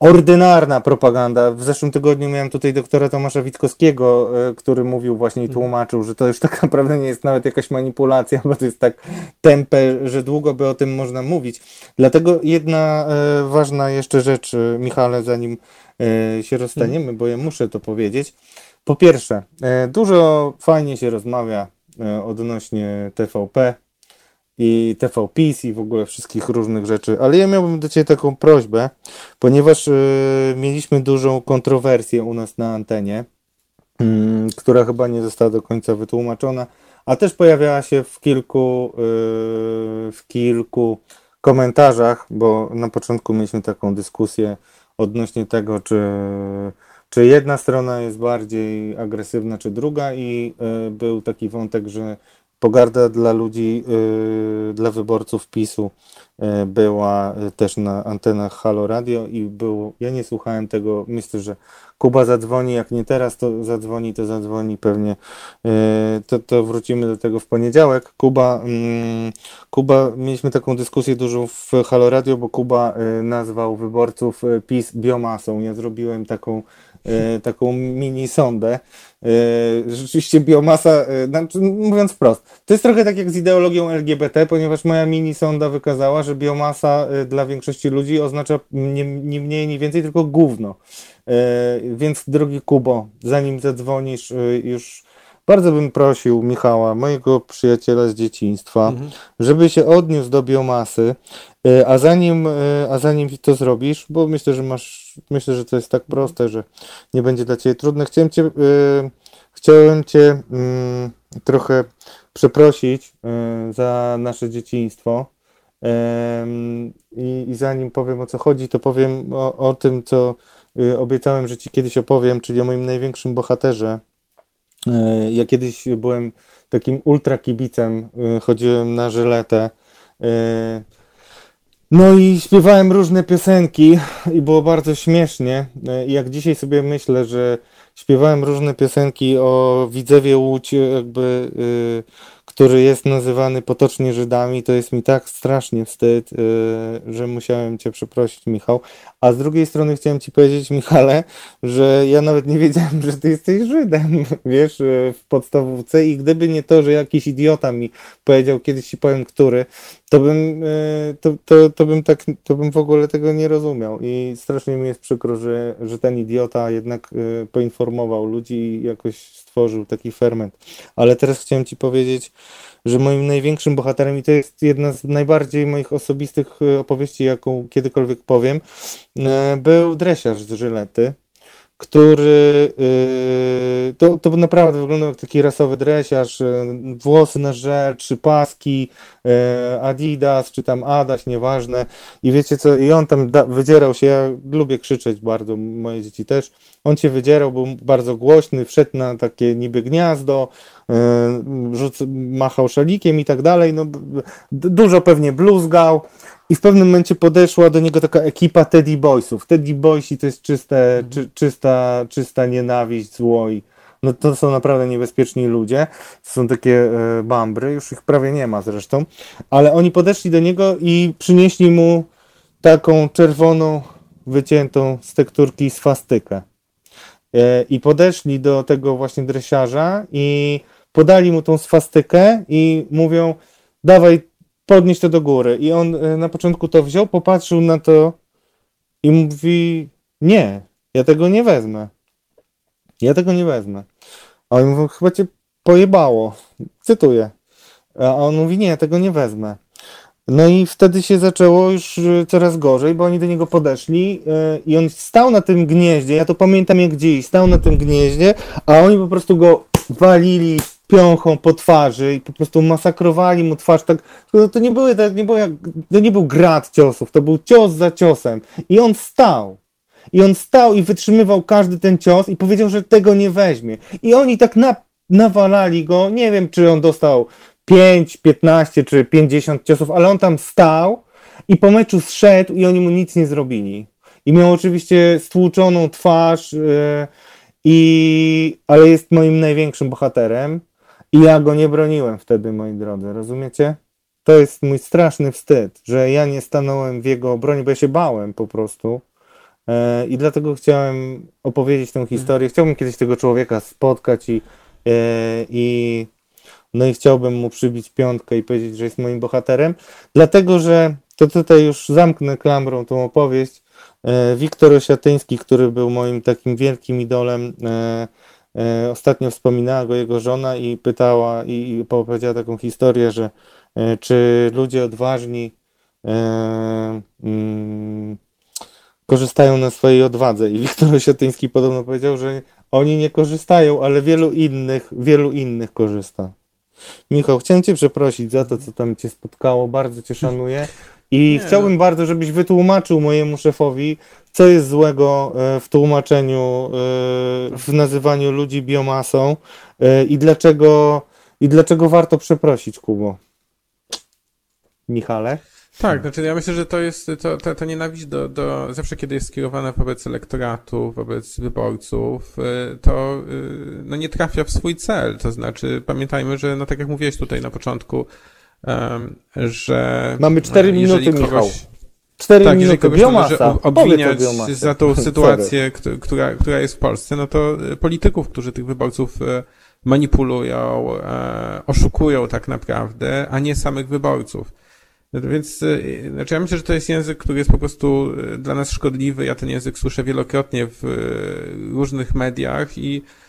ordynarna propaganda. W zeszłym tygodniu miałem tutaj doktora Tomasza Witkowskiego, e, który mówił właśnie i tłumaczył, że to już tak <laughs> naprawdę nie jest nawet jakaś manipulacja, bo to jest tak tempe, że długo by o tym można mówić. Dlatego jedna e, ważna jeszcze rzecz, e, Michale, zanim się rozstaniemy, bo ja muszę to powiedzieć. Po pierwsze, dużo fajnie się rozmawia odnośnie TVP i TV i w ogóle wszystkich różnych rzeczy, ale ja miałbym do Ciebie taką prośbę, ponieważ e, mieliśmy dużą kontrowersję u nas na antenie, mm, która chyba nie została do końca wytłumaczona, a też pojawiała się w kilku, e, w kilku komentarzach, bo na początku mieliśmy taką dyskusję odnośnie tego, czy, czy jedna strona jest bardziej agresywna, czy druga, i e, był taki wątek, że pogarda dla ludzi, e, dla wyborców PiSu e, była e, też na antenach Halo Radio i było, ja nie słuchałem tego, myślę, że Kuba zadzwoni, jak nie teraz, to zadzwoni, to zadzwoni pewnie, to, to wrócimy do tego w poniedziałek. Kuba, mm, Kuba, mieliśmy taką dyskusję dużą w Halo Radio, bo Kuba nazwał wyborców PiS biomasą. Ja zrobiłem taką, taką mini sondę. E, Rzeczywiście biomasa, e, znaczy, mówiąc wprost, to jest trochę tak jak z ideologią LGBT, ponieważ moja mini sonda wykazała, że biomasa e, dla większości ludzi oznacza nie, nie mniej, nie więcej, tylko gówno. Więc drogi Kubo, zanim zadzwonisz, już bardzo bym prosił Michała, mojego przyjaciela z dzieciństwa, żeby się odniósł do biomasy, e, a zanim, e, a zanim to zrobisz, bo myślę, że masz, myślę, że to jest tak proste, że nie będzie dla Ciebie trudne. Chciałem Cię, e, chciałem cię mm, trochę przeprosić za nasze dzieciństwo. I, I zanim powiem o co chodzi, to powiem o, o tym, co y, obiecałem, że Ci kiedyś opowiem, czyli o moim największym bohaterze. E, Ja kiedyś byłem takim ultra kibicem, e, chodziłem na żyletę. e, No i śpiewałem różne piosenki i było bardzo śmiesznie. Jak dzisiaj sobie myślę, że śpiewałem różne piosenki o Widzewie Łódź, jakby, który jest nazywany potocznie Żydami, to jest mi tak strasznie wstyd, że musiałem Cię przeprosić, Michał. A z drugiej strony chciałem Ci powiedzieć, Michale, że ja nawet nie wiedziałem, że Ty jesteś Żydem, <laughs> wiesz, y, w podstawówce i gdyby nie to, że jakiś idiota mi powiedział, kiedyś Ci powiem, który, to bym, y, to, to, to bym tak, to bym w ogóle tego nie rozumiał i strasznie mi jest przykro, że, że ten idiota jednak y, poinformował ludzi i jakoś stworzył taki ferment. Ale teraz chciałem Ci powiedzieć, że moim największym bohaterem, i to jest jedna z najbardziej moich osobistych opowieści, jaką kiedykolwiek powiem, był dresiarz z Żylety, który y, to, to naprawdę wyglądał jak taki rasowy dresiarz, y, włosy na trzy paski, y, Adidas, czy tam Adaś, nieważne. I wiecie co, i on tam wydzierał się, ja lubię krzyczeć bardzo, moje dzieci też. On się wydzierał, był bardzo głośny, wszedł na takie niby gniazdo, rzuc, machał szalikiem i tak dalej, no dużo pewnie bluzgał. I w pewnym momencie podeszła do niego taka ekipa Teddy Boysów. Teddy Boysi to jest czyste, czy, czysta, czysta nienawiść, zło i no to są naprawdę niebezpieczni ludzie. To są takie e, bambry, już ich prawie nie ma zresztą. Ale oni podeszli do niego i przynieśli mu taką czerwoną, wyciętą z tekturki swastykę. E, I podeszli do tego właśnie dresiarza i podali mu tą swastykę i mówią, dawaj, podnieś to do góry. I on e, na początku to wziął, popatrzył na to i mówi, nie, ja tego nie wezmę. Ja tego nie wezmę. A oni mówią, chyba cię pojebało. Cytuję. A on mówi, nie, ja tego nie wezmę. No i wtedy się zaczęło już e, coraz gorzej, bo oni do niego podeszli e, i on stał na tym gnieździe, ja to pamiętam jak dziś, stał na tym gnieździe, a oni po prostu go walili piąchą po twarzy i po prostu masakrowali mu twarz tak, to nie były, tak nie było jak, to nie był grad ciosów, to był cios za ciosem i on stał. I on stał i wytrzymywał każdy ten cios i powiedział, że tego nie weźmie. I oni tak na, nawalali go, nie wiem czy on dostał 5, 15 czy 50 ciosów, ale on tam stał i po meczu zszedł i oni mu nic nie zrobili. I miał oczywiście stłuczoną twarz, yy, i, ale jest moim największym bohaterem i ja go nie broniłem wtedy, moi drodzy, rozumiecie? To jest mój straszny wstyd, że ja nie stanąłem w jego obronie, bo ja się bałem po prostu. E, I dlatego chciałem opowiedzieć tę historię. Chciałbym kiedyś tego człowieka spotkać i, e, i no i chciałbym mu przybić piątkę i powiedzieć, że jest moim bohaterem, dlatego że to tutaj już zamknę klamrą tą opowieść. E, Wiktor Osiatyński, który był moim takim wielkim idolem, ostatnio wspominała go jego żona i pytała i opowiedziała taką historię, że czy ludzie odważni mm, korzystają na swojej odwadze. I Wiktor Osiatyński podobno powiedział, że oni nie korzystają, ale wielu innych, wielu innych korzysta. Michał, chciałem Cię przeprosić za to, co tam Cię spotkało. Bardzo Cię szanuję. I nie, chciałbym bardzo, żebyś wytłumaczył mojemu szefowi, co jest złego e, w tłumaczeniu, e, w nazywaniu ludzi biomasą e, i dlaczego, i dlaczego warto przeprosić, Kubo. Michale? Tak, znaczy ja myślę, że to jest, to, to, to nienawiść do, do, zawsze kiedy jest skierowana wobec elektoratu, wobec wyborców, to no nie trafia w swój cel. To znaczy pamiętajmy, że no tak jak mówiłeś tutaj na początku, że... Mamy cztery minuty, kogoś, Michał. Cztery tak, minuty. Kogoś obwiniać za tą sytuację, która, która jest w Polsce, no to y, polityków, którzy tych wyborców manipulują, e, oszukują tak naprawdę, a nie samych wyborców. Więc y, znaczy ja myślę, że to jest język, który jest po prostu dla nas szkodliwy. Ja ten język słyszę wielokrotnie w różnych mediach i e,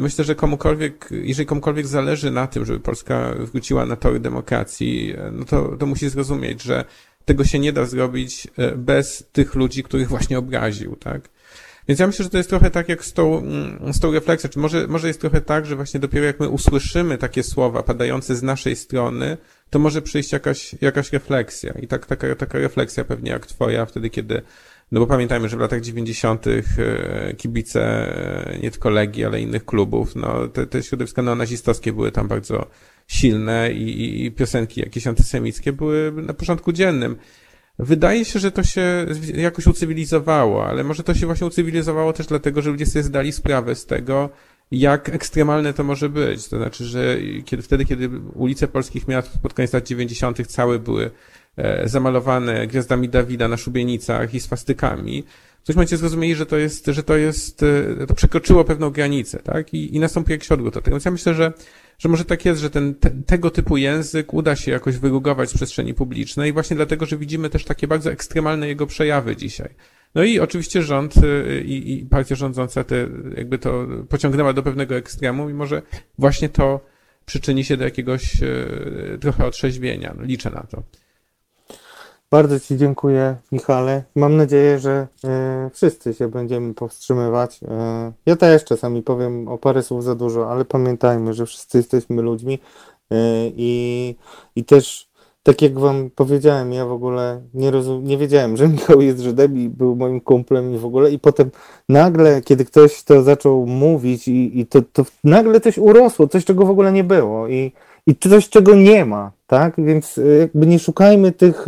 myślę, że komukolwiek, jeżeli komukolwiek zależy na tym, żeby Polska wróciła na tory demokracji, e, no to, to musi zrozumieć, że tego się nie da zrobić e, bez tych ludzi, których właśnie obraził, tak? Więc ja myślę, że to jest trochę tak jak z tą, mm, z tą refleksją, czy może, może jest trochę tak, że właśnie dopiero jak my usłyszymy takie słowa padające z naszej strony, to może przyjść jakaś, jakaś refleksja. I tak, taka, taka refleksja pewnie jak twoja, wtedy kiedy, no bo pamiętajmy, że w latach 90. E, kibice e, nie tylko Legii, ale innych klubów, no te, te środowiska neonazistowskie były tam bardzo silne i, i piosenki jakieś antysemickie były na porządku dziennym. Wydaje się, że to się jakoś ucywilizowało, ale może to się właśnie ucywilizowało też dlatego, że ludzie sobie zdali sprawę z tego, jak ekstremalne to może być. To znaczy, że kiedy, wtedy, kiedy ulice polskich miast pod koniec lat 90. całe były zamalowane gwiazdami Dawida na szubienicach i swastykami, w którymś momencie zrozumieli, że to jest, że to jest, e, to przekroczyło pewną granicę, tak? I, i nastąpił jakiś odwrót od tego. Więc ja myślę, że, że może tak jest, że ten, te, tego typu język uda się jakoś wyrugować z przestrzeni publicznej właśnie dlatego, że widzimy też takie bardzo ekstremalne jego przejawy dzisiaj. No i oczywiście rząd y, i, i partia rządząca te, jakby to pociągnęła do pewnego ekstremu i może właśnie to przyczyni się do jakiegoś trochę otrzeźwienia. No, liczę na to. Bardzo Ci dziękuję, Michale. Mam nadzieję, że y, wszyscy się będziemy powstrzymywać. Y, ja też czasami powiem o parę słów za dużo, ale pamiętajmy, że wszyscy jesteśmy ludźmi y, i, i też tak jak wam powiedziałem, ja w ogóle nie, rozum, nie wiedziałem, że <laughs> Michał jest Żydem i był moim kumplem i w ogóle i potem nagle, kiedy ktoś to zaczął mówić i, i to, to nagle coś urosło, coś czego w ogóle nie było i, i coś czego nie ma, tak? Więc jakby nie szukajmy tych,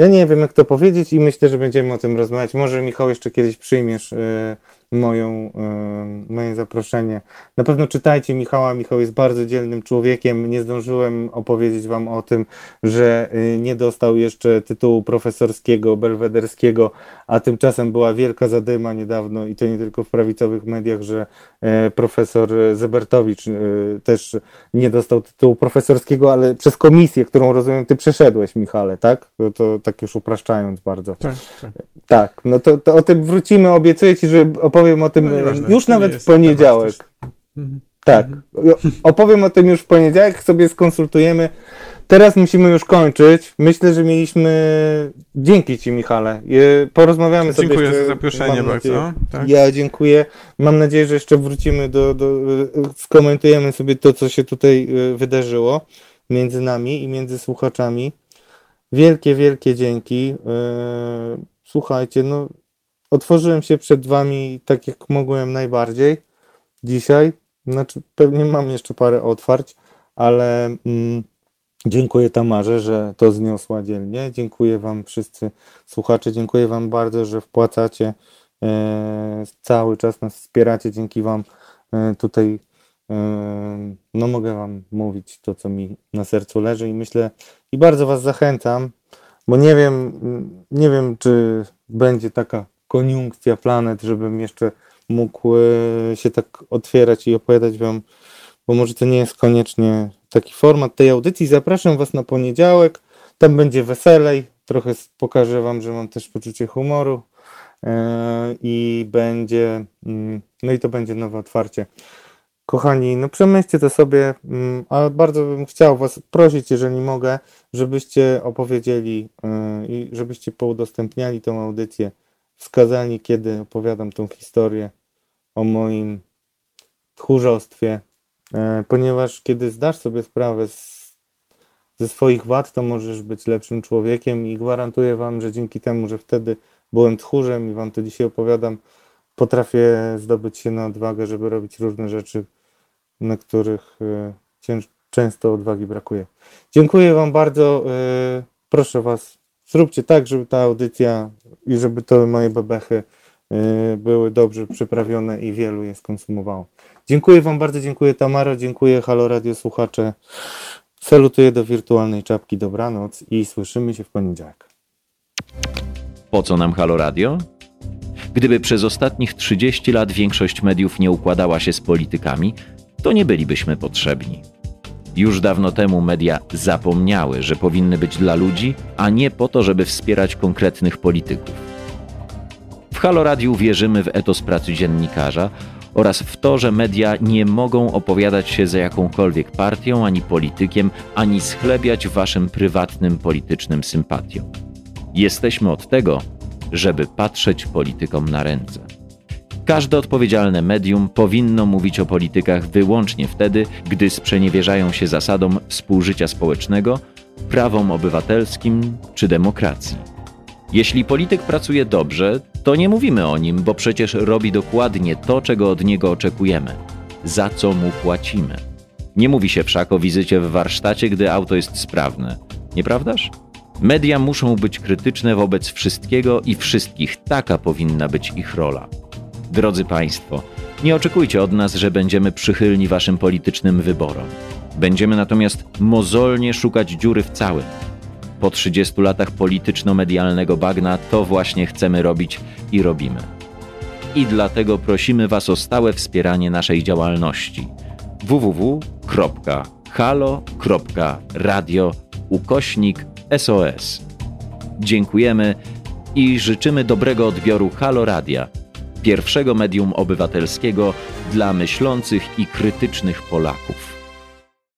ja nie wiem jak to powiedzieć i myślę, że będziemy o tym rozmawiać. Może Michał jeszcze kiedyś przyjmiesz e, moją, moje zaproszenie. Na pewno czytajcie Michała. Michał jest bardzo dzielnym człowiekiem. Nie zdążyłem opowiedzieć Wam o tym, że y, nie dostał jeszcze tytułu profesorskiego, belwederskiego, a tymczasem była wielka zadyma niedawno i to nie tylko w prawicowych mediach, że profesor Zebertowicz y, też nie dostał tytułu profesorskiego, ale przez komisję, którą rozumiem, Ty przeszedłeś, Michale, tak? To, to tak już upraszczając bardzo. Tak, tak. tak no to, to o tym wrócimy. Obiecuję Ci, że opowiem o tym no już nawet w poniedziałek. Mhm. Tak, opowiem o tym już w poniedziałek, sobie skonsultujemy. Teraz musimy już kończyć. Myślę, że mieliśmy. Dzięki Ci, Michale. Porozmawiamy dziękuję sobie. Dziękuję za zaproszenie bardzo. Tak. Ja dziękuję. Mam nadzieję, że jeszcze wrócimy do, do. Skomentujemy sobie to, co się tutaj e, wydarzyło między nami i między słuchaczami. Wielkie, wielkie dzięki. E, słuchajcie, no otworzyłem się przed Wami tak, jak mogłem najbardziej dzisiaj. Znaczy, pewnie mam jeszcze parę otwarć, ale mm, dziękuję Tamarze, że to zniosła dzielnie. Dziękuję Wam wszyscy słuchacze. Dziękuję Wam bardzo, że wpłacacie e, cały czas nas wspieracie. Dzięki Wam e, tutaj e, no mogę Wam mówić to, co mi na sercu leży i myślę i bardzo Was zachęcam, bo nie wiem, nie wiem, czy będzie taka koniunkcja planet, żebym jeszcze mógł się tak otwierać i opowiadać Wam, bo może to nie jest koniecznie taki format tej audycji. Zapraszam Was na poniedziałek, tam będzie weselej, trochę pokażę Wam, że mam też poczucie humoru e, i będzie, mm, no i to będzie nowe otwarcie. Kochani, no przemyślcie to sobie, mm, ale bardzo bym chciał Was prosić, jeżeli mogę, żebyście opowiedzieli e, i żebyście poudostępniali tą audycję, wskazali, kiedy opowiadam tą historię o moim tchórzostwie, ponieważ kiedy zdasz sobie sprawę z, ze swoich wad, to możesz być lepszym człowiekiem i gwarantuję Wam, że dzięki temu, że wtedy byłem tchórzem i Wam to dzisiaj opowiadam, potrafię zdobyć się na odwagę, żeby robić różne rzeczy, na których e, często odwagi brakuje. Dziękuję Wam bardzo. E, proszę Was, zróbcie tak, żeby ta audycja i żeby to moje bebechy e, były dobrze przyprawione i wielu je skonsumowało. Dziękuję Wam bardzo, dziękuję Tamaro, dziękuję Halo Radio Słuchacze. Salutuję do wirtualnej czapki, dobranoc i słyszymy się w poniedziałek. Po co nam Halo Radio? Gdyby przez ostatnich 30 lat większość mediów nie układała się z politykami, to nie bylibyśmy potrzebni. Już dawno temu media zapomniały, że powinny być dla ludzi, a nie po to, żeby wspierać konkretnych polityków. Halo Radiu wierzymy w etos pracy dziennikarza oraz w to, że media nie mogą opowiadać się za jakąkolwiek partią ani politykiem, ani schlebiać waszym prywatnym politycznym sympatiom. Jesteśmy od tego, żeby patrzeć politykom na ręce. Każde odpowiedzialne medium powinno mówić o politykach wyłącznie wtedy, gdy sprzeniewierzają się zasadom współżycia społecznego, prawom obywatelskim czy demokracji. Jeśli polityk pracuje dobrze, to nie mówimy o nim, bo przecież robi dokładnie to, czego od niego oczekujemy, za co mu płacimy. Nie mówi się wszak o wizycie w warsztacie, gdy auto jest sprawne, nieprawdaż? Media muszą być krytyczne wobec wszystkiego i wszystkich, taka powinna być ich rola. Drodzy Państwo, nie oczekujcie od nas, że będziemy przychylni Waszym politycznym wyborom. Będziemy natomiast mozolnie szukać dziury w całym. Po 30 latach polityczno-medialnego bagna to właśnie chcemy robić i robimy. I dlatego prosimy Was o stałe wspieranie naszej działalności www.halo.radio ukośnik SOS. Dziękujemy i życzymy dobrego odbioru Halo Radia – pierwszego medium obywatelskiego dla myślących i krytycznych Polaków.